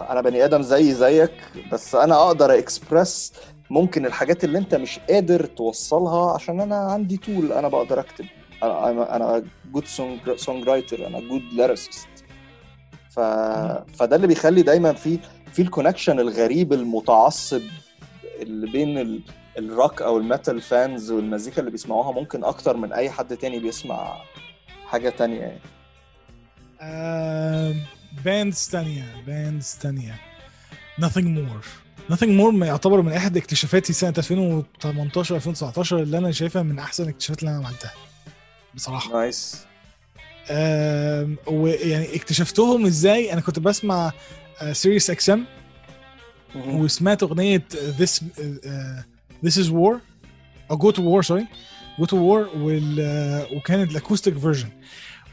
A: أنا بني آدم زي زيك بس أنا أقدر أكسبرس ممكن الحاجات اللي أنت مش قادر توصلها عشان أنا عندي tool أنا بقدر أكتب أنا أنا good songwriter أنا good lyricist ف... فده اللي بيخلي دايما في في ال connection الغريب المتعصب اللي بين ال... الروك أو ال metal fans والمزيكا اللي بيسمعوها ممكن أكتر من أي حد تاني بيسمع حاجة تانية يعني.
C: bands تانية bands تانية. Nothing more. Nothing more ما يعتبر من احد اكتشافاتي سنة 2018 2019 اللي أنا شايفها من أحسن الاكتشافات اللي أنا عملتها. بصراحة.
A: nice.
C: آم، ويعني اكتشفتهم إزاي؟ أنا كنت بسمع SiriusXM وسمعت أغنية this uh, this is war. أو go to war sorry. Go to war وال, آه، وكانت ال acoustic version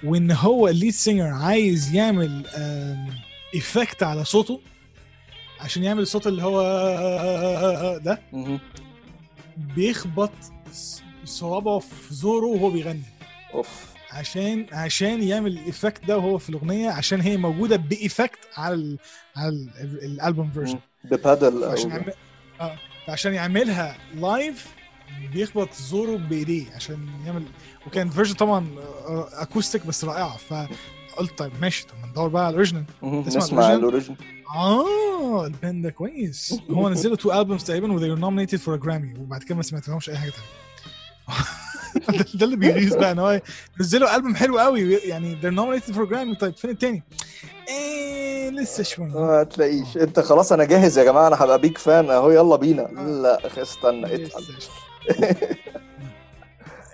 C: وان هو ال lead singer عايز يعمل effect على صوته عشان يعمل الصوت اللي هو آه، آه، آه، ده بيخبط صوابعه في زوره وهو بيغني.
A: أوف.
C: عشان عشان يعمل ال effect ده وهو في الأغنية عشان هي موجودة ب effect على ال على ال- ال- ال album
A: version بpedal
C: عشان
A: أو-
C: آه. عشان يعملها لايف بيخبط زوره بإيديه عشان يعمل وكان version طبعا آه، acoustic بس رائعة فقلت طيب ماشي طب ندور بقى على. تسمع
A: نسمع
C: ال
A: original؟
C: ال original آه ال band ده كويس هو نزلوا two albums تقريبا و they were nominated for a Grammy وبعد كده ما سمعت أي حاجة تانية ده- اللي بيغيظ بقى إن هو نزلوا ألبوم حلو قوي يعني they're nominated for a Grammy طيب فين التاني؟ إيه لسه شوية.
A: ما تلاقيش. أنت خلاص أنا جاهز يا جماعة أنا هبقى بيك فان أهو يلا بينا.
C: آه.
A: لا استنى اتقل.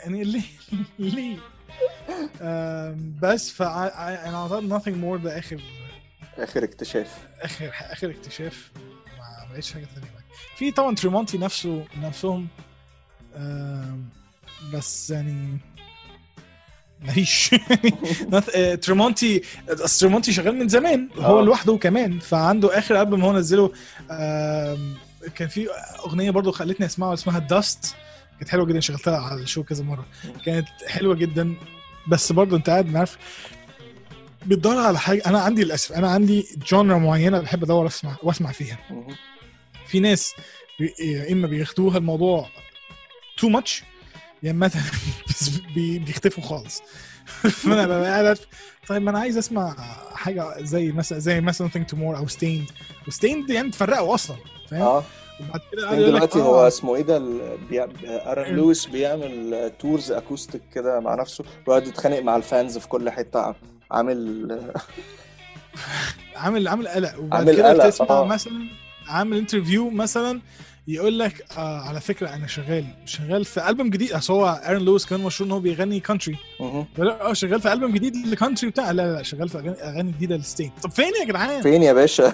C: يعني ليه؟ ليه؟ بس فا أنا اعتقد nothing more ده آخر.
A: آخر اكتشاف.
C: آخر آخر اكتشاف. ما لقيتش حاجة ثانية في طبعا Tremonti نفسه نفسهم. بس يعني مفيش noth- آه، Tremonti Tremonti شغال من زمان هو
A: آه.
C: لوحده كمان. فعنده آخر ألبوم هو نزله كان في أغنية برضو خلتني اسمعها اسمها Dust كانت حلوة جدا شغلتها على ال show كذا مرة. كانت حلوة جدا. بس برضو أنت قاعد عارف بتدور على حاجة. أنا عندي للأسف أنا عندي genre معينة بحب أدور أسمع وأسمع فيها. في ناس يا إما بياخدوها الموضوع too much يا اما بي- بيختفوا خالص. فانا ببقى قاعد طيب ما أنا عايز أسمع حاجة زي مثلا زي مثلا ثينك تو مور أو Staind و Staind يعني تفرقوا أصلا فاهم؟
A: آه.
C: وبعد كده لك
A: دلوقتي
C: آه،
A: هو اسمه إيه ده بيع... Aaron Lewis بيعمل tours acoustic كده مع نفسه. ويقعد يتخانق مع ال fans في كل حتة عامل
C: عامل عامل قلق. وبعد
A: عامل
C: كده
A: قلق،
C: تسمع
A: آه.
C: مثلا عامل interview مثلا يقول لك آه على فكرة أنا شغال شغال في ألبوم جديد. أصل هو Aaron Lewis كان مشهور إن هو بيغني country
A: مهم.
C: آه شغال في ألبوم جديد ل country بتاع لا لا شغال في أغاني جديدة ل Staind طب فين يا جدعان؟
A: فين يا باشا؟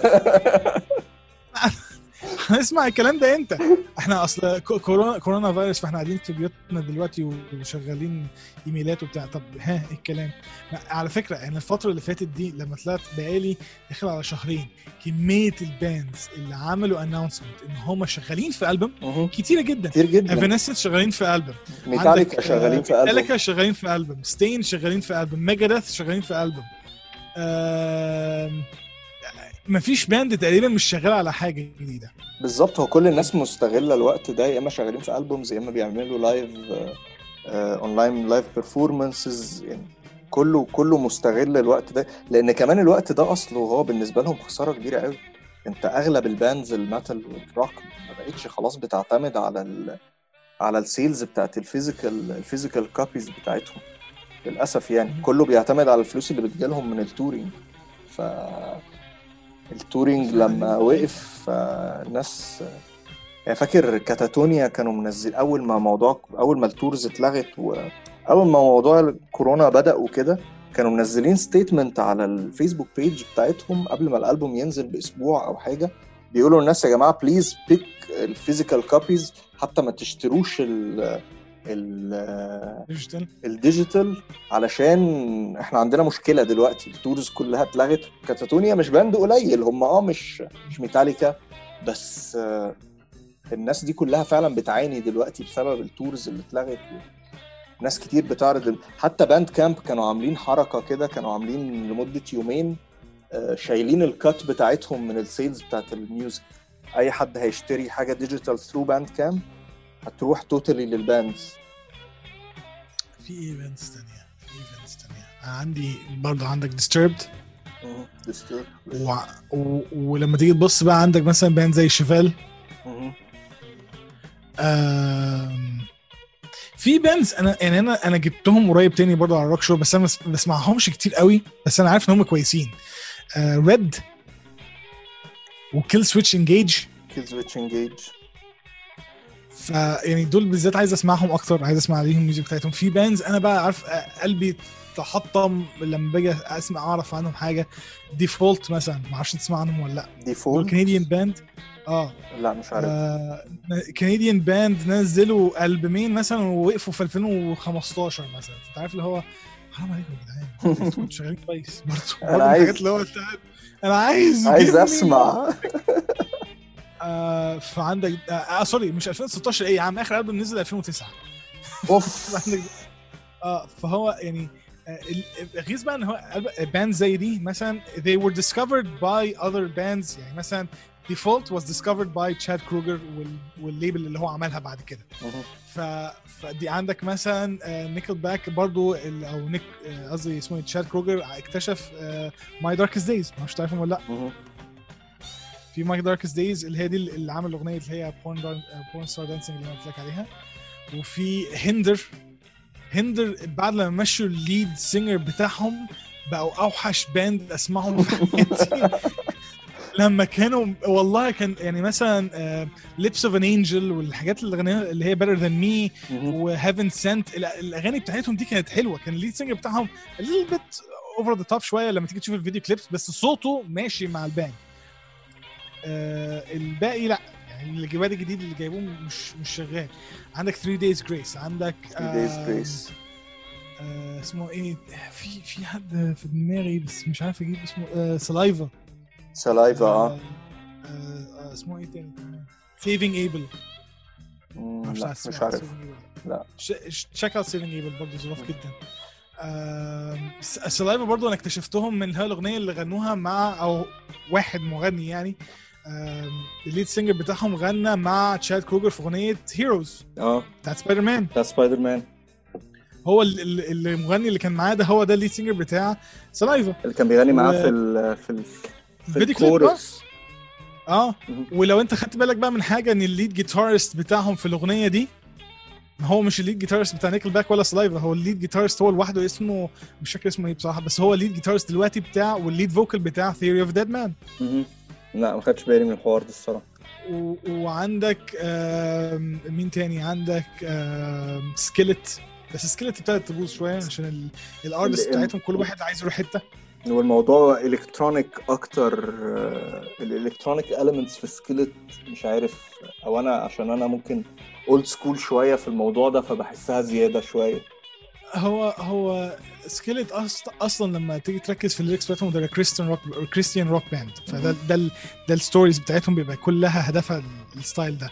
C: هنسمع الكلام ده إمتى؟ إحنا اصل كو- كورونا كورونا فيروس فاحنا قاعدين في بيوتنا دلوقتي وشغالين ايميلات وبتاع. طب ها إيه الكلام؟ لا، على فكرة أنا الفترة اللي فاتت دي لما طلعت بقالي داخل على شهرين كمية ال bands اللي عملوا announcement إن هم شغالين في
A: ألبوم.
C: كتيرة جدا.
A: كتير جدا.
C: Evanescence شغالين في ألبوم.
A: ميتاليكا شغالين في
C: ميتاليكا
A: ألبوم
C: شغالين في ألبوم. Staind شغالين في ألبوم. Megadeth شغالين في ألبوم. مفيش band تقريبا مش شغال على حاجة جديدة.
A: بالظبط هو كل الناس مستغلة الوقت ده يا إما شغالين في albums يا إما بيعملوا live online live performances يعني كله كله مستغل الوقت ده لأن كمان الوقت ده أصله هو بالنسبة لهم خسارة كبيرة قوي. أنت أغلب ال bands ال metal وال rock ما بقتش خلاص بتعتمد على ال على ال sales بتاعت ال physical ال physical copies بتاعتهم للأسف يعني. كله بيعتمد على الفلوس اللي بتجيلهم من ال touring ف ال touring لما وقف الناس يعني فاكر Katatonia كانوا منزل أول ما موضوع أول ما ال tours اتلغت واول ما موضوع الكورونا بدأ وكده كانوا منزلين statement على ال Facebook page بتاعتهم قبل ما الألبوم ينزل بأسبوع أو حاجة. بيقولوا للناس يا جماعة please pick ال physical copies حتى ما تشتروش ال digital
C: ال
A: digital علشان إحنا عندنا مشكلة دلوقتي. ال tours كلها اتلغت. Katatonia مش band قليل. هم آه مش مش ميتاليكا. بس آه، الناس دي كلها فعلا بتعاني دلوقتي بسبب ال tours اللي اتلغت. ناس كتير بتعرض حتى Bandcamp كانوا عاملين حركة كده. كانوا عاملين لمدة يومين آه، شايلين ال cut بتاعتهم من ال sales بتاعت ال music. أي حد هيشتري حاجة digital through Bandcamp هتروح totally لل bands
C: في events تانية. في events تانية. عندي برضه عندك
A: Disturbed.
C: و... و... ولما تيجي تبص بقى عندك مثلا band زي
A: Chevelle.
C: آم، في bands أنا يعني أنا أنا جبتهم قريب تاني برضه على ال rock show بس أنا ما بسمعهمش كتير قوي بس أنا عارف إن هم كويسين. Red و Killswitch
A: Engage Killswitch Engage
C: ف يعني دول بالذات عايز اسمعهم أكتر عايز اسمع عليهم ال music بتاعتهم. في bands أنا بقى عارف آه، قلبي تحطم لما باجي أسمع أعرف عنهم حاجة. Default مثلا ما أعرفش تسمع عنهم ولا لأ. دول
A: Default
C: Canadian band آه.
A: لا مش عارف.
C: Canadian band نزلوا ألبومين مثلا ووقفوا في 2015 مثلا. أنت عارف اللي هو حرام عليكم يا جدعان. شغالين كويس برضه. برضه
A: عايز-
C: اللي هو أنا عايز
A: عايز أسمع.
C: آه فعندك آه, آه sorry مش 2016 إيه يا عم آخر ألبوم نزل 2009
A: أوف.
C: عندك آه فهو يعني آه، ال- الغيظ بقى إن هو band زي دي مثلا they were discovered by other bands. يعني مثلا Default was discovered by Chad Kroeger وال, وال label اللي هو عملها بعد كده. ف فدي عندك مثلا Nickelback برضو ال- أو Nick آه، قصدي اسمه إيه، Chad Kroeger اكتشف My Darkest Days ما أعرفش تعرفهم ولا
A: لأ.
C: في My Darkest Days اللي هي دي اللي عامل الأغنية اللي هي Porn Porn Star Dancing اللي أنا قلت لك عليها. وفي Hinder Hinder بعد لما مشوا ال lead singer بتاعهم بقوا أوحش band أسمعهم في حياتي. لما كانوا والله كان يعني مثلا Lips of an Angel والحاجات اللي غنيها اللي هي than me
A: مهم.
C: و Heaven Sent الأغاني بتاعتهم دي كانت حلوة. كان ال lead singer بتاعهم little bit over the top شوية لما تيجي تشوف ال video clips بس صوته ماشي مع ال band آه الباقي لا. يعني اللي جايباه الجديد اللي جايبوه مش مش شغال. عندك 3 Days Grace عندك
A: 3 Days
C: آه،
A: Grace
C: آه اسمه إيه؟ في في حد في دماغي بس مش عارف أجيب اسمه. آه Saliva
A: Saliva آه
C: آه. اسمه إيه تاني؟ Saving
A: Abel
C: معرفش
A: لا
C: عارف
A: مش عارف. لا.
C: check out Saving Abel برضه ظراف جدا. Saliva برضه أنا اكتشفتهم من هاي الأغنية اللي غنوها مع أو واحد مغني يعني. ال lead singer بتاعهم غنى مع Chad Kroeger في أغنية Heroes
A: آه.
C: بتاعت سبايدر مان
A: ده سبايدر مان
C: هو ال- ال- المغني اللي كان معاه ده هو ده ال lead singer بتاع Saliva
A: اللي كان بيغني معاه
C: و-
A: في ال في ال في. الكورس آه.
C: ولو أنت خدت بالك بقى من حاجة إن ال lead guitarist بتاعهم في الأغنية دي هو مش ال lead guitarist بتاع Nickelback ولا Saliva هو ال lead guitarist هو لوحده اسمه مش فاكر اسمه إيه بصراحة بس هو ال lead guitarist دلوقتي بتاع وال lead vocal بتاع Theory of a
A: Deadman. لا ما خدتش بالي من الحوار ده الصراحة.
C: و... وعندك آم، مين تاني؟ عندك آم، Skillet. بس Skillet ابتدت تبوظ شوية عشان ال- ال artist
A: ال-
C: بتاعتهم كل واحد عايز يروح حتة.
A: والموضوع electronic أكتر ال electronic elements في Skillet مش عارف أو أنا عشان أنا ممكن old school شوية في الموضوع ده فبحسها زيادة شوية.
C: هو هو Skillet أصلا لما تيجي تركز في ال lyrics بتاعتهم ده Christian rock Christian rock band. فده ده ده ال stories بتاعتهم بيبقى كلها هدفها ال- ال style ده.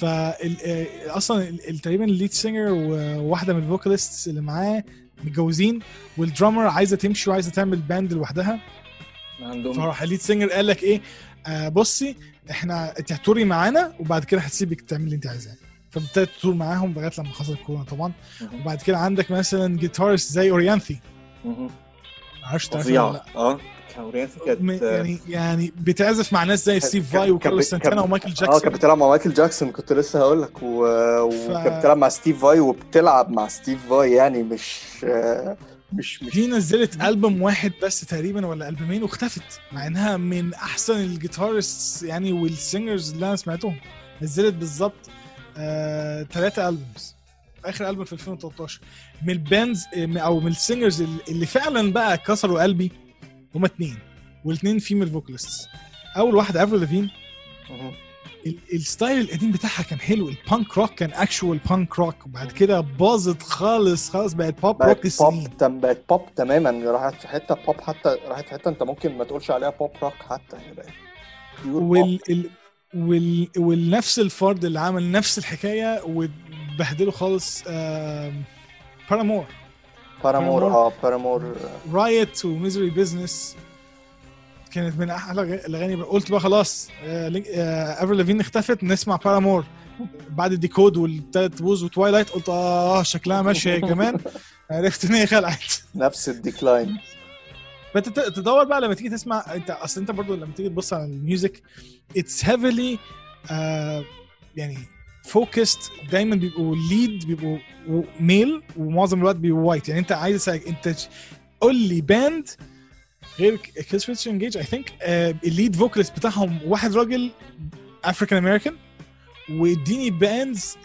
C: ف أصلا ال- ال- تقريبا ال lead singer وواحدة من ال vocalists اللي معاه متجوزين وال drummer عايزة تمشي وعايزة تعمل band لوحدها.
A: عندهم.
C: فراح ال lead singer قال لك إيه؟ آه بصي إحنا أنت هتبقي معانا وبعد كده هتسيبك تعمل اللي أنت عايزاه. فابتدت تطور معاهم لغاية لما حصل كورونا طبعا. وبعد كده عندك مثلا guitarist زي
A: Orianthi.
C: معرفش ولا
A: فظيعه
C: آه.
A: كانت
C: يعني يعني بتعزف مع ناس زي
A: Steve
C: Vai وكارلوس سانتانا ومايكل
A: آه كانت
C: جاكسون.
A: بتلعب مع مايكل جاكسون كنت لسه هقول لك. و... وكانت بتلعب مع Steve Vai وبتلعب مع Steve Vai يعني مش آه، مش مش
C: دي نزلت ألبوم واحد بس تقريبا ولا ألبومين واختفت مع إنها من أحسن ال guitarists يعني وال singers اللي أنا سمعتهم. نزلت بالظبط آه، ثلاثة albums آخر البوم في 2013 من ال bands آه، أو من ال singers اللي- فعلا بقى كسروا قلبي هما اتنين. والاثنين female vocalists أول واحدة Avril
A: Lavigne
C: ال style القديم بتاعها كان حلو. ال punk rock كان actual punk rock وبعد كده باظت خالص خالص بقت بوب روك
A: بقت بوب تم بقت بوب تماما. راحت في حتة بوب حتى راحت في حتة أنت ممكن ما تقولش عليها pop rock حتى. هي بقت pure pop.
C: وال ال وال وال الفرد اللي عمل نفس الحكاية وبهدله خالص بارامور
A: بارامور. آه بارامور
C: رايت وميزري بزنس كانت من أحلى الأغاني. قلت بقى خلاص Avril Lavigne اختفت نسمع Paramore بعد ال Decode والتلات بوز و Twilight قلت آه شكلها ماشية كمان. عرفت إن هي خلعت.
A: نفس ال
C: decline. فأنت تدور بقى لما تيجي تسمع أنت أصل أنت برضو لما تيجي تبص على ال music it's heavily يعني focused دايما بيبقوا lead بيبقوا male ومعظم الوقت بيبقوا white يعني أنت عايز أسألك أنت قول لي band غير كيس ريتش انجيج I think ال lead vocalist بتاعهم واحد راجل African American واديني bands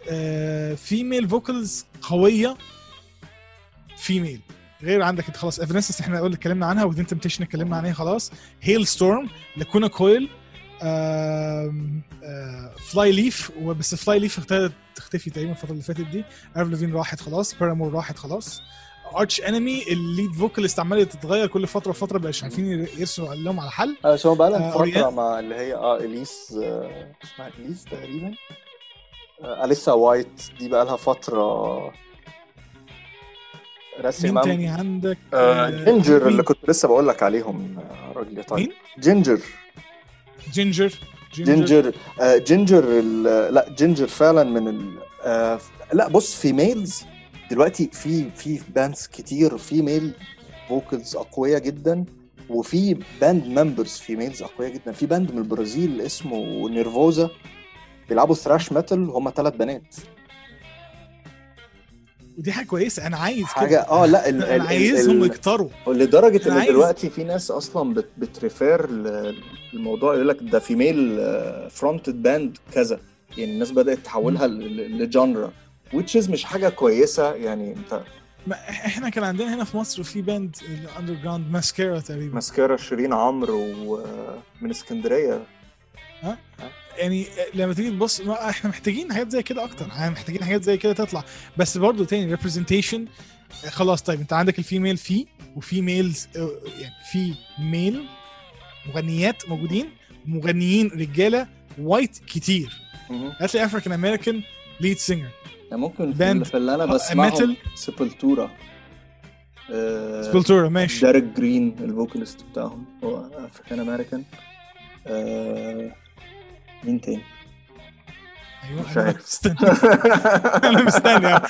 C: female vocals قوية Female غير عندك انت خلاص Evanescence إحنا قلنا اتكلمنا عنها و Within Temptation اتكلمنا عنها خلاص. Halestorm Lacuna Coil Flyleaf وبس Flyleaf ابتدت تختفي تقريبا الفترة اللي فاتت دي. Lavigne راحت خلاص Paramore راحت خلاص. Arch Enemy ال lead vocalist عماله تتغير كل فترة وفترة مش عارفين يرسوا لهم على حل
A: بس هو بقى لهم
C: آه، فترة.
A: مع اللي هي آه اليس آه، اسمها اليس تقريبا. آه، اليسا White دي بقى لها فترة رسمي
C: مين تاني عندك؟
A: آه،
C: آه،
A: Jinjer
C: مين؟
A: اللي كنت لسه بقول لك عليهم آه، راجل طيب
C: مين؟
A: Jinjer.
C: Jinjer.
A: Jinjer. آه، Jinjer ال- لا Jinjer فعلا من ال آه، لا بص females دلوقتي في في bands كتير female vocals أقوياء جدا وفي band members females أقوياء جدا. في band من البرازيل اسمه Nervosa بيلعبوا thrash metal هم ثلاث بنات.
C: ودي حاجة كويسة. أنا عايز
A: حاجة
C: كده.
A: آه لا ال- أنا
C: عايزهم يكتروا.
A: لدرجة
C: إن
A: دلوقتي في ناس أصلا بت بت refer الموضوع يقول لك ده female fronted band كذا. يعني الناس بدأت تحولها ل genre is مش حاجة كويسة. يعني أنت
C: ما إحنا كان عندنا هنا في مصر في band ال underground Massive Scar Era تقريبا.
A: Massive Scar Era شيرين عمرو ومن اسكندرية.
C: يعني لما تيجي تبص إحنا محتاجين حاجات زي كده أكتر. إحنا محتاجين حاجات زي كده تطلع. بس برضو تاني representation خلاص طيب انت عندك ال female في و females يعني female مغنيات موجودين مغنيين رجالة white كتير. هات لي African American lead
A: singer ممكن في,
C: band
A: اللي- في اللي أنا
C: آه،.
A: Sepultura آه،
C: Sepultura ماشي.
A: Derrick Green ال vocalist بتاعهم هو African American آه، مين تاني؟
C: أيوه
A: مش أنا.
C: مستني. أنا مستني أهو.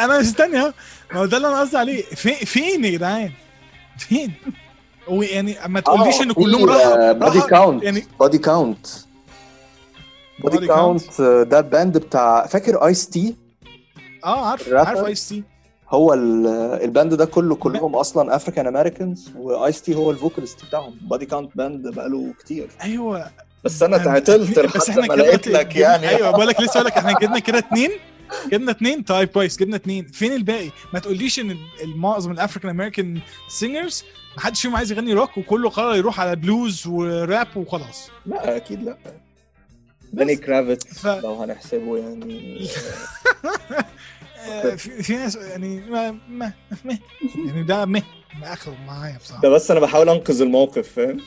C: أنا مستني اهو ما هو ده اللي أنا قصدي عليه. فين فين يا جدعان؟ فين؟ ويعني ما تقوليش إن كلهم راحوا
A: بادي كاونت
C: يعني
A: بادي كاونت بادي
C: Body
A: كاونت ده الباند بتاع فاكر Ice-T
C: آه عارف؟ عارف Ice-T
A: هو ال- ال band ده كله كلهم أصلا African Americans و Ice-T هو ال vocalist بتاعهم. Body Count band بقاله كتير.
C: أيوه.
A: بس أنا
C: أنا-
A: تعطلت
C: بس
A: لحد ما لقيت لك يعني.
C: أيوه بقول لك لسه بقول لك إحنا جبنا كده اتنين جبنا اتنين. طيب كويس جبنا اتنين. فين الباقي؟ ما تقوليش إن المعظم ال African American singers ما حدش فيهم عايز يغني روك وكله قرر يروح على blues و rap وخلاص.
A: لا أكيد لا. Lenny Kravitz
C: ف-
A: لو هنحسبه يعني.
C: آه، في, في ناس يعني ما ما ما. يعني ده مه ما اخره معايا بصراحة.
A: ده بس أنا بحاول أنقذ الموقف فاهم؟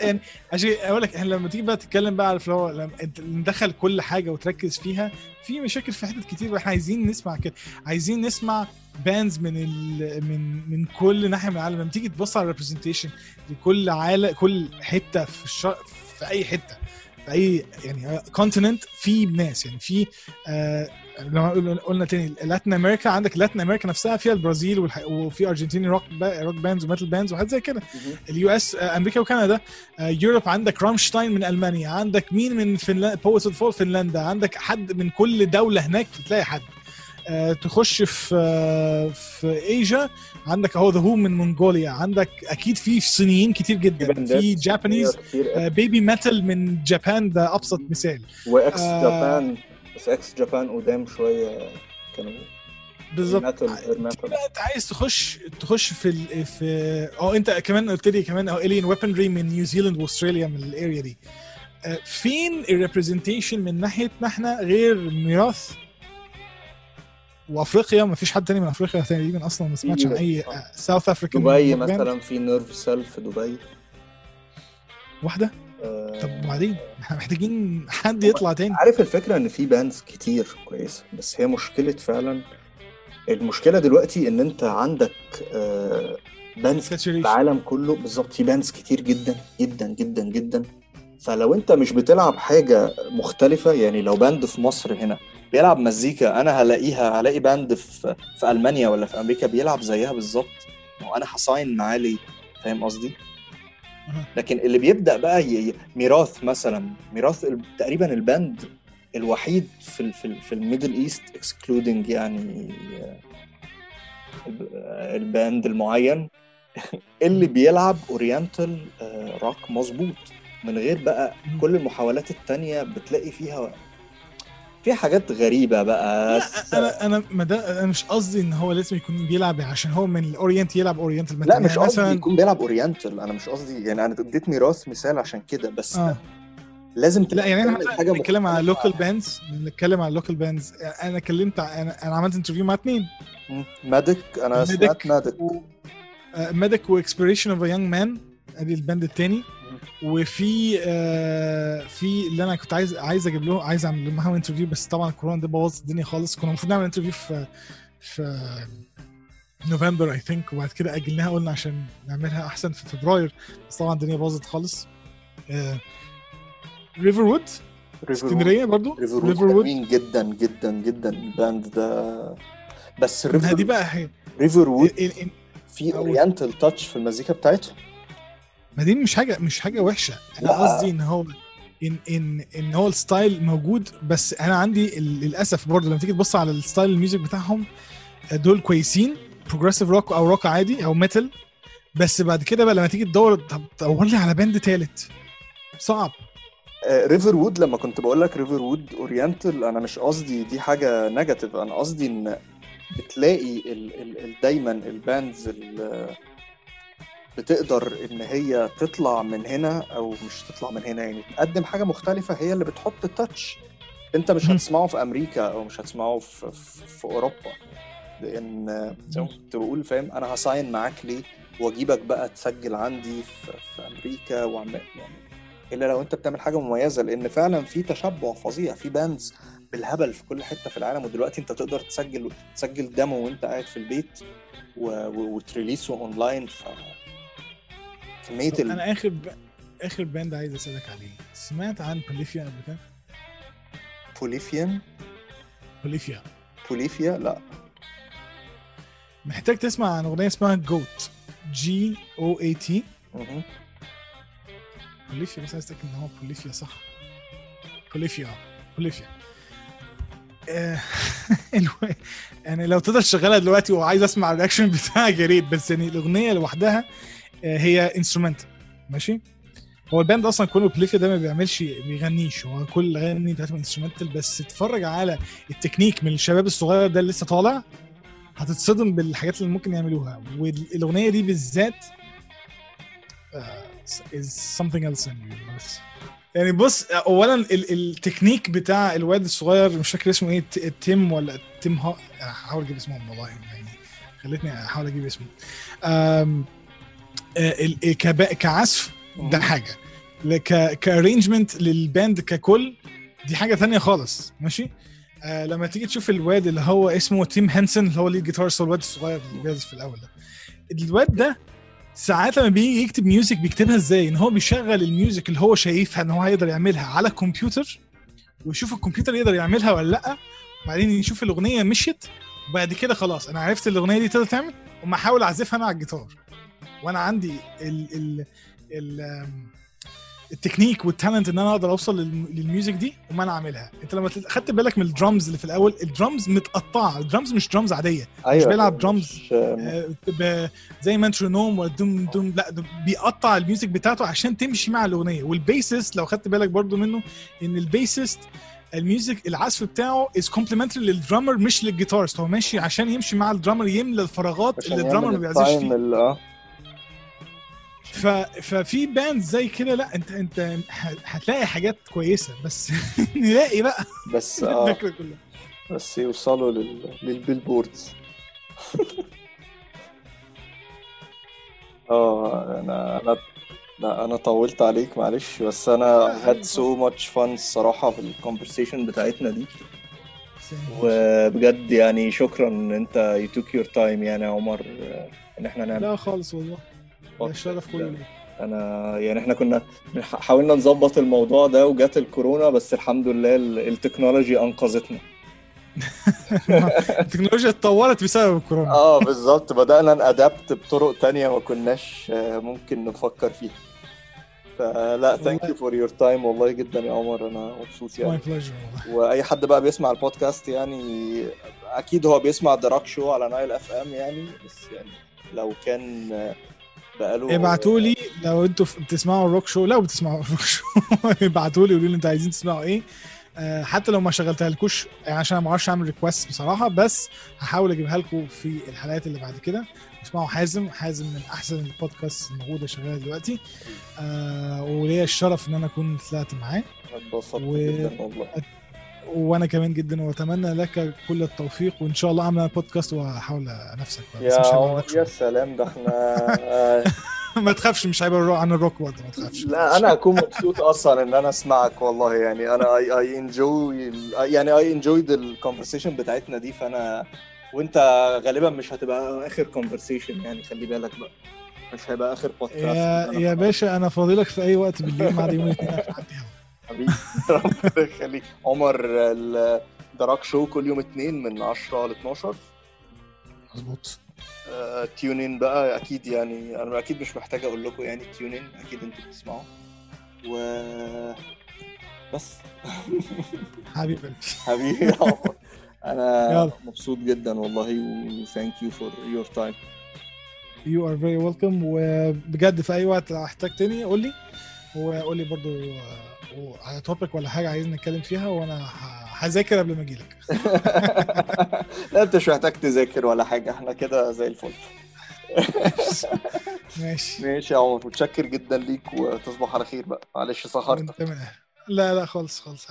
C: يعني عشان أقول لك إحنا لما تيجي بقى تتكلم بقى على ال flow لما ندخل كل حاجة وتركز فيها في مشاكل في حتت كتير وإحنا عايزين نسمع كده عايزين نسمع bands من ال... من من كل ناحية من العالم. لما تيجي تبص على ال representation لكل عالم كل حتة في الشرق في أي حتة في أي يعني continent في ناس يعني في آه قلنا- تاني Latin America عندك Latin America نفسها فيها البرازيل والح... وفي ارجنتيني rock ba... rock bands و metal bands وحاجات زي كده. ال US أمريكا وكندا. آه، Europe عندك Rammstein من ألمانيا. عندك مين من فنلندا Poets of the Fall فنلندا. عندك حد من كل دولة هناك تلاقي حد. آه، تخش في آه، في ايجا عندك أهو The Hu من منغوليا عندك أكيد في صينيين كتير جدا. في Japanese Babymetal من Japan ده أبسط مثال.
A: و X
C: آه.
A: Japan بس X Japan قدام شوية كانوا
C: بالظبط. انت عايز تخش تخش في ال... في آه انت كمان قلت لي كمان آه Alien Weaponry من نيوزيلاند وأستراليا من ال area دي. آه، فين ال representation من ناحيتنا إحنا غير ميراث وأفريقيا؟ ما فيش حد تاني من أفريقيا تقريبا أصلا ما سمعتش عن أي South African
A: دبي مثلا في Nervecell في دبي.
C: واحدة؟
A: آه،
C: طب وبعدين؟ إحنا محتاجين حد يطلع تاني.
A: عارف الفكرة إن في bands كتير كويسه بس هي مشكلة فعلا المشكلة دلوقتي إن أنت عندك آه، bands في. العالم كله. بالظبط في bands كتير جدا جدا جدا جدا. فلو أنت مش بتلعب حاجة مختلفة يعني لو band في مصر هنا بيلعب مزيكا أنا هلاقيها هلاقي band في في ألمانيا ولا في أمريكا بيلعب زيها بالظبط. وأنا ه sign معاه ليه؟ فاهم قصدي. لكن اللي بيبدأ بقى ميراث مثلا ميراث تقريبا ال band الوحيد في. في. في ال Middle East excluding يعني آه، الب- آه، ال band المعين اللي بيلعب oriental rock مظبوط من غير بقى. كل المحاولات التانية بتلاقي فيها فيها حاجات غريبة بقى
C: لا أنا أنا ما ده أنا مش قصدي إن هو لازم يكون بيلعب عشان هو من ال orient يلعب oriental
A: لا مش قصدي يكون بيلعب oriental أنا مش قصدي يعني أنا اديت ميراث مثال عشان كده بس
C: آه.
A: لازم
C: لا يعني
A: إحنا
C: بنتكلم على. لوكال باندز بنتكلم على لوكال باندز أنا كلمت أنا أنا عملت interview مع اثنين.
A: مادك أنا
C: مادك
A: سمعت مادك
C: ميديك و Expiration of a Young Man أدي ال band الثاني وفي آه في اللي أنا كنت عايز عايز أجيب له عايز أعمل معاهم interview بس طبعا الكورونا ده بوظ الدنيا خالص. كنا المفروض نعمل interview في في نوفمبر I think وبعد كده أجلناها قلنا عشان نعملها أحسن في فبراير. بس طبعا الدنيا باظت خالص. Riverwood اسكندرية برضو؟ River
A: Riverwood جدا جدا جدا. ال band ده. بس
C: ما دي
A: River
C: بقى هي. Riverwood
A: في oriental touch في المزيكا بتاعتهم
C: ما دي مش حاجة مش حاجة وحشة.
A: أنا.
C: قصدي إن هو ان ان إن هو ال style موجود بس أنا عندي للأسف برضه لما تيجي تبص على ال style ال music بتاعهم دول كويسين progressive rock أو روك عادي أو metal بس بعد كده بقى لما تيجي تدور طب دور لي على band تالت. صعب.
A: Riverwood لما كنت بقول لك Riverwood oriental أنا مش قصدي دي حاجة negative أنا قصدي إن بتلاقي ال ال ال دايما ال bands ال- بتقدر إن هي تطلع من هنا أو مش تطلع من هنا يعني تقدم حاجة مختلفة هي اللي بتحط ال touch أنت
C: مش.
A: هتسمعه في أمريكا أو مش هتسمعه في, في, في أوروبا لأن زي ما كنت بقول فاهم أنا ه sign معاك ليه وأجيبك بقى تسجل عندي في, في أمريكا واعمل يعني إلا لو أنت بتعمل حاجة مميزة لأن فعلا في تشبع فظيع في bands بالهبل في كل حتة في العالم ودلوقتي أنت تقدر تسجل تسجل demo وأنت قاعد في البيت. و... وت release ه online ف
C: كمية
A: ال...
C: أنا آخر ب... آخر band عايز أسألك عليه. سمعت عن Polyphia قبل كده؟
A: Polyphian
C: Polyphia
A: Polyphia لا.
C: محتاج تسمع عن أغنية اسمها GOAT G O A
A: T.
C: Polyphia بس عايز أتأكد إن هو Polyphia صح. Polyphia Polyphia آه، الو- يعني لو تقدر تشغلها دلوقتي وعايز أسمع ال reaction بتاعك يا ريت. بس يعني الأغنية لوحدها هي instrument ماشي؟ هو ال band أصلا كله Polyphia ده ما بيعملش بيغنيش. هو كل الاغاني بتاعتهم instrumental بس اتفرج على التكنيك من الشباب الصغير ده اللي لسه طالع هتتصدم بالحاجات اللي ممكن يعملوها. والأغنية دي بالذات آه، is something else بس يعني بص اولا ال- التكنيك بتاع الواد الصغير مش فاكر اسمه إيه Tim ولا Tim ها هحاول أجيب اسمهم والله يعني خلتني أحاول أجيب اسمه. كعزف ده حاجة. ك arrangement لل band ككل دي حاجة تانية خالص. ماشي؟ آه لما تيجي تشوف الواد اللي هو اسمه Tim Henson اللي هو lead guitarist الواد الصغير اللي بيعزف في الأول ده. الواد ده ساعات لما بيجي يكتب music بيكتبها إزاي؟ إن هو بيشغل ال music اللي هو شايفها إن هو هيقدر يعملها على الكمبيوتر ويشوف الكمبيوتر يقدر يعملها ولا لأ وبعدين يشوف الأغنية مشيت وبعد كده خلاص أنا عرفت الأغنية دي تقدر تعمل وما أحاول أعزفها أنا على الجيتار وأنا عندي ال ال ال ال technique وال talent ان أنا أقدر اوصل للم- لل music دي وما أنا اعملها انت لما خدت بالك من الدرامز اللي في الأول؟ الدرامز متقطعة. الدرامز مش درامز
A: عادية.
C: بيلعب drums.
A: مش-
C: آه، ب- زي مترونوم ودوم دوم لا بيقطع ال music بتاعته عشان تمشي مع الأغنية. وال bassist لو خدت بالك برضو منه إن ال bassist ال music العزف بتاعه is complementary لل drummer مش لل guitarist هو ماشي عشان يمشي مع ال drummer يملى الفراغات اللي ال
A: drummer
C: ما بيعزفش فيه. ف... ففي band زي كده لا انت انت هتلاقي حاجات كويسة بس نلاقي بقى.
A: بس
C: آه كلها.
A: بس يوصلوا لل... لل Billboards. آه أنا أنا لا أنا طولت عليك معلش بس أنا had so much fun الصراحة في ال conversation بتاعتنا دي. وبجد يعني شكرا إن أنت you took your time يعني يا عمر آه، إن إحنا نعمل
C: لا خالص والله. الشرف كله. ليك
A: أنا يعني إحنا كنا حاولنا نظبط الموضوع ده وجات الكورونا بس الحمد لله ال- التكنولوجي أنقذتنا.
C: التكنولوجيا اتطورت بسبب الكورونا.
A: آه بالظبط. بدأنا ن adapt بطرق تانية ما كناش آه، ممكن نفكر فيها. فلا thank you for your time والله جدا يا عمر. أنا مبسوط يعني. وأي حد بقى بيسمع البودكاست يعني أكيد هو بيسمع ده Rock Show على نايل اف ام يعني بس يعني لو كان بقاله
C: ابعتوا لي لو أنتوا بتسمعوا ال Rock Show. لو بتسمعوا ال Rock Show. ابعتوا لي قولوا لي أنتوا عايزين تسمعوا إيه. آه، حتى لو ما شغلتها لكوش يعني عشان ما أعرفش اعمل request بصراحة بس هحاول اجيبها لكم في الحلقات اللي بعد كده. اسمعوا حازم حازم من أحسن البودكاست الموجودة شغالة دلوقتي. آه وليا الشرف إن أنا أكون طلعت معاه.
A: اتبسطت
C: و-
A: جدا والله.
C: وأنا كمان جدا وأتمنى لك كل التوفيق وإن شاء الله أعمل بودكاست أنافسك بقى، بس
A: يا. يا سلام ده إحنا
C: ما تخافش مش هيبقى عن الروك برضه ما تخافش.
A: لا أنا هكون مبسوط أصلا إن أنا أسمعك والله يعني أنا I I enjoy يعني I enjoyed ال conversation بتاعتنا دي فأنا وأنت غالبا مش هتبقى آخر conversation يعني خلي بالك بقى. مش هيبقى آخر بودكاست
C: يا يا باشا أنا فاضلك في أي وقت بالليل ما عدا يوم الاثنين اعديها
A: حبيبي. ربنا يخليك. عمر الدراك شو كل يوم اثنين من 10 ل 12
C: مظبوط.
A: تيونين بقى. أكيد يعني أنا أكيد مش محتاج أقول لكم يعني تيونين أكيد أنتوا بتسمعوا. و بس. حبيبي. عمر.
C: أنا.
A: مبسوط جدا والله و thank you for your time.
C: you are very welcome وبجد في أي وقت لو احتجتني قول لي وقول لي برضو آه، على topic ولا حاجة عايزين نتكلم فيها وأنا هذاكر قبل ما أجي لك
A: لا أنت مش محتاج تذاكر ولا حاجة إحنا كده زي الفل.
C: ماشي.
A: ماشي يا عمر متشكر جدا ليك وتصبح على خير بقى. معلش سهرتك.
C: لا لا خالص خالص.